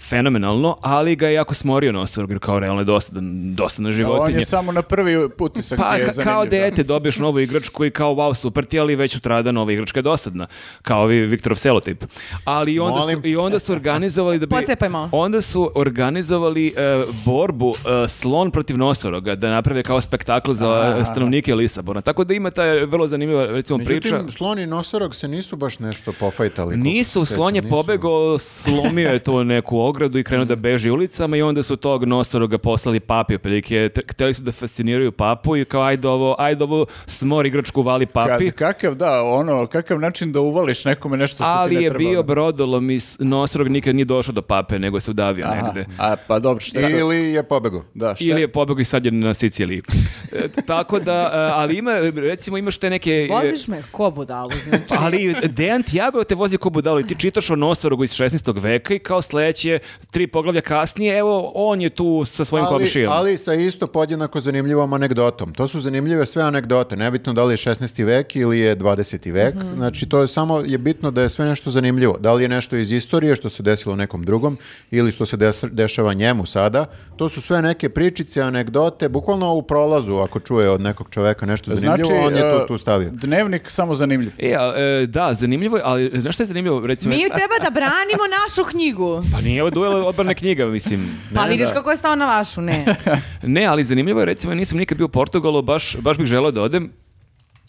fenomenalno, ali ga je jako smorio nosorog, jer kao realno je dosadan, dosadna da, životinja. on je samo na prvi utisak pa, je Pa kao da. dete dobiješ novu igračku i kao wow, super ti, ali već utrada nova igračka je dosadna, kao ovi Viktorov selotip. Ali i onda, su, i onda su organizovali da bi... Pocepajmo. Onda su organizovali uh, borbu uh, slon protiv nosoroga da naprave kao spektakl za stanovnike Lisabona. Tako da ima ta vrlo zanimljiva recimo Međutim, priča... Međutim, slon i nosorog se nisu baš nešto pofajtali. Nisu, slon je pobegao, slomio je tu neku ogradu i krenuo da mhm. beži ulicama i onda su tog nosoroga poslali papi, otprilike hteli su da fasciniraju papu i kao ajde ovo, ajde ovo smor igračku vali papi. Kad, kakav, da, ono, kakav način da uvališ nekome nešto što Ali ti ne je bio da. brodolom i nosorog nikad nije došao do pape, nego se udavio Aha, negde. A, pa dobro, šta? Ili je pobegao. Da, šta? Ili je pobegao i sad je na Siciliji. E, tako da, e, ali ima, recimo imaš te neke... E, Voziš voziš me ko budalu, znači. Ali Dejan Tiago te vozi ko budalu i ti čitaš o Nosorogu iz 16. veka i kao sledeće, tri poglavlja kasnije, evo, on je tu sa svojim ali, Ali sa isto podjednako zanimljivom anegdotom. To su zanimljive sve anegdote, nebitno da li je 16. vek ili je 20. vek. Mm Znači, to je samo je bitno da je sve nešto zanimljivo. Da li je nešto iz istorije što se desilo nekom drugom ili što se des, dešava njemu sada. To su sve neke pričice, anegdote, bukvalno u prolazu ako čuje od nekog čoveka nešto zanimljivo, znači, on je tu, e, tu stavio. Dnevno dnevnik samo zanimljiv. E, a, e, da, zanimljivo je, ali znaš što je zanimljivo? Recimo, Mi e, treba da e, e, branimo našu knjigu. Pa nije ovo duel odbrana knjiga, mislim. Pa ne, pa vidiš da. kako je stao na vašu, ne. ne, ali zanimljivo je, recimo, nisam nikad bio u Portugalu, baš, baš bih želeo da odem,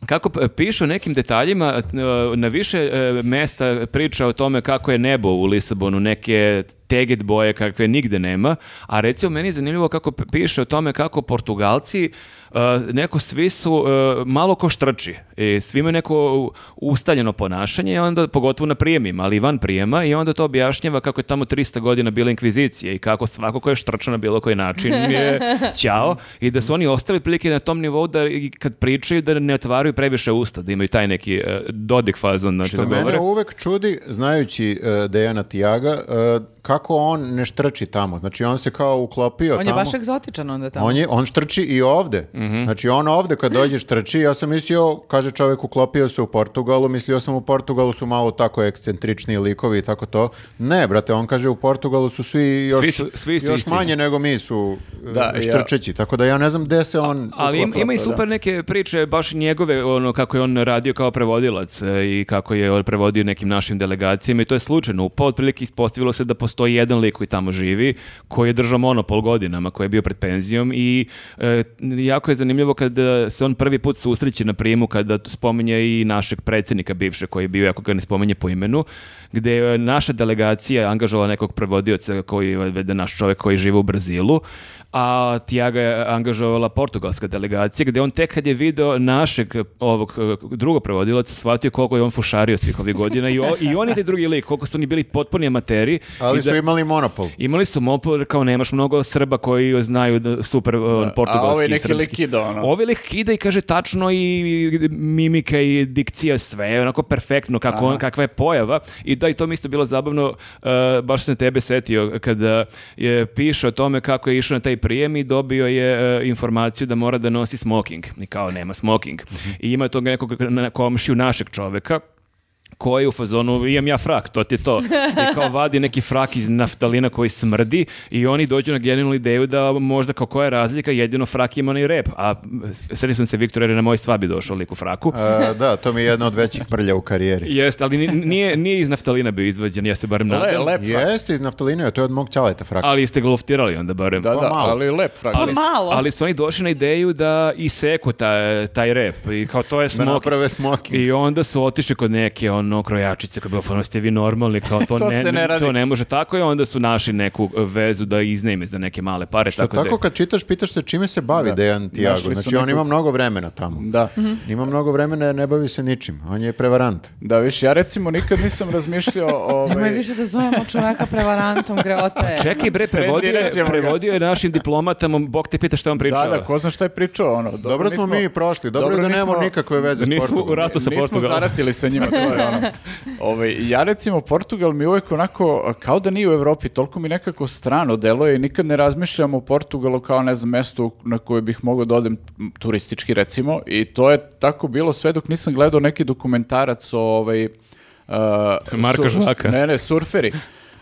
kako piše o nekim detaljima, na više mesta priča o tome kako je nebo u Lisabonu, neke teget boje kakve nigde nema, a recimo meni je zanimljivo kako piše o tome kako Portugalci Eh, neko svi su eh, malo ko štrči. I svi imaju neko ustaljeno ponašanje i onda pogotovo na prijemima, ali i van prijema i onda to objašnjava kako je tamo 300 godina bila inkvizicija i kako svako ko je štrčao na bilo koji način je ćao i da su oni ostali prilike na tom nivou da kad pričaju da ne otvaraju previše usta, da imaju taj neki eh, dodik fazon. Znači, Što da mene uvek čudi, znajući uh, Dejana Tijaga, uh, kako on ne štrči tamo. Znači on se kao uklopio on tamo. On je baš egzotičan onda tamo. On, je, on štrči i ovde. Mm Mm -hmm. Znači on ovde kad dođeš trči, ja sam mislio, kaže čovjek uklopio se u Portugalu, mislio sam u Portugalu su malo tako ekscentrični likovi i tako to. Ne, brate, on kaže u Portugalu su svi još, svi su, svi su još manje nego mi su da, e, štrčeći, ja. tako da ja ne znam gde se on... Ali uklopio, ima i da. super da. neke priče baš njegove, ono kako je on radio kao prevodilac e, i kako je on prevodio nekim našim delegacijama i to je slučajno U otprilike ispostavilo se da postoji jedan lik koji tamo živi, koji je držao monopol godinama, koji je bio pred penzijom i e, jako je zanimljivo kad e, se on prvi put susreće na prijemu kada spominje i našeg predsednika bivše koji je bio, ako ga ne spominje po imenu, gde je naša delegacija angažovala nekog prevodioca koji je naš čovjek koji živi u Brazilu a Tiaga je angažovala portugalska delegacija gde on tek kad je video našeg ovog eh, drugog prevodilaca shvatio koliko je on fušario svih ovih godina i, o, i on je taj drugi lik, koliko su oni bili potpuni amateri. Ali da, su imali monopol. Imali su monopol, kao nemaš mnogo Srba koji znaju da super eh, da, portugalski i ovaj srpski. A ovi neki kida ono. Ovi ovaj lik ide i kaže tačno i mimika i dikcija sve, onako perfektno kako on, kakva je pojava i da i to mi isto bilo zabavno, uh, baš sam tebe setio kada je piše o tome kako je išao na taj prijem i dobio je uh, informaciju da mora da nosi smoking. I kao, nema smoking. Mhm. I ima tog nekog komšiju našeg čoveka koji u fazonu, imam ja frak, to ti je to. I kao vadi neki frak iz naftalina koji smrdi i oni dođu na genijalnu ideju da možda kao koja je razlika, jedino frak ima onaj rep. A sredio sam se Viktor jer je na moj svabi došao lik u fraku. A, da, to mi je jedna od većih prlja u karijeri. Jeste, ali nije, nije iz naftalina bio izvađen, ja se barem nadam. Le, Jeste iz naftalina, to je od mog čaleta frak. Ali ste loftirali onda barem. Da, da, malo. ali lep frak. Pa ali, malo. ali su oni došli na ideju da iseku taj, taj rep i kao to je da smok. Da naprave smoking. I onda su otišli kod neke on ono krojačice koja je bila fano, ste vi normalni, kao to, to ne, ne, ne radi. to ne može tako je onda su našli neku e, vezu da iznajme za neke male pare. Što tako, tako da... kad čitaš, pitaš se čime se bavi da. Dejan Tiago, znači neku... on ima mnogo vremena tamo. Da. Mm -hmm. Ima mnogo vremena ne bavi se ničim, on je prevarant. Da, viš, ja recimo nikad nisam razmišljao ovaj Nemoj više da zovemo čoveka prevarantom, greota je Čekaj bre, prevodio je, prevodio je našim diplomatama, Bog te pita šta on pričao. Da, da, ko zna šta je pričao, ono. Dobro, dobro smo mi prošli, dobro, da dobro da nemamo nikakve veze s Nismo u ratu sa Portugalom. Nismo zaratili sa njima, to je ono. Ove, ovaj, ja recimo, Portugal mi uvek onako, kao da nije u Evropi, toliko mi nekako strano deluje i nikad ne razmišljam o Portugalu kao, ne znam, mesto na koje bih mogao da odem turistički recimo i to je tako bilo sve dok nisam gledao neki dokumentarac o ovaj, uh, Marka Žvaka. Ne, ne, surferi.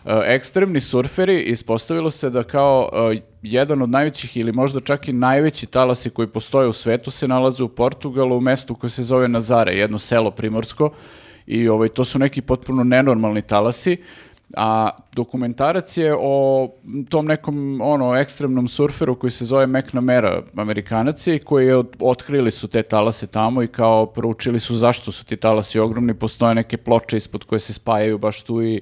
Uh, ekstremni surferi ispostavilo se da kao uh, jedan od najvećih ili možda čak i najveći talasi koji postoje u svetu se nalaze u Portugalu u mestu koje se zove Nazare, jedno selo primorsko i ovaj, to su neki potpuno nenormalni talasi. A dokumentarac je o tom nekom ono ekstremnom surferu koji se zove McNamara, Amerikanac je, koji je od, otkrili su te talase tamo i kao proučili su zašto su ti talasi ogromni, postoje neke ploče ispod koje se spajaju baš tu i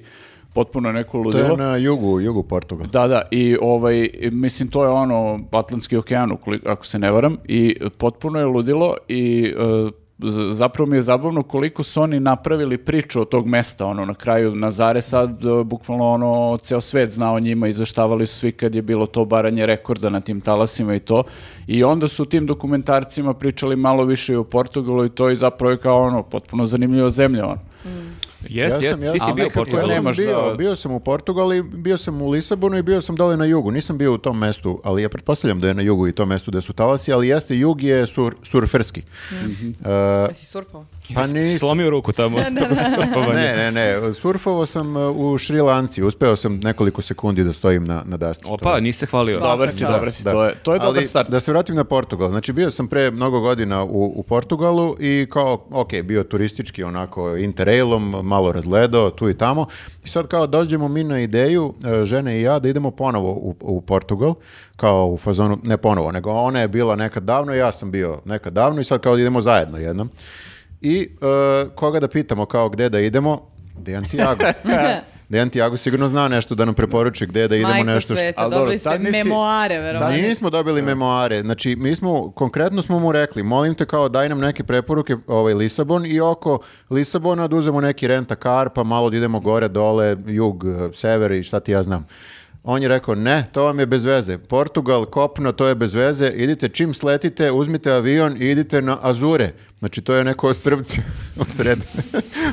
potpuno neko ludilo. To je na jugu, jugu Portugala. Da, da, i ovaj, mislim, to je ono Atlantski okean, ako se ne varam, i potpuno je ludilo i uh, zapravo mi je zabavno koliko su oni napravili priču od tog mesta, ono, na kraju Nazare sad, e, bukvalno, ono, ceo svet zna o njima, izveštavali su svi kad je bilo to baranje rekorda na tim talasima i to, i onda su tim dokumentarcima pričali malo više i o Portugalu i to i zapravo je kao, ono, potpuno zanimljiva zemlja, ono. Mm. Jest, ja jest, ti si bio u Portugalu. Ja sam bio, bio sam u Portugalu bio sam u Lisabonu i bio sam dole na jugu. Nisam bio u tom mestu, ali ja pretpostavljam da je na jugu i to mesto gde su talasi, ali jeste jug je sur, surferski. Mm -hmm. uh, pa Jesi surfao? Pa nis... Slomio ruku tamo. Da, da, da. ne, ne, ne, ne. Surfao sam uh, u Šrilanci. Uspeo sam nekoliko sekundi da stojim na, na dasti. Opa, nisi se hvalio. Dobar si, dobar si. To je, to je dobar start. Da se vratim na Portugal. Znači, bio sam pre mnogo godina u, u Portugalu i kao, ok, bio turistički onako interrailom, malo razgledao tu i tamo. I sad kao dođemo mi na ideju, e, žene i ja, da idemo ponovo u, u Portugal, kao u fazonu, ne ponovo, nego ona je bila nekad davno, ja sam bio nekad davno i sad kao da idemo zajedno jednom. I uh, koga da pitamo kao gde da idemo? Dejan Tiago. Dejan Tiago sigurno zna nešto da nam preporuči gde da idemo Majko nešto. Majko sveta, što... dobili ste nisi... memoare, verovatno. Da Nismo dobili da. memoare, znači mi smo, konkretno smo mu rekli, molim te kao daj nam neke preporuke, ovaj Lisabon i oko Lisabona da uzemo neki renta kar, pa malo da idemo gore, dole, jug, sever i šta ti ja znam. On je rekao, ne, to vam je bez veze. Portugal, kopno, to je bez veze. Idite, čim sletite, uzmite avion i idite na Azure. Znači, to je neko ostrvce u sred,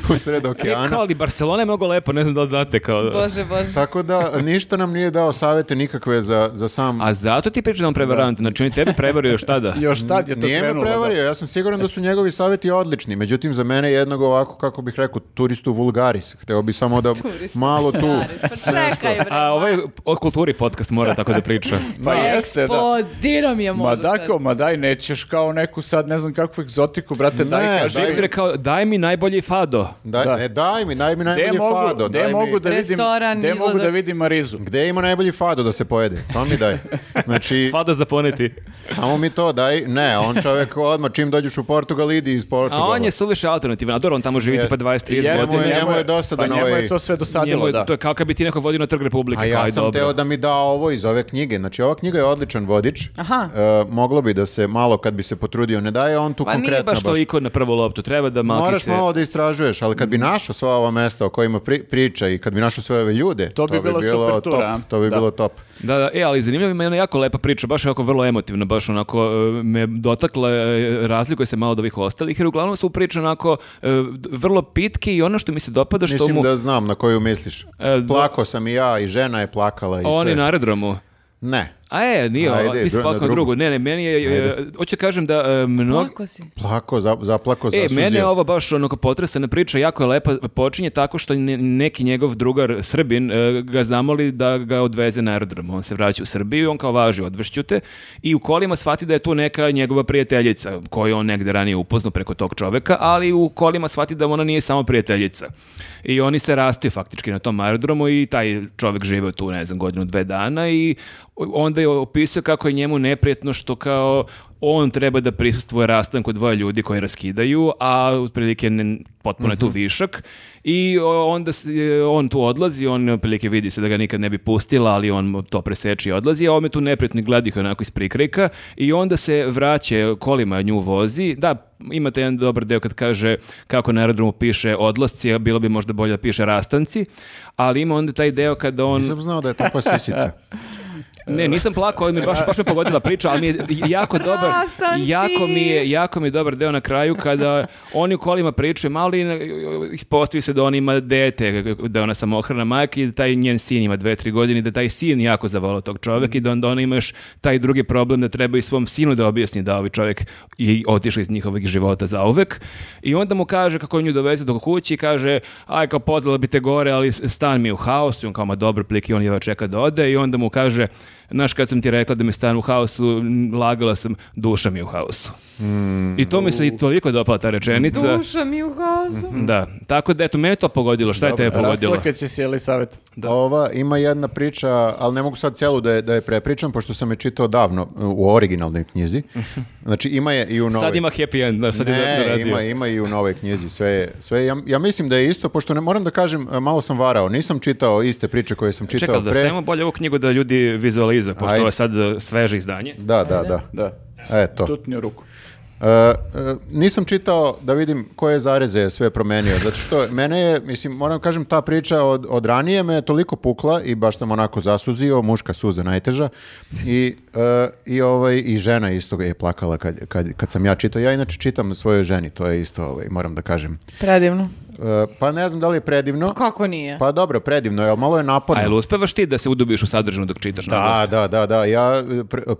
u sred okeana. E, kao li Barcelona je mnogo lepo, ne znam da li date. Kao da. Bože, bože. Tako da, ništa nam nije dao savete nikakve za, za sam... A zato ti pričam da on prevarant, znači on je tebe prevario još tada. još tad je to nije krenulo. Nije da. me prevario, ja sam siguran da su njegovi saveti odlični, međutim, za mene jednog ovako, kako bih rekao, turistu vulgaris. Hteo bi samo da malo tu... pa čekaj, bre. A ovaj o kulturi podcast mora tako da priča. pa jeste, da. je Ma, dako, ma daj, nećeš kao neku sad, ne znam kakvu egzotiku brate, ne, daj kaži. Daj, mi... kao, daj mi najbolji fado. Daj, da. ne, daj mi, daj mi najbolji mogu, fado. Gde mogu, mi... da vidim, gde mogu da vidim Marizu? Gde ima najbolji fado da se pojede? To mi daj. Znači, fado za poneti. Samo mi to daj. Ne, on čovek odmah čim dođeš u Portugal, idi iz Portugala. A on je suviše alternativan. A dobro, on tamo živi pa 20-30 godina. Njemu je, njemu je dosadan pa ovaj... Njemu je to sve dosadilo, da. To je kao kad bi ti neko vodio na trg Republike. A ja sam teo da mi da ovo iz ove knjige. Znači, ova knjiga je odličan vodič. Aha. E, moglo bi da se malo kad bi se potrudio ne daje on tu pa konkretno baš toliko na prvu loptu, treba da malkice... Moraš malo da istražuješ, ali kad bi našao sva ova mesta o kojima pri, priča i kad bi našao sve ove ljude, to bi, to bilo, bi bilo super tura, top, to bi da. bilo top. Da, da, e, ali zanimljivo ima jedna jako lepa priča, baš jako vrlo emotivna, baš onako e, me dotakla, e, razlikuje se malo od ovih ostalih, jer uglavnom su priče onako e, vrlo pitke i ono što mi se dopada što Mislim mu... da znam na koju misliš. Da. Plako sam i ja i žena je plakala i Oni sve. Oni na aerodromu. Ne. A je, nije, Ajde, ti si plakao drugu. drugu. Ne, ne, meni je, e, hoću da kažem da e, mnogo... Plako si. Plako, za, zaplako, E, zasuzio. mene je ovo baš onako potresana priča, jako je lepa, počinje tako što neki njegov drugar Srbin e, ga zamoli da ga odveze na aerodrom. On se vraća u Srbiju, on kao važi, odvešću te i u kolima shvati da je tu neka njegova prijateljica koju on negde ranije upoznao preko tog čoveka, ali u kolima shvati da ona nije samo prijateljica. I oni se rastaju faktički na tom aerodromu i taj čovek žive tu, ne znam, godinu, dve dana i on onda je opisao kako je njemu neprijetno što kao on treba da prisustvuje rastanku dva ljudi koji raskidaju, a otprilike ne, potpuno je tu mhm. višak i onda se, on tu odlazi, on otprilike vidi se da ga nikad ne bi pustila, ali on to preseči i odlazi, a on je tu neprijatno gleda onako iz prikrajka i onda se vraća kolima nju vozi, da, imate jedan dobar deo kad kaže kako na aerodromu piše odlasci, a bilo bi možda bolje da piše rastanci, ali ima onda taj deo kada on... Nisam znao da je to pa Ne, nisam plakao, ali mi baš, baš me pogodila priča, ali mi je jako dobar, jako mi je, jako mi je dobar deo na kraju kada oni u kolima pričaju, mali ispostavi se da on ima dete, da ona samohrana majka i da taj njen sin ima dve, tri godine, da taj sin jako zavola tog čovjeka mm. i da onda ona imaš taj drugi problem da treba i svom sinu da objasni da ovaj čovek je otišao iz njihovih života za zauvek i onda mu kaže kako nju doveze do kući i kaže aj kao pozvala bi te gore, ali stan mi je u haosu i on kao ma dobro plik i on jeva čeka da ode i onda mu kaže znaš, kad sam ti rekla da mi stan u haosu, lagala sam, duša mi u haosu. Mm. I to mi se i mm. toliko dopala ta rečenica. Duša mi u haosu. Mhm. Da, tako da, eto, me je to pogodilo. Šta Dobre, je te pogodilo? Rasplakat će si, ali savjet. Da. Ova, ima jedna priča, ali ne mogu sad celu da je, da je prepričam, pošto sam je čitao davno u originalnoj knjizi. Mhm. Znači, ima je i u novoj. Sad ima happy end, da, sad ne, je doradio. ima, ima i u novoj knjizi, sve sve ja, ja mislim da je isto, pošto ne moram da kažem, malo sam varao, nisam čitao iste priče koje sam čitao Čekal, da pre. Čekaj, da stajemo bolje ovu knjigu da ljudi vizualiziraju analiza, pošto Ajde. je sad e, sveže izdanje. Da, da, da. da. Eto. Tutnju ruku. E, e, nisam čitao da vidim koje zareze je sve promenio, zato što mene je, mislim, moram kažem, ta priča od, od ranije me je toliko pukla i baš sam onako zasuzio, muška suza najteža i, e, i, ovaj, i žena isto je plakala kad, kad, kad sam ja čitao. Ja inače čitam svojoj ženi, to je isto, ovaj, moram da kažem. Predivno. Eh, pa ne znam da li je predivno. kako nije? Pa dobro, predivno je, ali malo je naporno. A jel uspevaš ti da se udubiš u sadržinu dok čitaš da, na glas? Da, da, da. Ja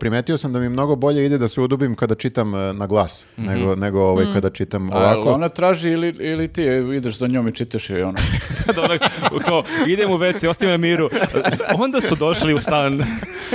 primetio sam da mi mnogo bolje ide da se udubim kada čitam eh, na glas, mm -hmm. nego, nego ovaj, mm. kada čitam A, ovako. ona traži ili, ili ti ideš za njom i čitaš joj ono. da, da ona, kao, idem u WC, ostavim na miru. Onda su došli u stan.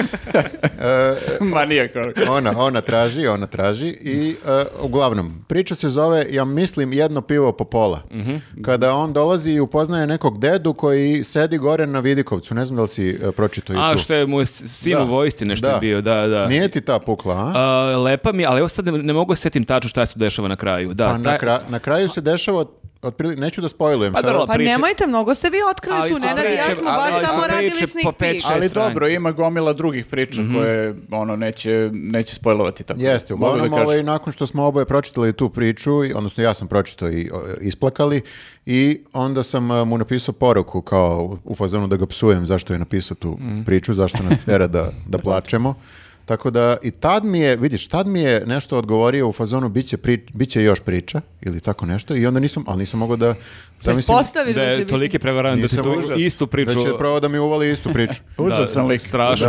Ma nije eh, Ona, ona traži, ona traži i uh, uglavnom, priča se zove, ja mislim, jedno pivo po pola. Mm kada on dolazi i upoznaje nekog dedu koji sedi gore na Vidikovcu. Ne znam da li si e, pročito i tu. A, što je mu je sin da. u vojsci nešto da. bio, da, da. Nije ti ta pukla, a? a lepa mi, ali evo sad ne, ne mogu da setim tačno šta se dešava na kraju. Da, pa taj... na, kra na kraju se dešava Otprili, neću da spojlujem. Pa, dobro, pa priče... nemojte, mnogo ste vi otkrili tu, Nenad da i ja smo baš ali, samo radili sneak peek. Ali dobro, ima gomila drugih priča mm -hmm. koje ono, neće, neće spojlovati tako. Jeste, da uglavnom da ovaj, nakon što smo oboje pročitali tu priču, odnosno ja sam pročitao i isplakali, i onda sam e, mu napisao poruku kao u fazonu da ga psujem zašto je napisao tu mm. priču, zašto nas tera da, da plačemo. Tako da i tad mi je, vidiš, tad mi je nešto odgovorio u fazonu biće, pri, biće još priča ili tako nešto i onda nisam, ali nisam mogao da zamislim. Da, da, je da će toliki prevaran da se tu istu priču. Da će pravo da mi uvali istu priču. Da, užasan da, lik.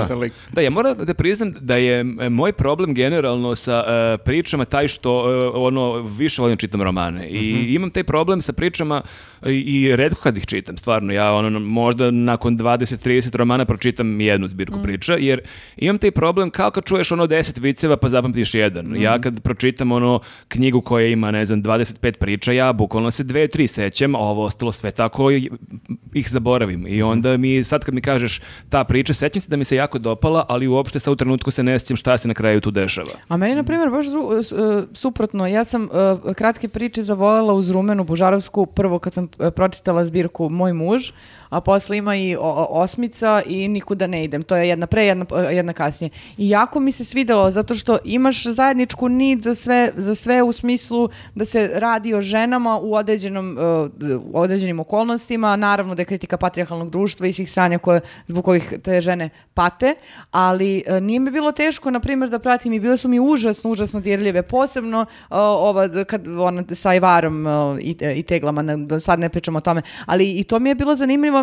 sam lik. Da, ja moram da priznam da je e, moj problem generalno sa uh, pričama taj što uh, ono više volim čitam romane i mm -hmm. imam taj problem sa pričama i, i redko kad ih čitam, stvarno. Ja ono, možda nakon 20-30 romana pročitam jednu zbirku mm. priča, jer imam taj problem kao kad čuješ ono 10 viceva pa zapamtiš jedan. Mm. Ja kad pročitam ono knjigu koja ima, ne znam, 25 priča, ja bukvalno se dve, tri sećam, a ovo ostalo sve tako ih zaboravim. I mm. onda mi, sad kad mi kažeš ta priča, sećam se da mi se jako dopala, ali uopšte sa u trenutku se ne sećam šta se na kraju tu dešava. A meni, na primjer, baš e, suprotno. Ja sam uh, kratke priče zavoljela uz Rumenu Bužarovsku prvo kad sam pročitala zbirku Moj muž, a posle ima i osmica i nikuda ne idem. To je jedna pre, jedna, jedna kasnije. I jako mi se svidelo zato što imaš zajedničku nit za sve, za sve u smislu da se radi o ženama u određenom, e, u određenim okolnostima. Naravno da je kritika patrijarhalnog društva i svih stranja koje, zbog kojih te žene pate, ali e, nije mi bilo teško, na primjer, da pratim i bile su mi užasno, užasno dirljive, posebno e, ova, kad ona sa Ivarom i, i teglama, na, sad ne pričamo o tome, ali i to mi je bilo zanimljivo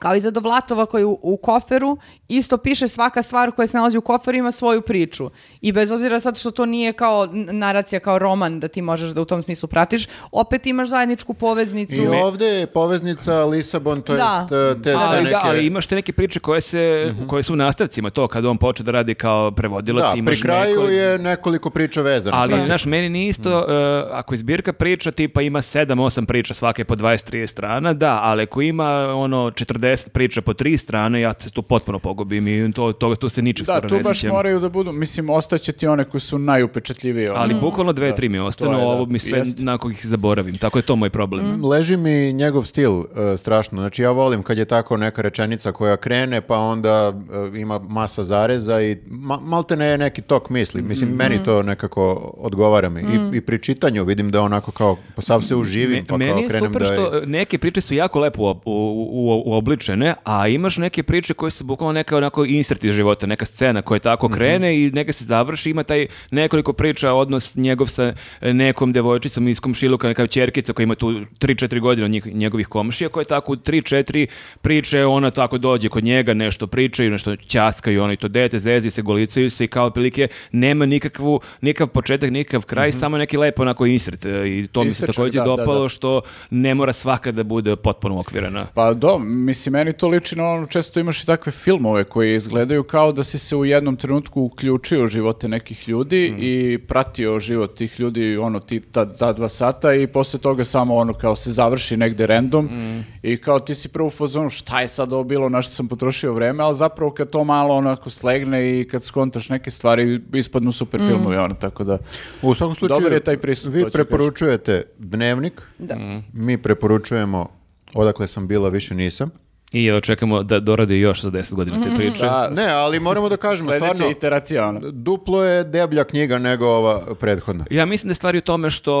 Kao i za Dovlatova koji u, u koferu isto piše svaka stvar koja se nalazi u koferu ima svoju priču. I bez obzira sad što to nije kao naracija, kao roman da ti možeš da u tom smislu pratiš, opet imaš zajedničku poveznicu. I ovde je poveznica Lisabon, to da. jest eh, te ali, neke... Da, ali imaš te neke priče koje, se, mm -hmm. koje su u nastavcima, to kad on počne da radi kao prevodilac. Da, pri kraju nekoliko... je nekoliko priča vezano. Ali, da. znaš, meni nije isto, uh, ako izbirka priča, tipa ima 7-8 priča, svake po 20-30 strana, da, ali ako ima ono 40 deset priča po tri strane, ja se tu potpuno pogubim i to, to, to se ničeg da, skoro ne Da, tu baš moraju da budu, mislim, ostaće ti one koji su najupečatljiviji. Ovaj. Ali mm. bukvalno dve, da. tri mi ostane, da, ovo mi sve jest. nakon ih zaboravim, tako je to moj problem. Mm. Leži mi njegov stil uh, strašno, znači ja volim kad je tako neka rečenica koja krene, pa onda uh, ima masa zareza i ma, malte ne je neki tok misli, mislim, mm. meni mhm. to nekako odgovara mi. I, mm. I pri čitanju vidim da onako kao, pa sav se uživim, pa meni kao krenem da... Meni je super da što neke priče su jako lepo u, u, u, u isključene, a imaš neke priče koje su bukvalno neka onako insert iz života, neka scena koja tako mhm. krene mm -hmm. i neka se završi, ima taj nekoliko priča odnos njegov sa e, nekom devojčicom iz komšiluka, neka ćerkica koja ima tu 3-4 godine od njegovih komšija, koja je tako 3-4 priče, ona tako dođe kod njega, nešto pričaju, nešto ćaskaju, ona i to dete, zezi se, golicaju se i kao prilike nema nikakvu, nikakav početak, nikakav kraj, mm -hmm. samo neki lepo onako insert e, i to mi se takođe da, da dopalo da, da. što ne mora svaka da bude potpuno okvirena. Pa do, mislim Mislim, meni to liči na ono, često imaš i takve filmove koje izgledaju kao da si se u jednom trenutku uključio u živote nekih ljudi mm. i pratio život tih ljudi, ono, ti, ta, ta dva sata i posle toga samo ono, kao se završi negde random mm. i kao ti si prvo u fazonu šta je sad ovo bilo, na što sam potrošio vreme, ali zapravo kad to malo onako slegne i kad skontaš neke stvari, ispadnu super mm. filmovi, ono, tako da... U svakom slučaju, dobar je taj pristup, vi preporučujete kažem. dnevnik, da. mi preporučujemo odakle sam bila, više nisam. I jedva čekamo da dorade još za 10 godina te mhm. priče. Da, ne, ali moramo da kažemo, stvarno, iteracija, ono. duplo je deblja knjiga nego ova prethodna. Ja mislim da je stvari u tome što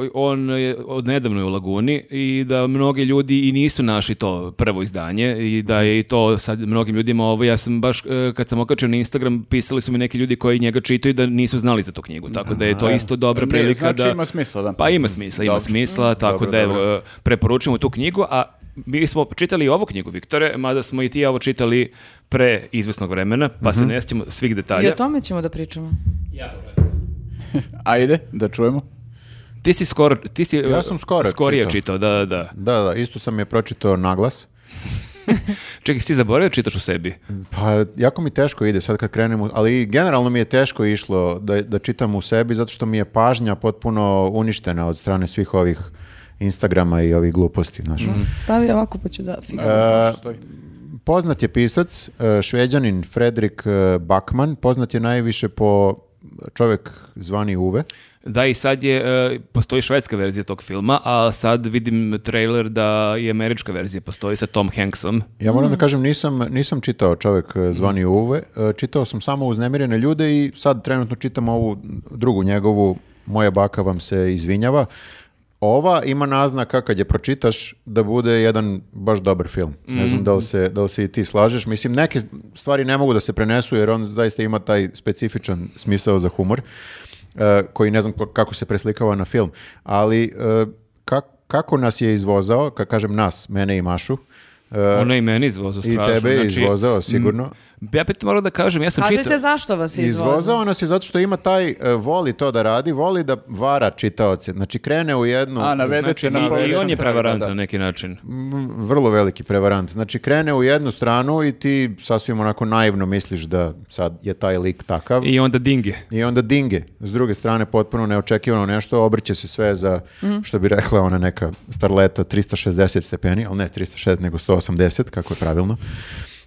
uh, on je odnedavno je u Laguni i da mnogi ljudi i nisu naši to prvo izdanje i da je i to sad mnogim ljudima ovo, ja sam baš, uh, kad sam okačio na Instagram, pisali su mi neki ljudi koji njega čitaju da nisu znali za tu knjigu, tako da je to da. isto dobra prilika. Ne, znači da, ima smisla, da. Pa ima smisla, ima Dobre. smisla, tako Dobre, da evo, eh, preporučujemo tu knjigu, a mi smo čitali ovu knjigu, Viktore, mada smo i ti ja ovo čitali pre izvesnog vremena, pa mm -hmm. se mhm. ne sjećamo svih detalja. I o tome ćemo da pričamo. Ja Ajde, da čujemo. Ti si skoro, ti si ja sam skoro skorije čitao. čitao, da, da, da. Da, da isto sam je pročitao naglas. Čekaj, si ti zaboravio da čitaš u sebi? Pa, jako mi teško ide sad kad krenem, ali generalno mi je teško išlo da, da čitam u sebi zato što mi je pažnja potpuno uništena od strane svih ovih Instagrama i ovih gluposti. Znaš. Mm. Stavi ovako pa ću da fiksam. E, poznat je pisac, e, šveđanin Fredrik e, Bakman, poznat je najviše po čovjek zvani Uve. Da, i sad je, postoji švedska verzija tog filma, a sad vidim trailer da i američka verzija postoji sa Tom Hanksom. Ja moram mm. da mhm. kažem, nisam, nisam čitao čovjek zvani mhm. Uve, čitao sam samo uznemirene ljude i sad trenutno čitam ovu drugu njegovu Moja baka vam se izvinjava. Ova ima naznaka kad je pročitaš da bude jedan baš dobar film. Mm Ne znam da li, se, da li se i ti slažeš. Mislim, neke stvari ne mogu da se prenesu jer on zaista ima taj specifičan smisao za humor uh, koji ne znam kako se preslikava na film. Ali uh, e, kak, kako nas je izvozao, kad kažem nas, mene i Mašu, Uh, Ono i meni izvozao strašno. I tebe je znači, izvozao, sigurno. Ja opet moram da kažem, ja sam Kažete čitao... Kažete zašto vas je izvozao? Izvozao nas je zato što ima taj, e, voli to da radi, voli da vara čitaoce. Znači, krene u jednu... A, navedeći znači, na I, I on je da, da, da. prevarant da. na neki način. Vrlo veliki prevarant. Znači, krene u jednu stranu i ti sasvim onako naivno misliš da sad je taj lik takav. I onda dinge. I onda dinge. S druge strane, potpuno neočekivano nešto, obrće se sve za, mm. što bi rekla ona neka starleta, 360 stepeni, ali ne 360, nego 180, kako je pravilno.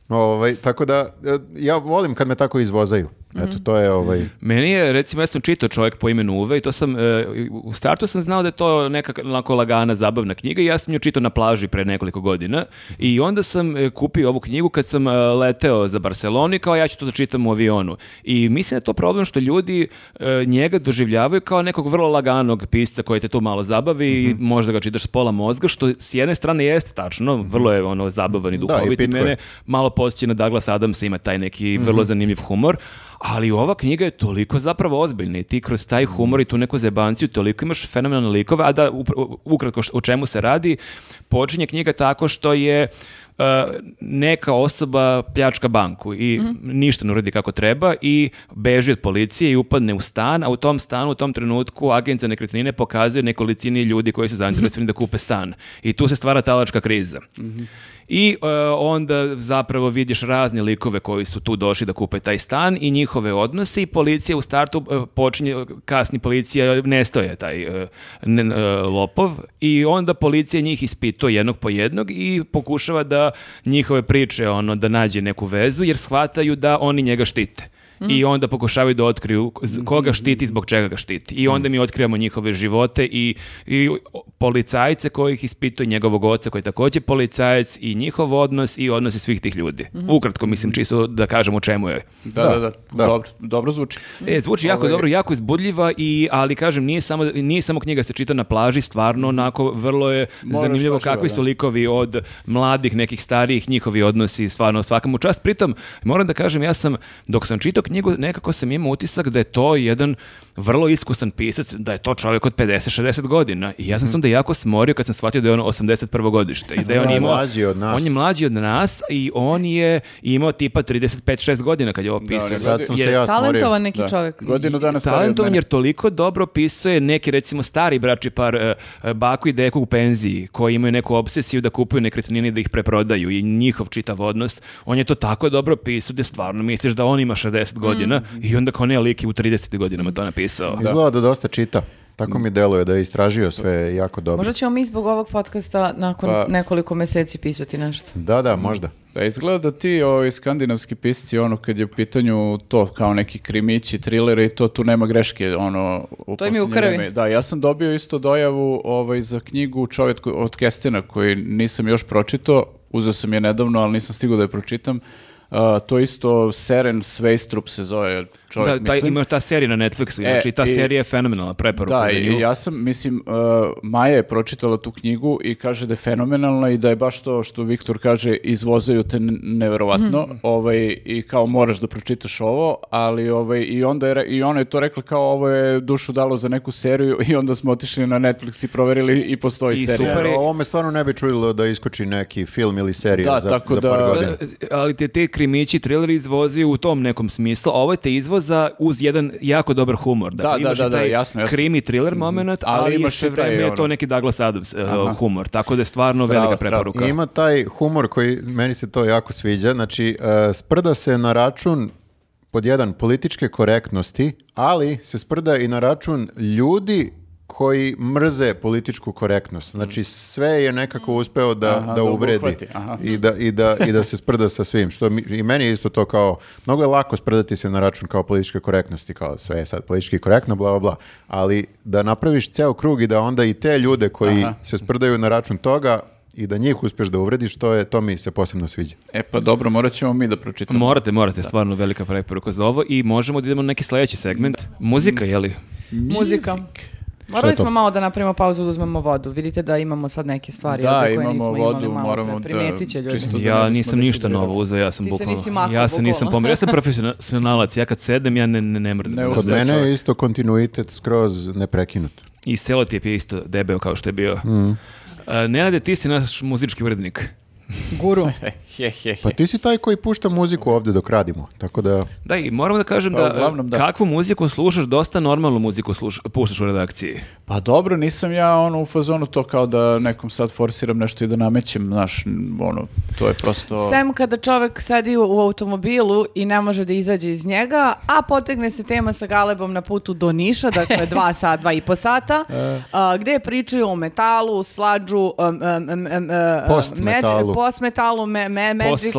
Ovaj, tako da, e, ja volim kad me tako izvozaju. Eto, to je ovaj... Meni je, recimo, ja sam čitao čovjek po imenu Uve i to sam, e, u startu sam znao da je to neka lako lagana, zabavna knjiga i ja sam ju čitao na plaži pre nekoliko godina i onda sam e, kupio ovu knjigu kad sam e, leteo za Barceloni, kao ja ću to da čitam u avionu. I mislim da je to problem što ljudi e, njega doživljavaju kao nekog vrlo laganog pisca koji te to malo zabavi mm -hmm. i mhm. možda ga čitaš s pola mozga, što s jedne strane jeste tačno, mhm. vrlo je ono zabavan i duhovit da, i, i mene malo posjeći na Douglas Adams ima taj neki mhm. vrlo zanimljiv humor, ali ova knjiga je toliko zapravo ozbiljna i ti kroz taj humor i tu neku zebanciju toliko imaš fenomenalne likove, a da ukratko o čemu se radi, počinje knjiga tako što je Uh, neka osoba pljačka banku i mm -hmm. ništa ne uradi kako treba i beži od policije i upadne u stan, a u tom stanu u tom trenutku agent za nekretnine pokazuje nekolicini ljudi koji su zainteresovani da kupe stan. I tu se stvara talačka kriza. Mm -hmm i uh, onda zapravo vidiš razne likove koji su tu došli da kupe taj stan i njihove odnose i policija u startu uh, počinje, kasni policija nestoje taj uh, e, ne, lopov i onda policija njih ispituje jednog po jednog i pokušava da njihove priče ono da nađe neku vezu jer shvataju da oni njega štite. Mm. I onda pokušavaju da otkriju koga štiti, zbog čega ga štiti. I onda mi otkrivamo njihove živote i, i policajce koji ih ispituje, njegovog oca koji je također policajac i njihov odnos i odnose svih tih ljudi. Mm. Ukratko, mislim, čisto da kažem u čemu je. Da, da, da, da. da. Dobro, dobro zvuči. E, zvuči jako Ove... Ovaj- dobro, jako izbudljiva, i, ali kažem, nije samo, nije samo knjiga se čita na plaži, stvarno mhm. onako vrlo je Moraš zanimljivo kakvi da. su likovi od mladih, nekih starijih, njihovi odnosi, stvarno svakamu čast. Pritom, moram da kažem, ja sam, dok sam čitao knjigu, nekako sam imao utisak da je to jedan vrlo iskusan pisac, da je to čovjek od 50-60 godina. I ja sam se mhm. onda jako smorio kad sam shvatio da je on 81. godište. I da je on da, imao, mlađi od nas. On je mlađi od nas i on je imao tipa 35-6 godina kad je ovo da, pisao. Da, sam se ja Talentovan neki da. čovjek. Godinu dana Talentovan jer toliko dobro pisuje neki recimo stari brači par e, e, baku i deku u penziji koji imaju neku obsesiju da kupuju nekretnine da ih preprodaju i njihov čitav odnos. On je to tako dobro pisao da stvarno misliš da on ima 60 10 godina mm. i onda kao ne, lik u 30 godinama to napisao. Da. Izgleda da dosta čita. Tako mi deluje da je istražio sve jako dobro. Možda ćemo mi zbog ovog podcasta nakon pa, nekoliko meseci pisati nešto. Da, da, možda. Da, izgleda da ti ovi skandinavski pisci, ono, kad je u pitanju to kao neki krimići, trileri i to, tu nema greške, ono... U to je mi u krvi. Vreme. Da, ja sam dobio isto dojavu ovaj, za knjigu Čovjek od Kestina, koji nisam još pročitao, uzeo sam je nedavno, ali nisam stigao da je pročitam to isto Seren Sveistrup se zove čovjek, da, taj, mislim. ima ta serija na Netflixu, e, znači ta i, serija je fenomenalna preporuka da, za nju. i ja sam, mislim, uh, Maja je pročitala tu knjigu i kaže da je fenomenalna i da je baš to što Viktor kaže, izvozaju te neverovatno, mm. ovaj, i kao moraš da pročitaš ovo, ali ovaj, i onda je, i ona je to rekla kao ovo je dušu dalo za neku seriju i onda smo otišli na Netflix i proverili i postoji I serija. Super. ovo me stvarno ne bi čudilo da iskoči neki film ili serija da, za, tako za da- par da, godina. E, ali te, te krimići, trileri izvozi u tom nekom smislu, ovo je te izvoza uz jedan jako dobar humor. Dakle, da, da imaš da, da, taj jasno, jasno. krimi thriller mhm. moment, ali, ali imaš sve vreme ono... to neki Douglas Adams eh, Aha. humor, tako da je stvarno strava, velika preporuka. Strava. Ima taj humor koji, meni se to jako sviđa, znači uh, sprda se na račun pod jedan političke korektnosti, ali se sprda i na račun ljudi koji mrze političku korektnost. Znači mm. sve je nekako mm. uspeo da, aha, da, da uvredi uhvati, i, da, i, da, i da se sprda sa svim. Što mi, I meni je isto to kao, mnogo je lako sprdati se na račun kao političke korektnosti, kao sve je sad politički korektno, bla, bla, bla. Ali da napraviš ceo krug i da onda i te ljude koji aha. se sprdaju na račun toga i da njih uspeš da uvrediš, to, je, to mi se posebno sviđa. E pa dobro, morat ćemo mi da pročitamo. Morate, morate, da. stvarno velika preporuka za ovo i možemo da idemo na neki sledeći segment. Da. Muzika, je li? Muzika. Music. Morali smo malo da napravimo pauzu da uzmemo vodu. Vidite da imamo sad neke stvari da, koje imamo nismo vodu, imali malo moramo pre. Da Primetit će ljudi. Da, ja nisam ništa novo uzeo, ja sam Ti bukvalno. Se mako, ja se nisam pomerio. Ja sam profesionalac, ja kad sedem ja ne ne ne mrdim. Ne Kod mene je isto kontinuitet skroz neprekinut. I selotip je isto debeo kao što je bio. Mm. Uh, Nenade, ti si naš muzički urednik. Guru. he, he, he. Pa ti si taj koji pušta muziku ovde dok radimo, tako da... Da, i moram da kažem pa, da, uglavnom, da, kakvu muziku slušaš, dosta normalnu muziku sluš, puštaš u redakciji. Pa dobro, nisam ja ono u fazonu to kao da nekom sad forsiram nešto i da namećem, znaš, ono, to je prosto... Sem kada čovek sedi u automobilu i ne može da izađe iz njega, a potegne se tema sa Galebom na putu do Niša, dakle dva sata, dva i po sata, e. a, gde pričaju o metalu, slađu, um, um, um, um post metalu um, post metalu, me, me, magic,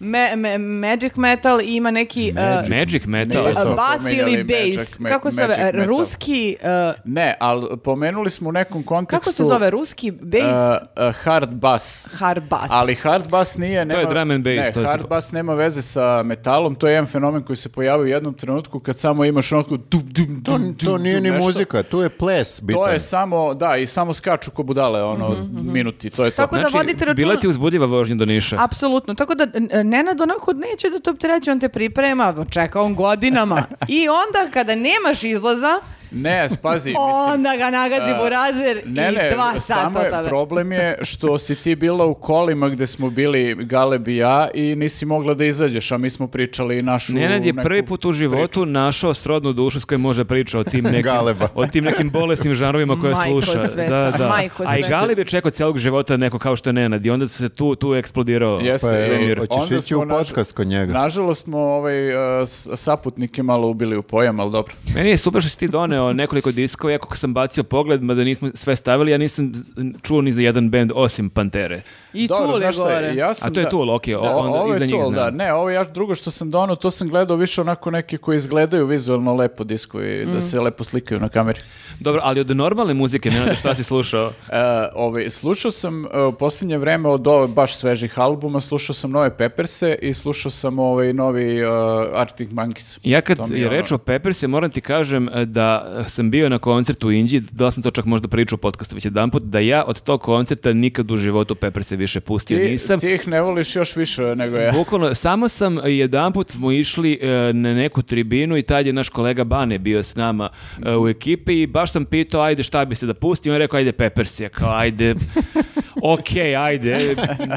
me, me, magic metal i ima neki... Magic, uh, magic metal. Uh, bas ili bass. Kako se zove? Ruski... Uh, ne, ali pomenuli smo u nekom kontekstu... Kako se zove? Ruski bass? Uh, uh, hard bass. Hard bass. Ali hard bass nije... Nema, to je drum and bass. Ne, to hard bass nema veze sa metalom. To je jedan fenomen koji se pojavio u jednom trenutku kad samo imaš onako... Dum, dum, dum, to, to nije ni muzika, tu je ples bitan. To je samo, da, i samo skaču ko budale, ono, mm -hmm, minuti, to je to. Tako da znači, vodite računa. Bileti uz uzbudljiva vožnja do Niša. Apsolutno. Tako da Nenad onako neće da te optereće, on te priprema, čeka on godinama. I onda kada nemaš izlaza, Ne, spazi. Mislim, Onda ga nagazi uh, burazer ne, i ne, dva sata samo je, problem je što si ti bila u kolima gde smo bili Galeb i ja i nisi mogla da izađeš, a mi smo pričali našu Nenad je prvi put u životu priču. našao srodnu dušu s kojom može priča o tim nekim, o tim nekim bolesnim žarovima koje Majko sluša. Sveta, da, da. Majko a i Galeb je čekao celog života neko kao što je Nenad i onda se tu, tu eksplodirao. Jeste, pa svemir. Hoćeš ići u podcast kod njega. Nažalost smo ovaj, uh, saputnike malo ubili u pojam, ali dobro. Meni je super što si ti doneo doneo nekoliko diskova, ja kako sam bacio pogled, mada nismo sve stavili, ja nisam čuo ni za jedan bend osim Pantere. I Dobro, Tool je gore. Ja sam, A to je da- Tool, ok, da, onda iza njih tool, znam. Da, ne, ovo ja drugo što sam donao, to sam gledao više onako neke koji izgledaju vizualno lepo diskovi, mm. da mhm. se lepo slikaju na kameri. Dobro, ali od normalne muzike, ne šta si slušao? uh, ovaj, slušao sam uh, posljednje vreme od ove baš svežih albuma, slušao sam nove Pepperse i slušao sam ovaj novi uh, Arctic Monkeys. Ja kad je reč o Pepperse, moram ti kažem da sam bio na koncertu u Inđi, da sam to čak možda pričao u podcastu već jedan put, da ja od tog koncerta nikad u životu Pepper se više pustio ti, nisam. Ti ih ne voliš još više nego ja. Bukvalno, samo sam jedan put smo išli e, na neku tribinu i tad je naš kolega Bane bio s nama e, u ekipi i baš sam pitao ajde šta bi se da pusti, on je rekao ajde Peppers je, kao ajde, ok, ajde.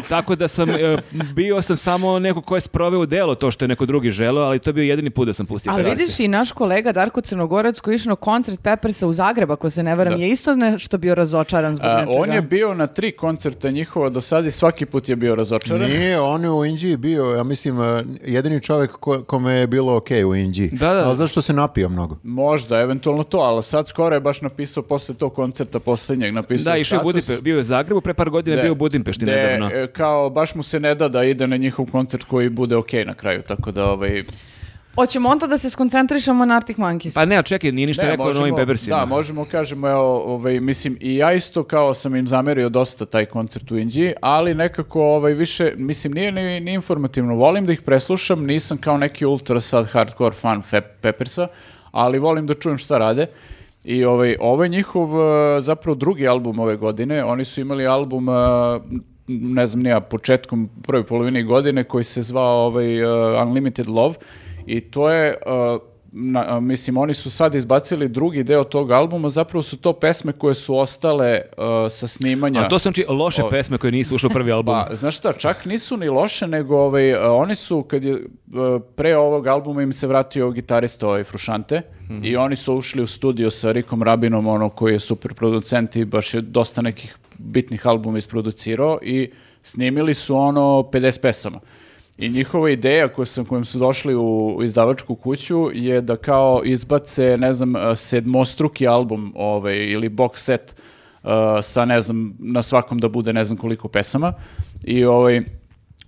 Tako da sam, e, bio sam samo neko ko je sproveo delo to što je neko drugi želeo, ali to je bio jedini put da sam pustio Ali Perasija. vidiš i naš kolega Darko Crnogorac koji je išao koncert Peppersa u Zagreb, ako se ne varam, da. je isto nešto bio razočaran zbog nečega. On je bio na tri koncerta njihova do sada i svaki put je bio razočaran. Nije, on je u Indiji bio, ja mislim, e, jedini čovjek ko, kome je bilo okay u Indiji. Da, da. Ali zašto se napio mnogo? Možda, eventualno to, ali sad skoro je baš napisao posle tog koncerta posljednjeg, napisao Da, išao je Budimpe, bio je u Zagrebu, pre par godina de, bio u Budimpešti de, nedavno. E, kao, baš mu se ne da da ide na njihov koncert koji bude okay na kraju, tako da ovaj... Hoćemo onda da se skoncentrišemo na Arctic Monkeys. Pa ne, čekaj, nije ništa ne, rekao o novim Peppersima. Da, možemo, kažemo, evo, ovaj, mislim, i ja isto kao sam im zamerio dosta taj koncert u Indiji, ali nekako ovaj, više, mislim, nije ni, ni informativno. Volim da ih preslušam, nisam kao neki ultra sad hardcore fan Fe Peppersa, ali volim da čujem šta rade. I ovaj, ovaj njihov eh, zapravo drugi album ove godine, oni su imali album eh, ne znam nija, početkom prve polovine godine koji se zvao ovaj, eh, Unlimited Love i to je... Uh, na, mislim, oni su sad izbacili drugi deo tog albuma, zapravo su to pesme koje su ostale uh, sa snimanja. A to su znači loše o... pesme koje nisu ušle u prvi album. Pa, znaš šta, čak nisu ni loše, nego ovaj, uh, oni su, kad je, uh, pre ovog albuma im se vratio gitarista ovaj Frušante -hmm. i oni su ušli u studio sa Rikom Rabinom, ono koji je super producent i baš je dosta nekih bitnih albuma isproducirao i snimili su ono 50 pesama. I njihova ideja koju sam, kojom su došli u izdavačku kuću je da kao izbace, ne znam, eh, sedmostruki album ovaj, ili box set uh, sa, ne znam, na svakom da bude ne znam koliko pesama. I ovaj,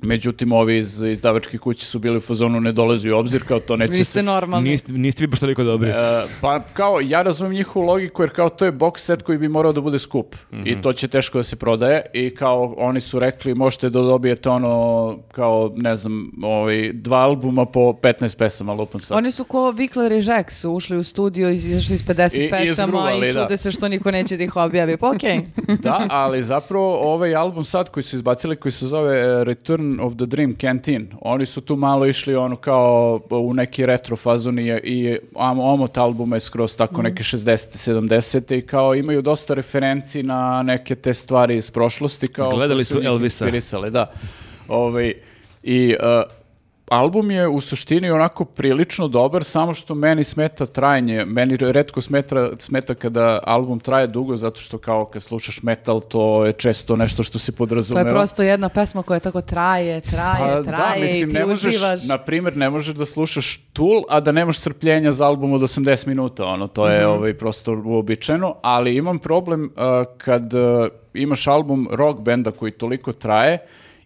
Međutim, ovi iz izdavačke kuće su bili u fazonu, ne dolazi u obzir, kao to neće vi ste se... normalni. Niste, niste vi baš toliko dobri. E, pa kao, ja razumijem njihovu logiku, jer kao to je box set koji bi morao da bude skup. Mm -hmm. I mhm. to će teško da se prodaje. I kao, oni su rekli, možete da dobijete ono, kao, ne znam, ovaj, dva albuma po 15 pesama, lupam sad. Oni su ko Vikler i Žek su ušli u studio i izašli s 50 I, pesama i, i da. čude da. se što niko neće da ih objavi. Pa okej. Okay. da, ali zapravo ovaj album sad koji su izbacili, koji se zove e, Return of the Dream Canteen. Oni su tu malo išli ono kao u neki retro fazon i, i omot albuma je skroz tako mm. neke 60. 70. te i kao imaju dosta referenci na neke te stvari iz prošlosti. Kao Gledali su Elvisa. Da. Ove, ovaj, I uh, album je u suštini onako prilično dobar, samo što meni smeta trajanje, meni redko smeta, smeta kada album traje dugo, zato što kao kad slušaš metal, to je često nešto što se podrazumeva. To je prosto jedna pesma koja tako traje, traje, a, pa da, traje da, mislim, i ti možeš, uživaš. Na primjer, ne možeš da slušaš Tool, a da nemaš srpljenja za album od 80 minuta, ono, to je mm -hmm. ovaj, prosto uobičajeno, ali imam problem uh, kad uh, imaš album rock benda koji toliko traje,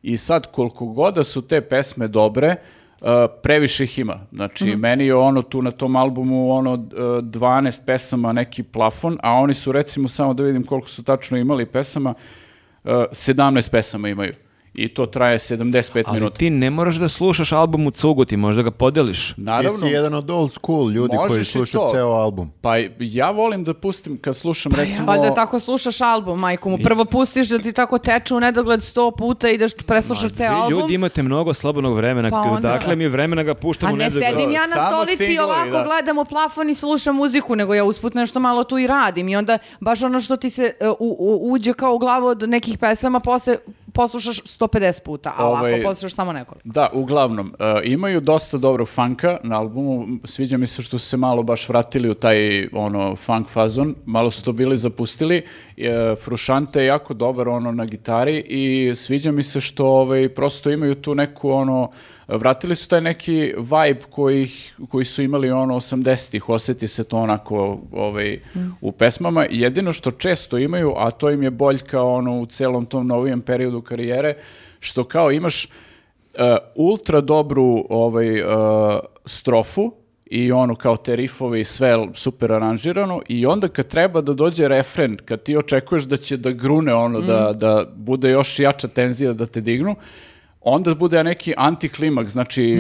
I sad, koliko goda da su te pesme dobre, Uh, previše ih ima. Znači, mm -hmm. meni je ono tu na tom albumu ono uh, 12 pesama neki plafon, a oni su recimo, samo da vidim koliko su tačno imali pesama, uh, 17 pesama imaju i to traje 75 ali minuta. Ali ti ne moraš da slušaš album u cugu, ti možda ga podeliš. Naravno, ti si jedan od old school ljudi koji sluša ceo album. Pa ja volim da pustim kad slušam pa recimo... Pa da tako slušaš album, majko mu. Prvo pustiš da ti tako teče u nedogled sto puta i da preslušaš ceo album. Ljudi imate mnogo slobodnog vremena, pa onda... dakle mi vremena ga puštamo u nedogled. A ne sedim ja na stolici singuri, ovako da. gledam u plafon i slušam muziku, nego ja usput nešto malo tu i radim i onda baš ono što ti se e, u, u, uđe kao u glavu od nekih pesama posle poslušaš 150 puta, a ovaj, ako poslušaš samo nekoliko. Da, uglavnom, uh, imaju dosta dobrog funka na albumu, sviđa mi se što su se malo baš vratili u taj ono funk fazon, malo su to bili zapustili. Uh, e, Frušante je jako dobar ono na gitari i sviđa mi se što ovaj, prosto imaju tu neku ono vratili su taj neki vibe koji, koji su imali ono 80-ih, oseti se to onako ovaj, mm. u pesmama. Jedino što često imaju, a to im je boljka ono, u celom tom novijem periodu karijere, što kao imaš uh, ultra dobru ovaj, uh, strofu, i ono kao te rifove i sve super aranžirano i onda kad treba da dođe refren, kad ti očekuješ da će da grune ono, da, mm. da, da bude još jača tenzija da te dignu, onda bude neki antiklimaks, znači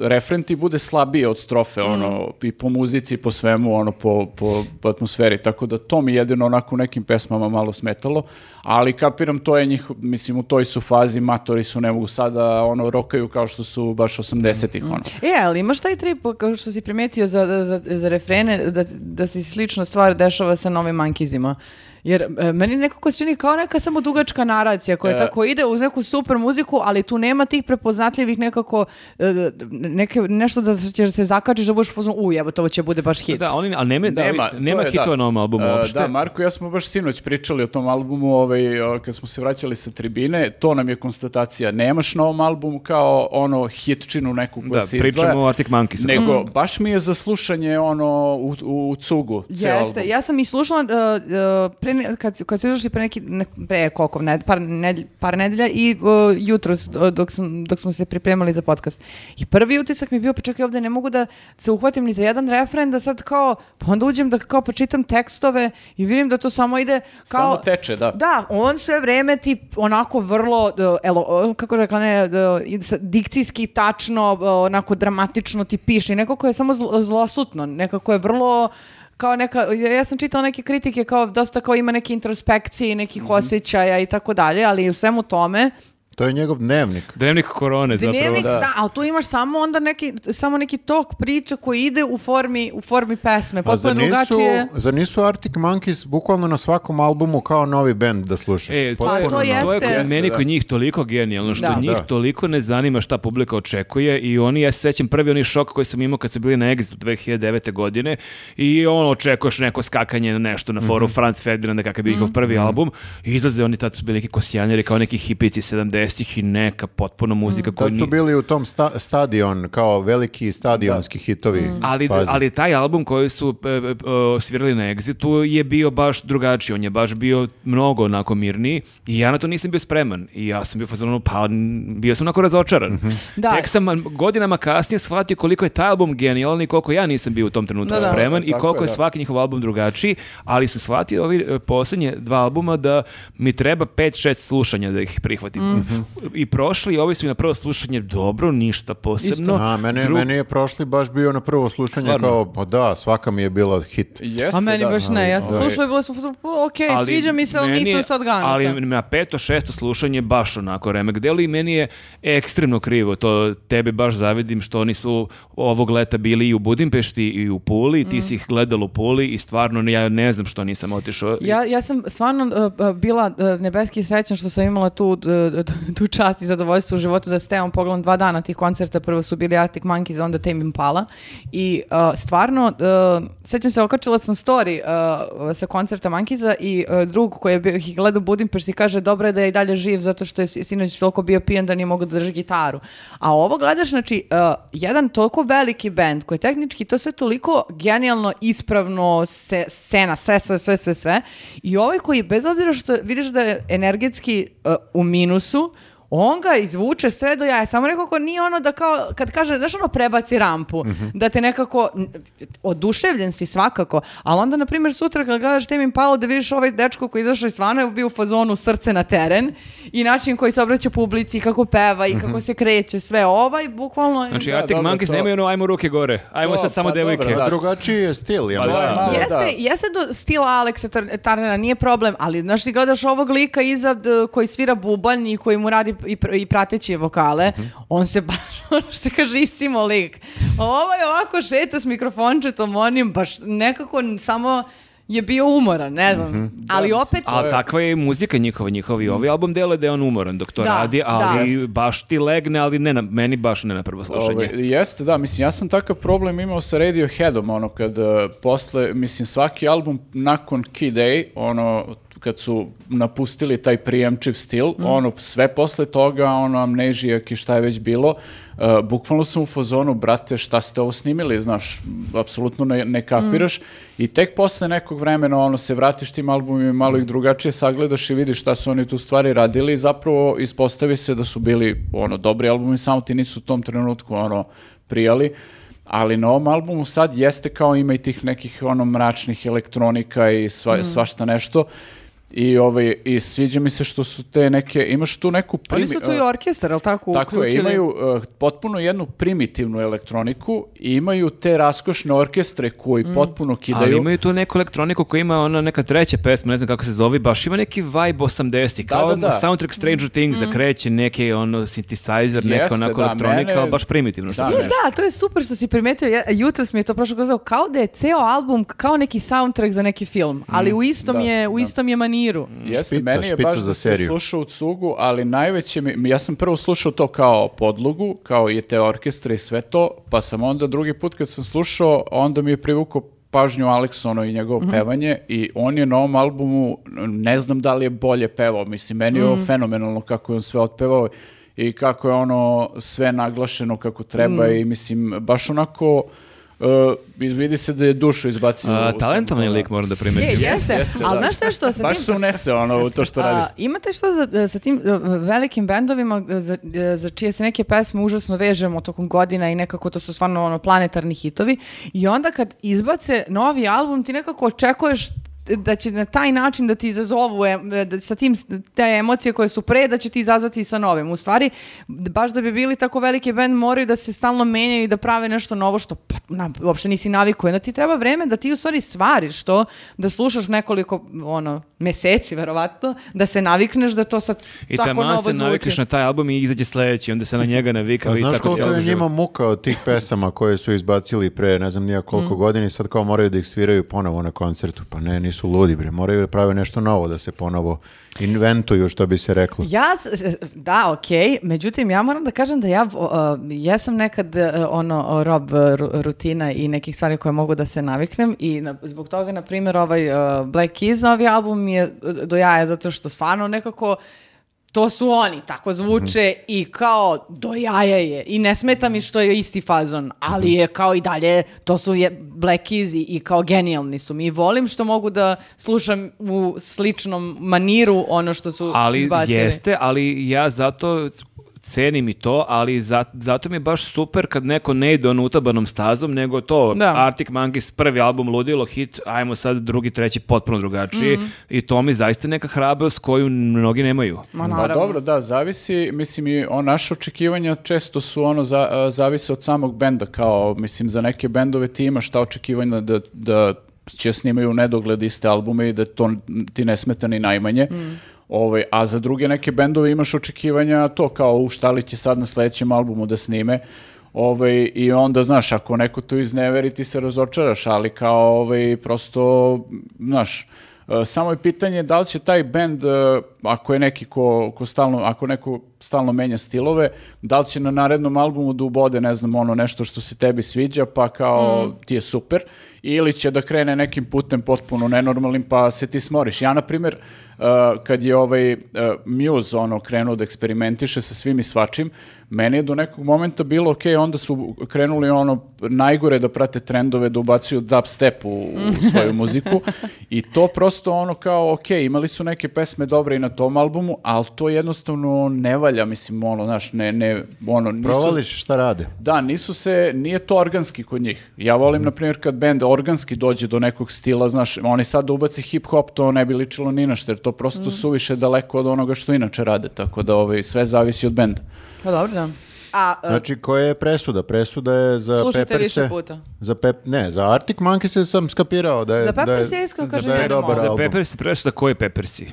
uh, refren ti bude slabije od strofe, mm. ono, i po muzici, i po svemu, ono, po, po, po, atmosferi, tako da to mi jedino onako u nekim pesmama malo smetalo, ali kapiram, to je njih, mislim, u toj su fazi, matori su, ne mogu sada, da, ono, rokaju kao što su baš 80-ih, mm. ono. E, ali imaš taj trip, kao što si primetio za, za, za refrene, da, da se slična stvar dešava sa novim mankizima. Jer e, meni nekako se čini kao neka samo dugačka naracija koja e, tako ide uz neku super muziku, ali tu nema tih prepoznatljivih nekako e, neke, nešto da ćeš se zakačiš da budeš fuzon, u jebote, ovo će bude baš hit. Da, oni, ali nema, nema, da, nema hitova da. na ovom albumu e, da, uopšte. Da, Marko ja smo baš sinoć pričali o tom albumu ovaj, kad smo se vraćali sa tribine, to nam je konstatacija. Nemaš na ovom albumu kao ono hitčinu neku koja da, se izdvaja. Da, pričamo o Arctic Monkeys. Nego, mm. baš mi je za slušanje ono u, u, u cugu. Jeste, ja sam i slušala uh, uh, pre pre, kad, kad su izašli pre neki, ne, pre koliko, ne, par, ne, par nedelja i uh, jutro dok, sam, dok smo se pripremali za podcast. I prvi utisak mi je bio, pa čekaj ovde ne mogu da se uhvatim ni za jedan refren, da sad kao, pa onda uđem da kao počitam tekstove i vidim da to samo ide kao... Samo teče, da. Da, on sve vreme ti onako vrlo, e, elo, e, kako rekla ne, e, dikcijski, tačno, onako dramatično ti piše. Nekako je samo zl zlosutno, nekako je vrlo kao neka, ja sam čitala neke kritike kao dosta kao ima neke introspekcije nekih mm -hmm. osjećaja i tako dalje, ali u svemu tome To je njegov dnevnik. Dnevnik korone dnevnik, zapravo. Da. da, ali tu imaš samo onda neki, samo neki tok priča koji ide u formi, u formi pesme. Potpuno zar nisu, drugačije. Zar nisu Arctic Monkeys bukvalno na svakom albumu kao novi band da slušaš? E, pa to, to, jeste. to je kod meni da. kod njih toliko genijalno, što da. njih da. toliko ne zanima šta publika očekuje i oni, ja se sećam prvi oni šok koji sam imao kad sam bili na Exitu 2009. godine i ono, očekuješ neko skakanje na nešto na foru mm -hmm. Franz Ferdinanda kakav je bio njihov mhm. prvi mm -hmm. album i izlaze oni tad su bili neki kosijanjeri kao neki hipici 70 90-ih i neka potpuno muzika mm. koja To su bili u tom sta stadion, kao veliki stadionski da. hitovi. Mm. Ali, ali taj album koji su e, e, e svirali na Exitu je bio baš drugačiji, on je baš bio mnogo onako mirniji i ja na to nisam bio spreman i ja sam bio fazonu, pa bio sam onako razočaran. Mm -hmm. da. Tek sam godinama kasnije shvatio koliko je taj album genijalan i koliko ja nisam bio u tom trenutku da, da. spreman da, i koliko je, da. svaki njihov album drugačiji, ali sam shvatio ovi e, poslednje dva albuma da mi treba 5-6 slušanja da ih prihvatim. Mm. -hmm. i prošli i ovi su mi na prvo slušanje dobro, ništa posebno. A, meni, Drug... meni je prošli baš bio na prvo slušanje Stvarno. kao, pa da, svaka mi je bila hit. Jeste, A meni da. baš ne, ja sam slušala i bila sam, ok, ali sviđa mi se, ali nisam sad ganata. Ali na peto, šesto slušanje baš onako remek deli i meni je ekstremno krivo, to tebe baš zavidim što oni su ovog leta bili i u Budimpešti i u Puli, ti mm. si ih gledala u Puli i stvarno ja ne znam što nisam otišao. Ja, ja sam stvarno uh, bila uh, nebeski srećna što sam imala tu uh, tu čast i zadovoljstvo u životu da stajam pogledam dva dana tih koncerta. Prvo su bili Arctic Monkeys, onda Tame Impala. I uh, stvarno, uh, sećam se, okačila sam story uh, sa koncerta Monkeysa i uh, drug koji je bio, ih gledao Budimpešti kaže dobro je da je i dalje živ zato što je sinoć toliko bio pijan da nije mogao da drži gitaru. A ovo gledaš, znači, uh, jedan toliko veliki band koji je tehnički to sve toliko genijalno, ispravno, se, scena, sve, sve, sve, sve, sve. I ovaj koji, bez obzira što vidiš da je energetski uh, u minusu, on ga izvuče sve do jaja. Samo nekako nije ono da kao, kad kaže, znaš ono prebaci rampu, mm -hmm. da te nekako, oduševljen si svakako, ali onda, na primjer, sutra kad gledaš mi palo da vidiš ovaj dečko koji izašao iz vana je bio u fazonu srce na teren i način koji se obraća publici, kako peva i kako mhm. se kreće, sve ovaj, bukvalno... Znači, da, Arctic Monkeys to... nemaju ono, ajmo ruke gore, ajmo to, sad samo pa, devojke. Dobro, da. Drugačiji je stil, ja pa, da. Da, da. Jeste, jeste do stila Aleksa Tarnera, nije problem, ali, znaš, ti gledaš ovog lika iza eh, koji svira bubanj i koji mu radi i, i prateće vokale, mm. on se baš, ono što kaže, isimo lik. je ovaj ovako šeta s mikrofončetom onim, baš nekako samo je bio umoran, ne znam, mm -hmm. ali da, opet... A takva je muzika njihova, njihovi ovi mhm. album dele da je on umoran dok to da, radi, da. ali da. baš ti legne, ali ne na, meni baš ne na prvo slušanje. Ove, ovaj, jeste, da, mislim, ja sam takav problem imao sa Radioheadom, ono, kad uh, posle, mislim, svaki album nakon Kid A, ono, kad su napustili taj prijemčiv stil, mm. ono, sve posle toga, ono, amnežijak i šta je već bilo, uh, bukvalno sam u fazonu, brate, šta ste ovo snimili, znaš, apsolutno ne, ne kapiraš, mm. i tek posle nekog vremena, ono, se vratiš tim albumima, i malo ih drugačije sagledaš i vidiš šta su oni tu stvari radili i zapravo ispostavi se da su bili, ono, dobri albumi, samo ti nisu u tom trenutku, ono, prijali, ali na ovom albumu sad jeste kao ima i tih nekih ono mračnih elektronika i sva, mm. svašta nešto I, ovaj, I sviđa mi se što su te neke, imaš tu neku primi... Oni su tu i e, orkestar, ali tako uključili? Tako uključili? je, imaju uh, potpuno jednu primitivnu elektroniku i imaju te raskošne orkestre koji mm. potpuno kidaju. Ali imaju tu neku elektroniku koja ima ona neka treća pesma, ne znam kako se zove, baš ima neki vibe 80 da, kao da, da, da. soundtrack Stranger mm. Things, mm. zakreće neki ono synthesizer, neka Jeste, onako da, elektronika, mene... baš primitivno. Što da, da, to je super što si primetio, ja, jutros mi je to prošlo kao da je ceo album kao neki soundtrack za neki film, ali mm. u istom da, je, u da. istom je mani miru. Jeste, špica, meni je baš za da seriju. slušao u cugu, ali najveće mi, ja sam prvo slušao to kao podlogu, kao i te orkestre i sve to, pa sam onda drugi put kad sam slušao, onda mi je privukao pažnju Aleksono i njegovo mm -hmm. pevanje i on je na ovom albumu, ne znam da li je bolje pevao, mislim, meni je ovo mhm. fenomenalno kako je on sve otpevao i kako je ono sve naglašeno kako treba mm -hmm. i mislim, baš onako uh, vidi se da je dušu izbacio. A, talentovni lik moram da primetim. Je, jeste, jeste ali da. znaš šta što sa Baš tim... se unese ono u to što radi. A, imate što za, sa tim e, velikim bendovima e, za, e, za čije se neke pesme užasno vežemo tokom godina i nekako to su stvarno ono, planetarni hitovi i onda kad izbace novi album ti nekako očekuješ da će na taj način da ti izazovu da sa tim te emocije koje su pre da će ti izazvati sa novim. U stvari baš da bi bili tako veliki bend moraju da se stalno menjaju i da prave nešto novo što pa, na, uopšte nisi navikao. Da ti treba vreme da ti u stvari svariš to, da slušaš nekoliko ono meseci verovatno da se navikneš da to sad I tako novo zvuči. I tamo se navikneš na taj album i izađe sledeći, onda se na njega navikao pa i tako celo. Znaš koliko je njima muka od tih pesama koje su izbacili pre ne znam nija koliko mm. godina i sad kao moraju da ih sviraju ponovo na koncertu. Pa ne, nisu su ludi, bre. Moraju da prave nešto novo, da se ponovo inventuju, što bi se reklo. Ja, da, okej. Okay. Međutim, ja moram da kažem da ja, uh, ja sam nekad uh, ono, rob e, rutina i nekih stvari koje mogu da se naviknem i na, zbog toga, na primjer, ovaj e, Black Keys novi album je do jaja zato što stvarno nekako to su oni, tako zvuče mm. i kao do jaja je i ne smeta mi što je isti fazon, ali je kao i dalje, to su je Black Keys i, i kao genijalni su mi i volim što mogu da slušam u sličnom maniru ono što su ali izbacili. Ali jeste, ali ja zato cenim i to, ali za, zato mi je baš super kad neko ne ide on utabanom stazom, nego to da. Arctic Monkeys prvi album Ludilo hit, ajmo sad drugi, treći potpuno drugačiji mm. i to mi zaista neka hrabrost koju mnogi nemaju. Ma, pa dobro, da, zavisi, mislim i o naše očekivanja često su ono za, zavise od samog benda, kao mislim za neke bendove ti imaš ta očekivanja da, da, da će snimaju u nedogled iste albume i da to ti ne smeta ni najmanje. Mm Ovaj, a za druge neke bendove imaš očekivanja to kao u šta da li će sad na sledećem albumu da snime. Ovaj, I onda, znaš, ako neko to izneveri, ti se razočaraš, ali kao, ovaj, prosto, znaš, eh, samo je pitanje da li će taj bend, eh, ako je neki ko, ko stalno, ako neko stalno menja stilove, da li će na narednom albumu da ubode, ne znam, ono nešto što se tebi sviđa, pa kao mm. ti je super, ili će da krene nekim putem potpuno nenormalnim, pa se ti smoriš. Ja, na primjer, uh, kad je ovaj uh, Muse ono, krenuo da eksperimentiše sa svim i svačim, meni je do nekog momenta bilo ok, onda su krenuli ono najgore da prate trendove, da ubacuju dubstep u, u svoju muziku i to prosto ono kao ok, imali su neke pesme dobre i na tom albumu, ali to jednostavno ne valja provalja, mislim, ono, znaš, ne, ne, ono, nisu... Provališ šta rade. Da, nisu se, nije to organski kod njih. Ja volim, mm. na primjer, kad bend organski dođe do nekog stila, znaš, oni sad ubaci hip-hop, to ne bi ličilo ni na što, jer to prosto mm. suviše daleko od onoga što inače rade, tako da ovaj, sve zavisi od benda. Pa dobro, da. A, uh, znači, koja je presuda? Presuda je za Slušajte više puta. Za pep, ne, za Arctic Monkeys sam skapirao da je... Za Peppersi je, iskreno kažem da je Za da Peppersi presuda koji Peppersi?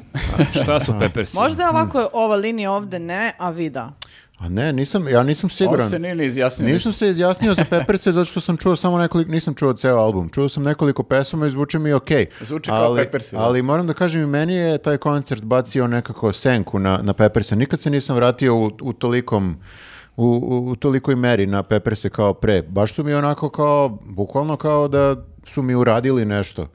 Šta su Peppersi? Možda hmm. ovako ova linija ovde ne, a vi da. A ne, nisam, ja nisam siguran. On se nije izjasnio. Nisam se izjasnio za Pepperse zato što sam čuo samo nekoliko, nisam čuo ceo album. Čuo sam nekoliko pesama i zvuči mi okej. Okay. Zvuči ali, kao Peppersi. Da. Ali moram da kažem i meni je taj koncert bacio nekako senku na, na Pepperse. Nikad se nisam vratio u, u tolikom u, u, tolikoj meri na Pepperse kao pre. Baš su mi onako kao, bukvalno kao da su mi uradili nešto.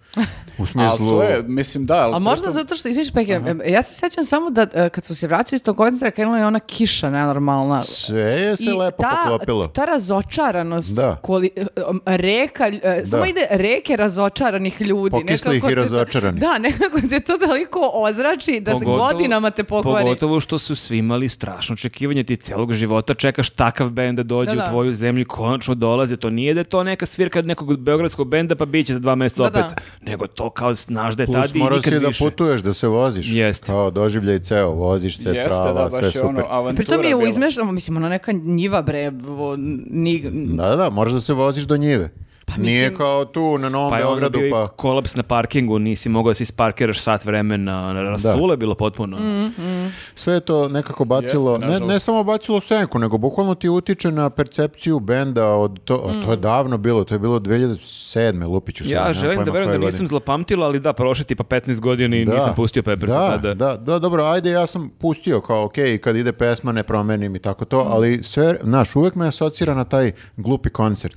U smislu... A to je, mislim da. Ali A možda pritom... zato što, izviš Peki, e, ja se sećam samo da e, kad su se vraćali iz tog koncentra krenula je ona kiša nenormalna. Sve je se I lepo ta, poklopilo. ta razočaranost, da. Koli, e, um, reka, da. samo ide reke razočaranih ljudi. Pokisli ih i razočarani. Da, nekako te to toliko ozrači da pogotovo, godinama te pokvari. Pogotovo što su svi imali strašno očekivanje, ti celog života čekaš takav bend da dođe da, da. u tvoju zemlju, konačno dolaze, to nije da je to neka svirka nekog beogradskog benda pa pa bit za dva mjeseca da, da. opet. Da. Nego to kao znaš da je tada i nikad da više. Plus moraš da putuješ, da se voziš. Jeste. Kao doživljaj ceo, voziš se, Jeste, strava, da, sve super. Ono, avantura Pritom je u izmešano, mislim, ono neka njiva bre, vo, ni... Da, da, moraš da se voziš do njive. Pa mislim, Nije kao tu na Novom pa Beogradu. Pa kolaps na parkingu, nisi mogao da se isparkiraš sat vremena, na da. rasule da. bilo potpuno. Mm, mm. Sve je to nekako bacilo, yes, ne, ne samo bacilo senku, nego bukvalno ti utiče na percepciju benda od to, mm. to je mhm. davno bilo, to je bilo 2007. Lupiću. Ja želim da verujem da nisam zlopamtila, ali da, prošli tipa 15 godina i da. nisam pustio Peppersa da, tada. Pa da, da, dobro, ajde, ja sam pustio kao, ok, kad ide pesma ne promenim i tako to, mhm. ali sve, naš uvek me asocira na taj glupi koncert.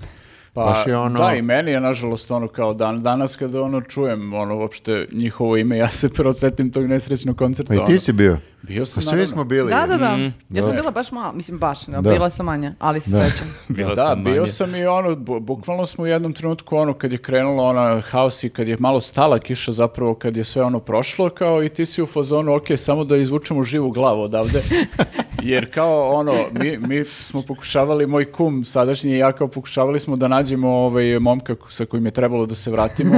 Pa, Baš je ono... Da, i meni je nažalost ono kao dan, danas kada ono čujem ono uopšte njihovo ime, ja se procetim tog nesrećnog koncerta. A i ti si bio? Bio sam, pa svi smo bili. Da, da, da. Mm, ja sam da. bila baš malo, mislim baš, ne, da. bila sam manja, ali se da. sećam. bila da, sam bio sam i ono, bukvalno smo u jednom trenutku ono, kad je krenulo ona haos i kad je malo stala kiša zapravo, kad je sve ono prošlo, kao i ti si u fazonu, ok, samo da izvučemo živu glavu odavde Jer kao ono, mi, mi smo pokušavali, moj kum sadašnji i ja kao pokušavali smo da nađemo ovaj momka sa kojim je trebalo da se vratimo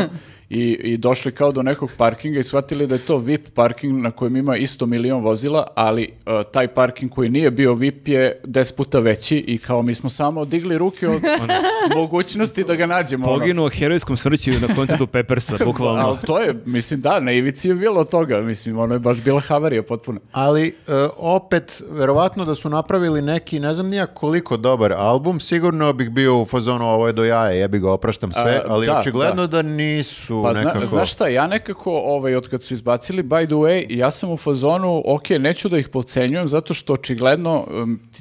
i, i došli kao do nekog parkinga i shvatili da je to VIP parking na kojem ima isto milion vozila, ali uh, taj parking koji nije bio VIP je deset puta veći i kao mi smo samo digli ruke od mogućnosti da ga nađemo. Poginuo ono. herojskom smrću na koncertu Peppersa, bukvalno. ali to je, mislim da, na ivici je bilo toga, mislim, ono je baš bila havarija potpuno. Ali uh, opet, verovatno da su napravili neki, ne znam nija koliko dobar album, sigurno bih bio u fazonu ovo je do jaja, ja bih ga opraštam sve, A, ali da, očigledno da. da nisu tu pa, nekako... Pa znaš šta, ja nekako, ovaj, od kad su izbacili By the Way, ja sam u fazonu, ok, neću da ih pocenjujem, zato što očigledno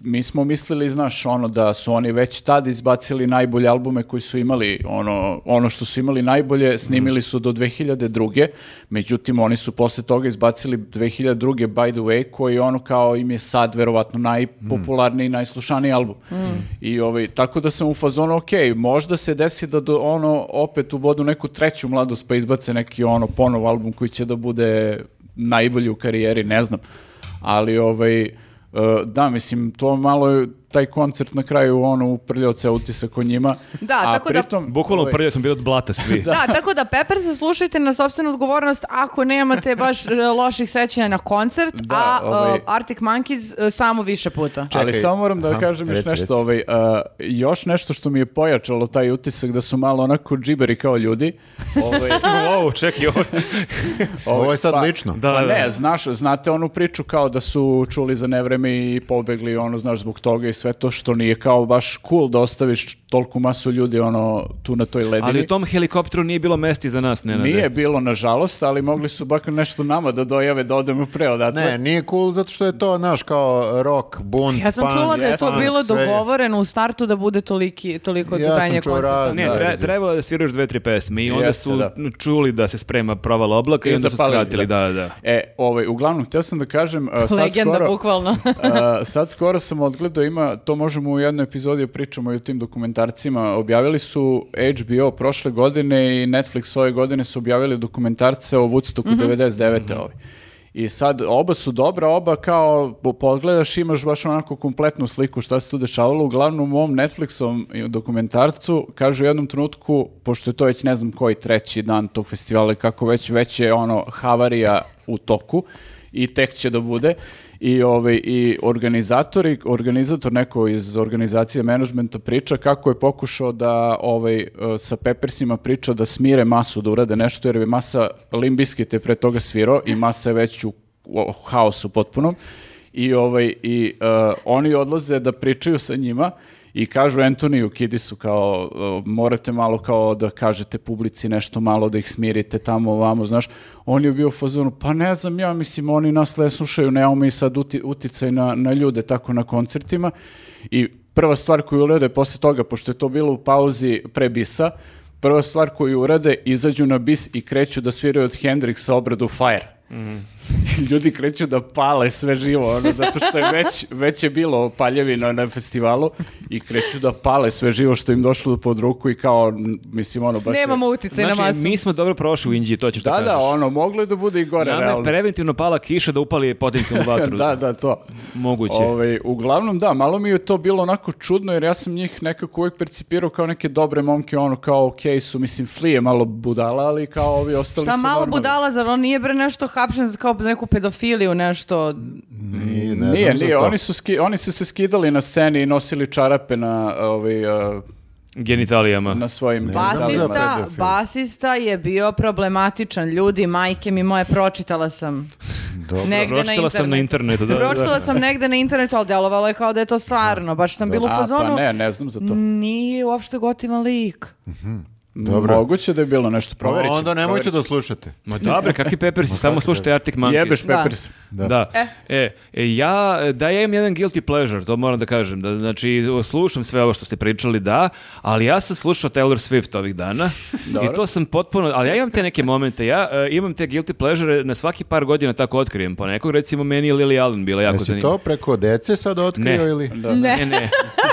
mi smo mislili, znaš, ono, da su oni već tad izbacili najbolje albume koji su imali, ono, ono što su imali najbolje, snimili su do 2002. Međutim, oni su posle toga izbacili 2002. By the Way, koji ono kao im je sad verovatno najpopularniji, mm. najslušaniji album. Mm. I ovaj, tako da sam u fazonu, ok, možda se desi da do, ono opet u ubodu neku treću mladu mladost pa izbace neki ono ponov album koji će da bude najbolji u karijeri, ne znam. Ali ovaj, eh, da, mislim, to malo taj koncert na kraju ono uprljao ceo utisak o njima. Da, a tako da- pritom, da... Bukvalno ovaj... uprljao sam bio od blata svi. da. da, tako da Pepper se slušajte na sobstvenu odgovornost ako nemate baš e, loših sećanja na koncert, da, a e, ovaj... Arctic Monkeys e, samo više puta. Čekaj. Ali samo moram da Aha, kažem još nešto. Ovaj, a, još nešto što mi je pojačalo taj utisak da su malo onako džiberi kao ljudi. Ovaj... wow, čekaj, ovo... ovo je sad pa, lično. Da, pa da. da ne, da. znaš, znate onu priču kao da su čuli za nevreme i pobegli, ono, znaš, zbog toga i sve to što nije kao baš cool da ostaviš tolku masu ljudi ono tu na toj ledini. Ali u tom helikopteru nije bilo mesti za nas, ne? Nije bilo, nažalost, ali mogli su bak nešto nama da dojave da odemo pre odatle. Ne, nije cool zato što je to, naš, kao rock, bunt, Ja sam pan, čula da je to bilo dogovoreno u startu da bude toliki, toliko ja trajanje koncerta. Ne, tre, trebalo da sviraš dve, tri pesme i onda Jeste, su da. čuli da se sprema provala oblaka i, onda su skratili, da, da. da. E, ovaj, uglavnom, hteo sam da kažem, e, sad Legenda, skoro, bukvalno. E, sad skoro sam odgledao, ima to možemo u jednoj epizodi pričamo i o tim dokumentarcima. Objavili su HBO prošle godine i Netflix ove godine su objavili dokumentarce o Woodstocku mm -hmm. 99. Mm -hmm. I sad oba su dobra, oba kao pogledaš imaš baš onako kompletnu sliku šta se tu dešavalo. Uglavnom u ovom Netflixom dokumentarcu kažu u jednom trenutku, pošto je to već ne znam koji treći dan tog festivala, kako već, već je ono havarija u toku i tek će da bude i, ovaj, i organizatori, organizator neko iz organizacije menadžmenta priča kako je pokušao da ovaj, e, sa Peppersima priča da smire masu, da urade nešto, jer je masa Limbiskit je pre toga svirao i masa je već u, u, u haosu potpunom i, ovaj, i uh, oni odlaze da pričaju sa njima i kažu Antoniju Kidisu kao morate malo kao da kažete publici nešto malo da ih smirite tamo ovamo, znaš, on je bio u fazonu, pa ne znam ja, mislim, oni nas le slušaju, nemamo mi sad uti, uticaj na, na ljude tako na koncertima i prva stvar koju urade posle toga, pošto je to bilo u pauzi pre bisa, prva stvar koju urade, izađu na bis i kreću da sviraju od Hendrixa obradu Fire. Mm. ljudi kreću da pale sve živo, ono, zato što je već, već je bilo paljevina na festivalu i kreću da pale sve živo što im došlo pod ruku i kao, mislim, ono, baš... Nemamo utice znači, na masu. Znači, mi smo dobro prošli u Indiji, to ćeš da, da, da kažeš. Da, da, ono, moglo je da bude i gore, Nama realno. je preventivno pala kiša da upali potencijalnu vatru. da, da, to. Moguće. Ove, ovaj, uglavnom, da, malo mi je to bilo onako čudno, jer ja sam njih nekako uvek percipirao kao neke dobre momke, ono, kao, okej okay, su, mislim, flije malo budala, ali kao ovi ostali Šta, su malo normalni. budala, zar on nije bre nešto hapšen kao za neku pedofiliju, nešto. Nije, ne nije, znam nije. Oni, su ski, oni su se skidali na sceni i nosili čarape na ovaj, uh, genitalijama. Na svojim basista, basista je bio problematičan. Ljudi, majke mi moje, pročitala sam. Dobro. Negde pročitala na sam na internetu. Da, da, da, pročitala da. sam negde na internetu, ali delovalo je kao da je to stvarno. Baš sam bila u fazonu. A, pa ne, ne znam za to. Nije uopšte gotivan lik. Mhm. Dobro. Moguće da je bilo nešto, proverit Onda nemojte proverit da slušate. Ma dobro, kakvi Peppersi, samo slušajte da- Arctic Monkeys. Jebeš da. Peppers. Da. da. Eh. E, e ja dajem jedan guilty pleasure, to moram da kažem. Da, znači, slušam sve ovo što ste pričali, da, ali ja sam slušao Taylor Swift ovih dana Dobro. i to sam potpuno, ali ja imam te neke momente, ja uh, imam te guilty pleasure na svaki par godina tako otkrijem po nekog, recimo meni je Lily Allen bila jako zanimljiva. Jesi to preko dece sad otkrio ne. ili? Da, da. Ne, ne,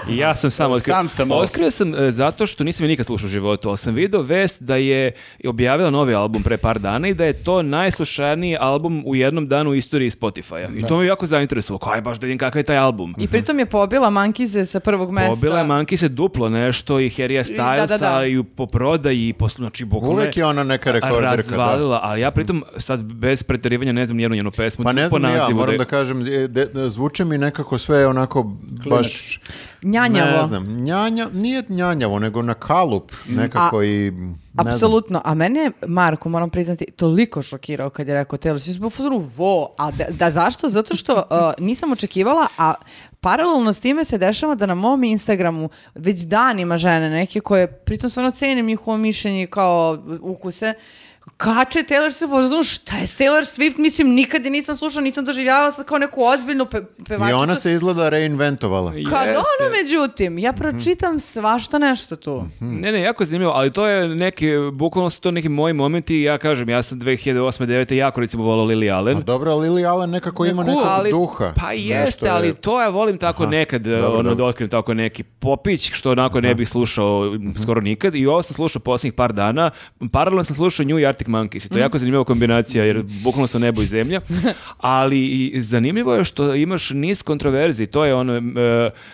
ja sam sam otkrio. Sam sam otkrio. Otkrio sam uh, zato što nisam je nikad slušao u životu, sam video vest da je objavila novi album pre par dana i da je to najslušaniji album u jednom danu u istoriji Spotify-a. I da. to me jako zainteresovalo. Kaj baš da vidim kakav je taj album. I pritom je pobila Mankize sa prvog mesta. Pobila je Mankize duplo nešto i Harry Stylesa I, da, da, da. i po prodaji i posle, znači bukvalno Uvijek je ona neka rekorderka. Da. Razvalila, ali ja pritom sad bez preterivanja ne znam nijednu njenu pesmu. Pa ne znam po nazivu, ja, moram da kažem, e, de, de, de, zvuče mi nekako sve onako baš... Njanjavo. Ne znam, njanja, nije njanjavo, nego na kalup nekako. A i... Ne Apsolutno, a mene je Marko, moram priznati, toliko šokirao kad je rekao Taylor Swift, zbog fuzonu, vo, a da, da zašto? Zato što uh, nisam očekivala, a paralelno s time se dešava da na mom Instagramu već danima žene neke koje, pritom stvarno cenim njihovo mišljenje kao ukuse, uh, kače Taylor Swift, ono šta je Taylor Swift, mislim, nikad je nisam slušao, nisam doživljavala sad kao neku ozbiljnu pe, pevačicu. I ona se izgleda reinventovala. Kad Jeste. ono, međutim, ja pročitam mm svašta nešto tu. Mm Ne, ne, jako zanimljivo, ali to je neki, bukvalno su to neki moji momenti, ja kažem, ja sam 2008. 9. jako recimo volao Lily Allen. A dobro, Lily Allen nekako ima nekog ali, duha. Pa jeste, je... ali to ja volim tako Aha, nekad, eh, dobro, ono, da dobro. da otkrim tako neki popić, što onako ne bih slušao mm -hmm. skoro nikad, i ovo sam slušao poslednjih par dana, paralelno sam slušao New York Arctic Monkeys to je mhm. jako zanimljiva kombinacija jer bukvalno su nebo i zemlja, ali i zanimljivo je što imaš niz kontroverzi, to je ono, e,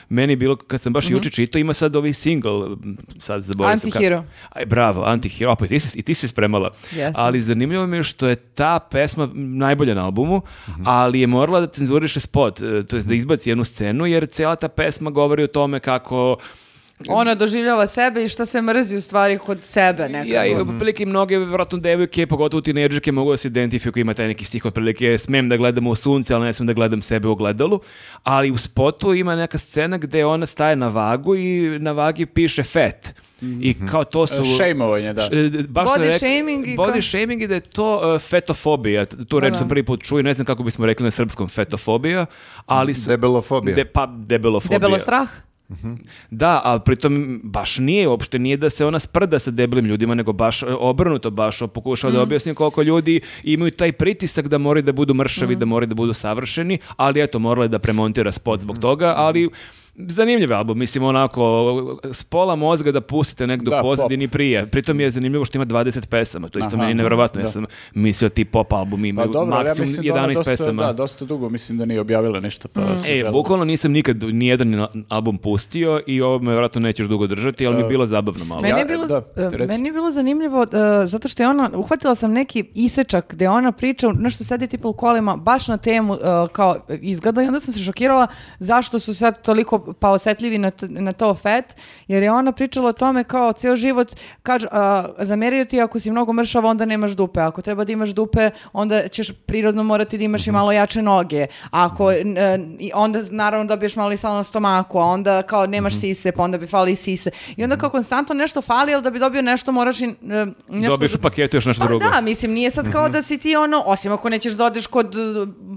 meni bilo kad sam baš mm -hmm. juče čitao, ima sad ovi single, sad zaboravim sam. Antihero. Aj, bravo, Antihero, opet ti si, i ti si spremala. Yes. Ali zanimljivo mi je što je ta pesma najbolja na albumu, mm -hmm. ali je morala da cenzuriše spot, e, to jest da izbaci jednu scenu jer cela ta pesma govori o tome kako ona doživljava sebe i šta se mrzi u stvari kod sebe nekako. Ja, i otprilike mnoge vjerojatno devojke, pogotovo tinejdžerke mogu da se identifikuju, ima taj neki stih otprilike smem da gledam u sunce, ali ne smem da gledam sebe u gledalu, ali u spotu ima neka scena gde ona staje na vagu i na vagi piše fat. I mhm. kao to su... E, šejmovanje, da. E, baš body reka, shaming. body kao... shaming i da je to uh, fetofobija. Tu reč da, sam da. prvi put čuo ne znam kako bismo rekli na srpskom fetofobija, ali... Debelofobija. De, pa, debelofobija. Debelo strah? Da, ali pritom baš nije uopšte, nije da se ona sprda sa debelim ljudima, nego baš e, obrnuto baš pokušava da mm. da objasnim koliko ljudi imaju taj pritisak da moraju da budu mršavi, mm. da moraju da budu savršeni, ali eto, morala je da premontira spot zbog mm. toga, ali zanimljiv album, mislim onako s pola mozga da pustite negdje da, pozadini pop. prije. Pritom je zanimljivo što ima 20 pesama, to isto Aha, meni da, nevjerovatno. Ja da. sam mislio ti pop album ima pa, dobro, maksimum ja da 11 dosta, pesama. Da, dosta dugo mislim da nije objavila ništa. Pa mm. E, bukvalno nisam nikad nijedan album pustio i ovo me vjerojatno nećeš dugo držati, ali uh, mi je e, bilo zabavno malo. Meni je bilo, ja, da, e, meni je bilo zanimljivo uh, zato što je ona, uhvatila sam neki isečak gde ona priča nešto sedi tipa u kolima baš na temu uh, kao izgleda i onda sam se šokirala zašto su sad toliko pa osetljivi na, na to fet, jer je ona pričala o tome kao ceo život, kaže, a, zameraju ti ako si mnogo mršava, onda nemaš dupe. Ako treba da imaš dupe, onda ćeš prirodno morati da imaš i mhm. malo jače noge. Ako, a, mhm. onda naravno dobiješ malo i salo na stomaku, a onda kao nemaš mhm. sise, pa onda bi fali sise. I onda kao konstantno nešto fali, ali da bi dobio nešto moraš i a, e, nešto... Dobiješ u paketu još nešto pa, drugo. Da, mislim, nije sad kao da si ti ono, osim ako nećeš da odeš kod e,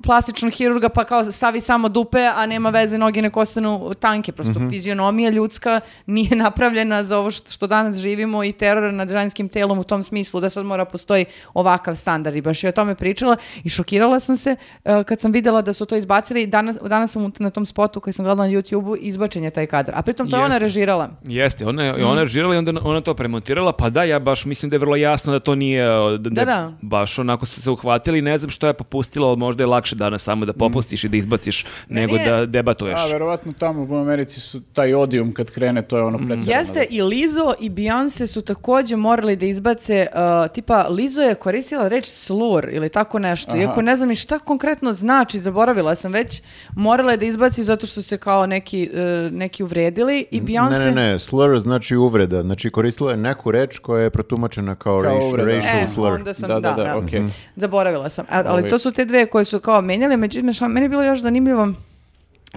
plastičnog hirurga pa kao stavi samo dupe, a nema veze, noge nek kostanu tanke, prosto mm -hmm. fizionomija ljudska nije napravljena za ovo što, što danas živimo i teror nad ženskim telom u tom smislu da sad mora postoji ovakav standard i baš je o tome pričala i šokirala sam se uh, kad sam videla da su to izbacili danas, danas sam na tom spotu koji sam gledala na YouTube-u izbačen je taj kadar, a pritom to je ona režirala. Jeste, ona je mm. ona režirala i onda ona to premontirala, pa da, ja baš mislim da je vrlo jasno da to nije, da, da, da, da. baš onako se, se uhvatili, ne znam što je popustila, ali možda je lakše danas samo da popustiš mm. i da izbaciš nego da debatuješ. Da, verovatno tamo u Americi su taj odijum kad krene, to je ono pretjerano. Jeste, i Lizo i Beyoncé su takođe morali da izbace, uh, tipa Lizo je koristila reč slur ili tako nešto, Aha. iako ne znam i šta konkretno znači, zaboravila sam već, morala je da izbaci zato što se kao neki, uh, neki uvredili i Beyoncé... Ne, ne, ne, slur znači uvreda, znači koristila je neku reč koja je protumačena kao, kao racial, racial e, slur. Onda sam, da, da, da, da okay. Zaboravila sam, ali to su te dve koje su kao menjale, međutim, meni je bilo još zanimljivo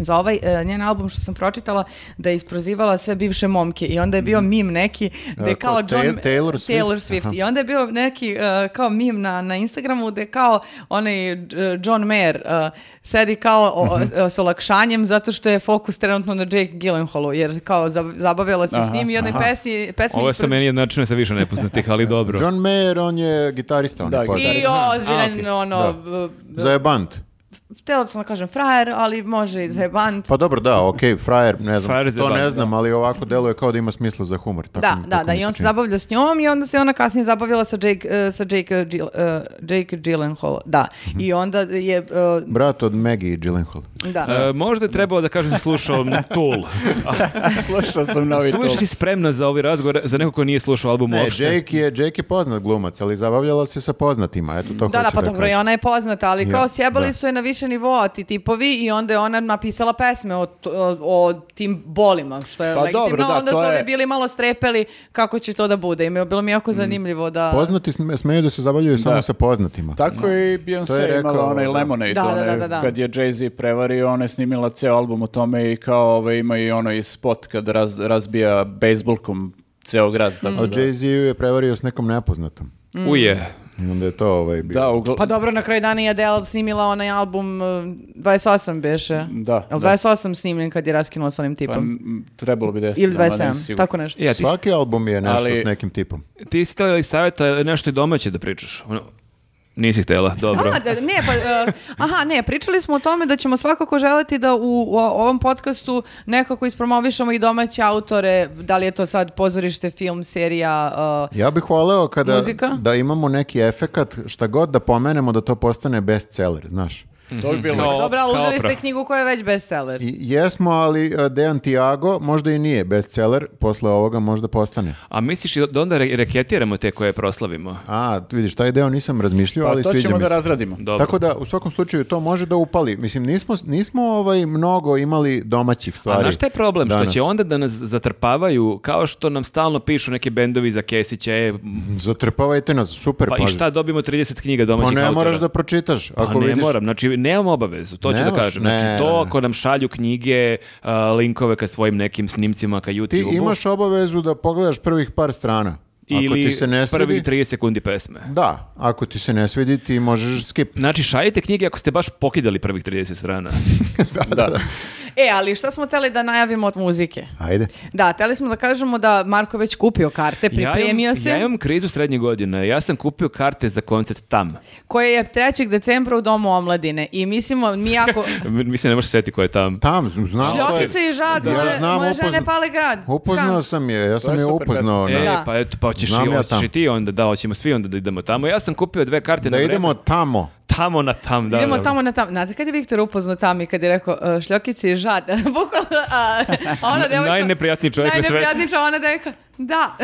za ovaj e, njen album što sam pročitala da je isprozivala sve bivše momke i onda je bio mm. mim neki da je kao John Taylor, Taylor Swift, Taylor Swift. i onda je bio neki uh, kao mim na, na Instagramu da je kao onaj e, John Mayer uh, sedi kao o, uh -huh. s olakšanjem zato što je fokus trenutno na Jake Gyllenhaalu jer kao zabavila se s njim i jednoj pesmi, pesmi Ovo je isproz... sa meni jednačine sa više nepoznatih, ali dobro. John Mayer, on je gitarista. On da, je I ozbiljan, okay. ono... Da. Zajebant htjela sam da kažem frajer, ali može i zajebant. Pa dobro, da, okej, frajer, ne znam, Frajer to ne znam, da. ali ovako deluje kao da ima smisla za humor. Tako, da, mi- da, da, i on se zabavlja s njom i onda se ona kasnije zabavila sa Jake, eh, sa Jake, eh, Gil- eh, Jake Gyllenhaal, da. Mhm. I onda je, eh, Brat od Maggie i Gyllenhaal. da. E, možda je trebao da kažem slušao Tool. Slušao sam novi Suviš ti spremna za ovaj razgovor, za neko ko nije slušao album Ne, uopšte. Jake je, Jake je poznat glumac, ali zabavljala se sa poznatima, eto to Da, da, hoću pa da dobro, i ona je poznata, ali Ja, kao sjebali da. su je na više više nivoa ti tipovi i onda je ona napisala pesme o, o, o tim bolima, što je pa legitimno. Dobro, da, onda su ovi je... bili malo strepeli kako će to da bude. I bilo mi jako mm. zanimljivo da... Poznati smeju da se zabavljaju samo da. sa poznatima. Tako da. i Beyoncé imala onaj da. Lemonade, da, one, da, da, kad je Jay-Z prevario, ona je snimila ceo album o tome i kao ove, ovaj, ima i onaj spot kad raz, razbija bejsbolkom ceo grad. Tako mm. A Jay-Z ju je prevario s nekom nepoznatom. Mm. Uje. I onda je to ovaj bio. Da, ugl... Pa dobro, na kraju dana je Adele snimila onaj album 28 eh, beše. Da. Jel da. 28 snimljen kad je raskinula sa onim pa tipom? Pa, trebalo bi da 10. Ili 27, ne tako nešto. Ja, e, ti... Svaki album je nešto Ali, s nekim tipom. Ti si htjeli savjeta nešto i domaće da pričaš. Ono, Nisi htjela, da, dobro. A, da, ne, pa, uh, aha, ne, pričali smo o tome da ćemo svakako želiti da u, u ovom podcastu nekako ispromovišemo i domaće autore, da li je to sad pozorište, film, serija, uh, Ja bih hvaleo kada muzika? da imamo neki efekat, šta god da pomenemo da to postane bestseller, znaš. Mhm. To bi bilo... Kao, ali uzeli ste knjigu koja je već bestseller. I, jesmo, ali e, Dejan Tiago možda i nije bestseller, posle ovoga možda postane. A misliš i da onda re reketiramo te koje proslavimo? A, vidiš, taj deo nisam razmišljao, pa, ali sviđa mi da se. to ćemo da razradimo. Dobro. Tako da, u svakom slučaju, to može da upali. Mislim, nismo, nismo ovaj, mnogo imali domaćih stvari. A znaš šta je problem? Danas. Što će onda da nas zatrpavaju, kao što nam stalno pišu neke bendovi za Kesića. E, Zatrpavajte nas, super. Pa pažem. i šta dobimo 30 knjiga domaćih autora? Pa ne moraš da pročitaš. Pa ako pa ne vidiš... moram, znači nemam obavezu, to ću da kažem. Znači, ne, znači, to ako nam šalju knjige, uh, linkove ka svojim nekim snimcima, ka YouTube-u. Ti imaš obavezu da pogledaš prvih par strana. Ako ti se ne svidi, prvi 30 sekundi pesme. Da, ako ti se ne svidi, ti možeš skip. Znači, šaljite knjige ako ste baš pokidali prvih 30 strana. da, da, da. da. E, ali šta smo teli da najavimo od muzike? Ajde. Da, teli smo da kažemo da Marko već kupio karte, pripremio ja im, se. Ja imam krizu srednje godine. Ja sam kupio karte za koncert tam. Koje je 3. decembra u Domu omladine. I mislimo, mi jako... Mislim, ne možeš sjetiti ko je tam. Tam, znam. Šljokice i žad, da. ja znam, moja žena pale grad. Upoznao sam je, ja sam je upoznao. E, e, pa eto, pa hoćeš i, ja ti onda, da, hoćemo svi onda da idemo tamo. Ja sam kupio dve karte da na vreme. Da idemo tamo. Tamo na tam, da. Idemo da, tamo na tam. Znate kad je Viktor upoznao tam i kad je rekao uh, e, šljokici i žad, bukvalno, a ona devojka... Najneprijatniji čovjek na svetu. Najneprijatniji čovjek, ona devojka, Da.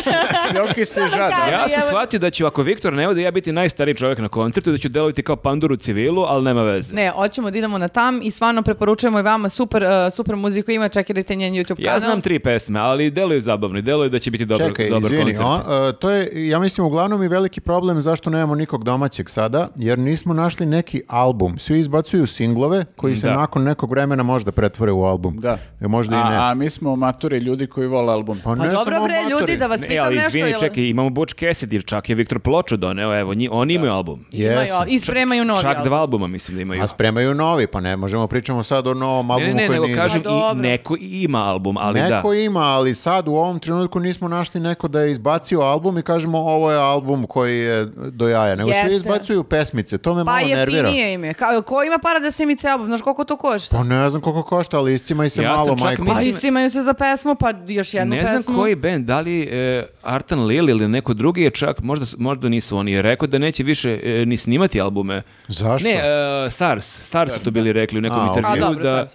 Jokić se žada. Ja sam shvatio da ću, ako Viktor ne ode, ja biti najstariji čovjek na koncertu, da ću deloviti kao pandur u civilu, ali nema veze. Ne, hoćemo da idemo na tam i stvarno preporučujemo i vama super, uh, super muziku ima, čekajte njen YouTube kanal. Ja znam tri pesme, ali deluju zabavno i deluju da će biti dobar, Čekaj, dobar izvini, koncert. O, uh, to je, ja mislim, uglavnom i veliki problem zašto nemamo nikog domaćeg sada, jer nismo našli neki album. Svi izbacuju singlove koji se da. nakon nekog vremena možda pretvore u album. Da. E, možda i ne. A, a mi smo maturi ljudi koji vole album. Pa, pa ne, dobro, Dobro bre, ljudi, da vas pitam ne, ali, nešto. Izvini, ili... čekaj, imamo Butch Cassidy, čak je Viktor Pločo doneo, evo, nji, oni imaju da. album. Yes. I spremaju novi Čak, čak dva albuma mislim da imaju. A spremaju novi, pa ne, možemo pričamo sad o novom albumu ne, ne, koji ne, nego kažem, i pa neko ima album, ali neko da. Neko ima, ali sad u ovom trenutku nismo našli neko da je izbacio album i kažemo ovo je album koji je do jaja, nego svi izbacuju pesmice, to me pa malo nervira. Pa jeftinije im je. Ka, ko ima para da se mi album, znaš koliko to košta? Pa ne znam koliko košta, ali i se ja malo, majko. Mislim... A pa iscimaju se za pesmu, pa još jednu ne pesmu. Ne znam koji band, da li e, Artan Lili ili neko drugi je čak, možda, možda nisu oni, je rekao da neće više e, ni snimati albume. Zašto? Ne, e, SARS, SARS su to bili da. rekli u nekom intervju. Okay. da,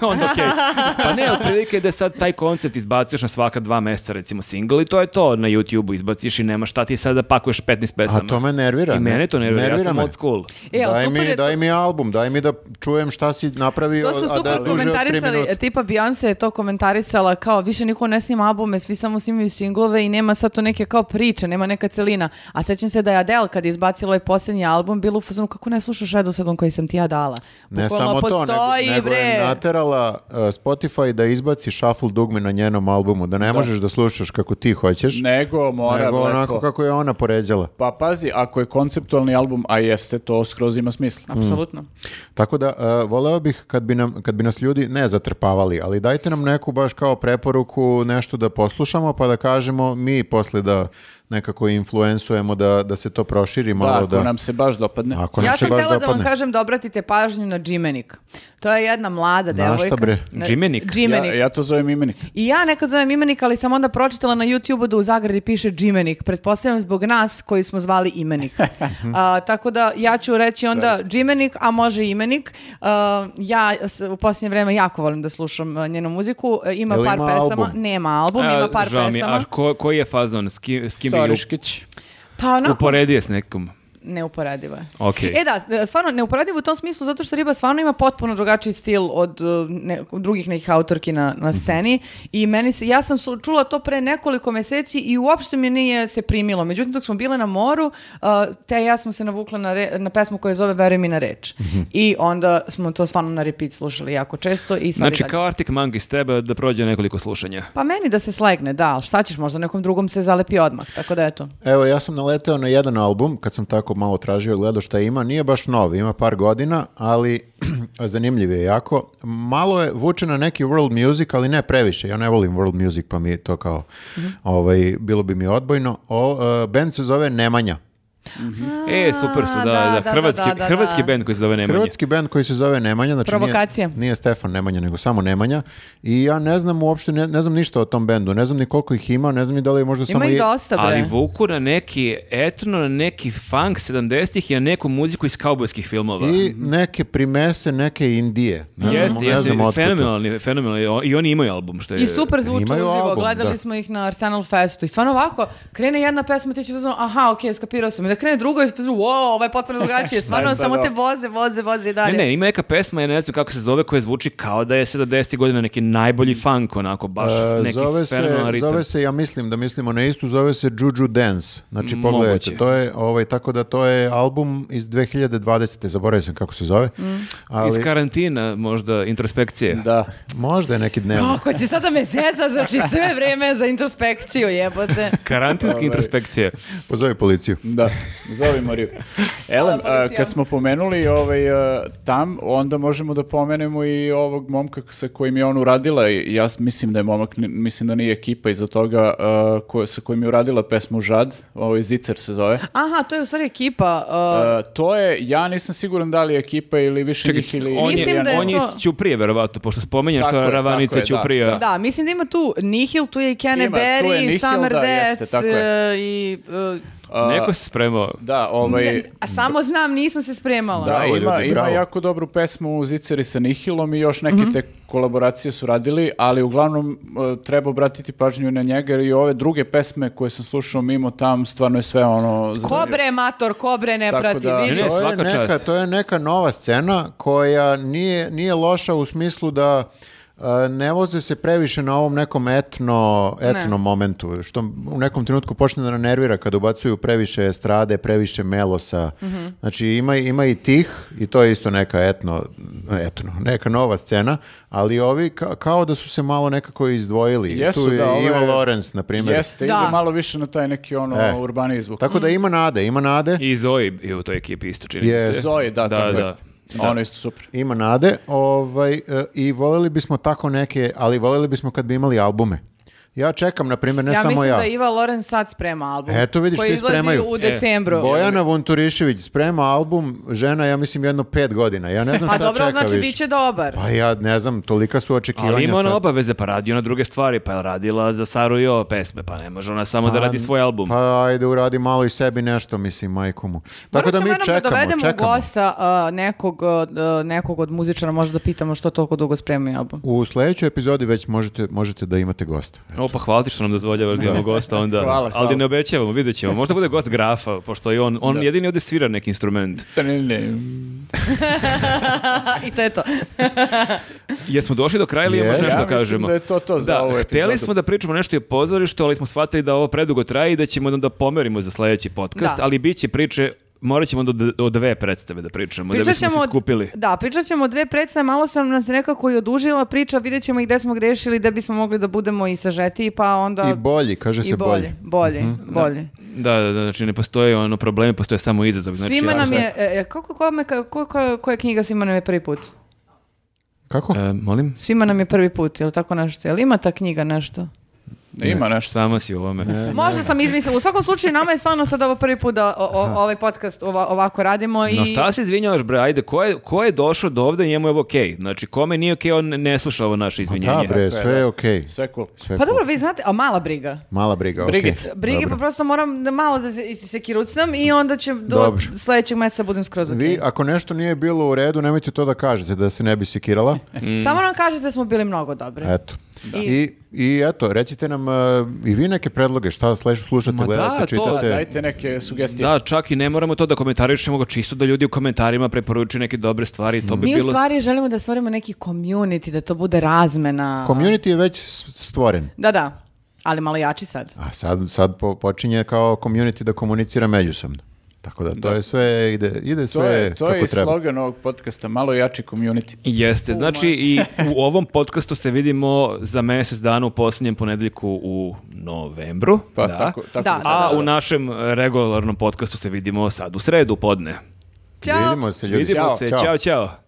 on, okay. Pa ne, otprilike da sad taj koncept izbaciš na svaka dva mjeseca, recimo single i to je to, na YouTube-u izbaciš i nema šta ti sada da pakuješ 15 pesama. A to me nervira. I mene to nervira, nervira ja sam old school. E, daj, mi, to... daj mi album, daj mi da čujem šta si napravio, to su super a da je e, Tipa Beyoncé je to komentarisala kao više niko ne snima albume, svi samo samo snimaju singlove i nema sad to neke kao priče, nema neka celina. A sećam se da je Adele kad je izbacila ovaj posljednji album, bilo u fazonu kako ne slušaš Redosedom koji sam ti ja dala. Bukvalno ne samo postoji, to, nego, nego je naterala uh, Spotify da izbaci shuffle dugme na njenom albumu, da ne da. možeš da slušaš kako ti hoćeš. Nego mora Nego onako bleko. kako je ona poređala. Pa pazi, ako je konceptualni album, a jeste, to skroz ima smisla. Mm. Apsolutno. Mm. Tako da, uh, voleo bih kad bi, nam, kad bi nas ljudi ne zatrpavali, ali dajte nam neku baš kao preporuku, nešto da poslušamo, pa da kažemo mi posle da nekako influensujemo da, da se to proširi malo. Da, ako da... nam se baš dopadne. Ako ja sam htjela da vam kažem da obratite pažnju na Džimenik. To je jedna mlada devojka. Na šta bre? Džimenik? Džimenik. Ja, ja, to zovem imenik. I ja nekad zovem imenik, ali sam onda pročitala na YouTube-u da u zagradi piše Džimenik. Pretpostavljam zbog nas koji smo zvali imenik. a, tako da ja ću reći onda Džimenik, a može imenik. A, ja u posljednje vreme jako volim da slušam njenu muziku. E, ima Jel par ima pesama. Album? Nema album, a, ima par žami, pesama. A ko, koji je fazon? S kim, s kim Soriškić. Pa onako... Uporedi je s nekom neuporadiva. Okay. E da, stvarno neuporadiva u tom smislu zato što Riba stvarno ima potpuno drugačiji stil od e, ne, drugih nekih autorki na, na mhm. sceni i meni se, ja sam su, čula to pre nekoliko meseci i uopšte mi nije se primilo. Međutim, dok smo bile na moru, e, te ja smo se navukla na, re, na pesmu koja zove Veri mi na reč. Mhm. I onda smo to stvarno na repeat slušali jako često. I znači, kao Arctic Monkeys treba da prođe nekoliko slušanja. Pa meni da se slegne, da, ali šta ćeš, možda nekom drugom se zalepi odmah, tako da eto. Evo, ja sam naleteo na jedan album, kad sam tako malo tražio, gledao šta ima, nije baš nov, ima par godina, ali zanimljiv je jako. Malo je vuče na neki world music, ali ne previše, ja ne volim world music, pa mi to kao, mm -hmm. ovaj, bilo bi mi odbojno. O, uh, e, band se zove Nemanja. -hmm. E, super su, da, da, da, da hrvatski, da, da, da. hrvatski band koji se zove Nemanja. Hrvatski band koji se zove Nemanja, znači Nije, nije Stefan Nemanja, nego samo Nemanja. I ja ne znam uopšte, ne, ne znam ništa o tom bendu, ne znam ni koliko ih ima, ne znam ni da li je možda ima samo... Ima ih dosta, bre. Ali vuku na neki etno, na neki funk 70-ih i na neku muziku iz kaubojskih filmova. I neke primese, neke Indije. Ne jeste, znam, jeste, ne znam fenomenalni, fenomenalni. I oni imaju album, što je... I super zvuče uživo, gledali da. smo ih na Arsenal Festu i stvarno ovako, krene jedna pesma, ti će aha, okej, okay, skapirao sam, krene drugo i wow, ovo je potpuno drugačije, stvarno samo te da. voze, voze, voze i dalje. Ne, ne, ima neka pesma, ja ne znam kako se zove, koja zvuči kao da je 70. godina neki najbolji funk, onako, baš e, neki zove se, ritam. Zove se, ja mislim da mislimo na istu, zove se Juju Dance, znači Moguće. pogledajte, to je, ovaj, tako da to je album iz 2020. Zaboravio sam kako se zove. Mm. Ali... Iz karantina, možda, introspekcije. Da. Možda je neki dnevno. Kako će sada me znači sve vreme za introspekciju, jebote. Karantinske ovaj. introspekcije. Pozovi policiju. Da. Zovi Mariju. Elem, kad smo pomenuli ovaj, a, e, tam, onda možemo da pomenemo i ovog momka sa kojim je on uradila. Ja mislim da je momak, mislim da nije ekipa iza toga a, e, ko, sa kojim je uradila pesmu Žad, ovaj Zicer se zove. Aha, to je u stvari ekipa. E. to je, ja nisam siguran da li je ekipa ili više Čekaj, njih ili... On mislim je, da je on to... je Ćuprije, verovatno, pošto spomenjem što je, Ravanica da, Ćuprije. Da, da. mislim da ima tu Nihil, tu je i Kene Berry, da, Summer Death i... Uh, Neko se spremao. Da, ovaj... A samo znam, nisam se spremala. Da, bravo, ima, ljudi, ima jako dobru pesmu u Zicari sa Nihilom i još neke mm -hmm. te kolaboracije su radili, ali uglavnom e, treba obratiti pažnju na njega i ove druge pesme koje sam slušao mimo tam, stvarno je sve ono... Kobre, mator, kobre, ne Tako prati, da, vidi. To je, neka, to je neka nova scena koja nije, nije loša u smislu da ne voze se previše na ovom nekom etno, etno ne. momentu, što u nekom trenutku počne da nervira kada ubacuju previše strade, previše melosa. Mm -hmm. Znači ima, ima i tih i to je isto neka etno, etno neka nova scena, ali ovi ka, kao da su se malo nekako izdvojili. Jesu, tu je da, Ivo Lorenz, na primjer. Jeste, da. ide malo više na taj neki ono e. urbani izvuk. Tako da mhm. ima nade, ima nade. I Zoe je u toj ekipi isto čini yes. se. Zoe, da, da, tako da. Jeste. Da. Ono isto super. Ima nade ovaj, e, i voleli bismo tako neke, ali voleli bismo kad bi imali albume. Ja čekam, na primjer, ne ja samo ja. Ja mislim da Iva Loren sad sprema album. Eto vidiš, koji izlazi u e, decembru. E, Bojana Vunturišević sprema album, žena, ja mislim, jedno pet godina. Ja ne znam pa šta čeka znači, više. A dobro, znači, biće dobar. Pa ja ne znam, tolika su očekivanja Ali ima ona obaveze, pa radi ona druge stvari, pa je radila za Saru Jo pesme, pa ne može ona samo da pa, da radi svoj album. Pa ajde, uradi malo i sebi nešto, mislim, majkomu. Tako Morat da mi da čekamo, da dovedemo čekamo. gosta uh, nekog, uh, nekog od muzičara, možda da pitamo što toliko dugo spremaju album. U sledećoj epizodi već možete, možete da imate gosta opa, hvala ti što nam dozvoljavaš da imamo da. gosta onda. hvala, hvala. Ali ne obećavamo, vidjet ćemo. Možda bude gost grafa, pošto je on, on da. jedini ovde svira neki instrument. Da, I to je to. Jesmo došli do kraja ili imamo nešto da kažemo? da je to to za da, ovu Htjeli smo da pričamo nešto i o pozorištu, ali smo shvatili da ovo predugo traje i da ćemo onda pomerimo za sledeći podcast, da. ali bit će priče morat ćemo do, o dve predstave da pričamo, pričat da bismo ćemo, se skupili. Da, pričat ćemo o dve predstave, malo sam nas nekako i odužila priča, vidjet ćemo i gde smo grešili da bismo mogli da budemo i sažeti, pa onda... I bolji, kaže se bolji. bolji, bolji, mm -hmm. bolji. Da. da, da, da, znači ne postoje ono problemi, postoje samo izazov. Znači, svima nam je, e, kako, kome, kako, koja, koja knjiga svima nam je prvi put? Kako? E, molim? Svima nam je prvi put, je li tako nešto? Je li ima ta knjiga nešto? Ne, Ima nešto. Sama si u ovome. Možda sam izmislila. U svakom slučaju, nama je stvarno sad ovo prvi put da o, o, ovaj podcast ova, ovako radimo. I... No šta se izvinjavaš, bre? Ajde, ko je, ko je došao do ovde njemu je ovo okej? Okay. Znači, kome nije okej, okay, on ne sluša ovo naše izvinjenje. Pa Da, bre, sve je da. okej. Okay. Sve cool. Sve pa dobro, vi znate, a mala briga. Mala briga, okej. Okay. Brige, pa prosto moram da malo da se, se kirucnam i onda će do dobro. sledećeg meseca budem skroz okej. Vi, ako nešto nije bilo u redu, nemojte to da kažete, da se ne bi sekirala. mm. Samo nam kažete da smo bili mnogo dobri. Eto. Da. I, I eto, recite nam uh, i vi neke predloge, šta slušate, Ma da, gledate, da, čitate. Da, dajte neke sugestije. Da, čak i ne moramo to da komentarišemo, čisto da ljudi u komentarima preporučuju neke dobre stvari. To mm. bi Mi bilo... u stvari želimo da stvorimo neki community, da to bude razmena. Community je već stvoren. Da, da. Ali malo jači sad. A sad, sad počinje kao community da komunicira međusobno. Tako da to da. je sve, ide, ide sve to je, to je treba. slogan ovog podcasta, malo jači community. Jeste, znači i u ovom podkastu se vidimo za mjesec dana u poslednjem ponedeljku u novembru. Pa da. tako, tako da. da A da, u da. našem regularnom podkastu se vidimo sad u sredu podne. Ćao. Vidimo se ljudi. Vidimo se, ćao. čao.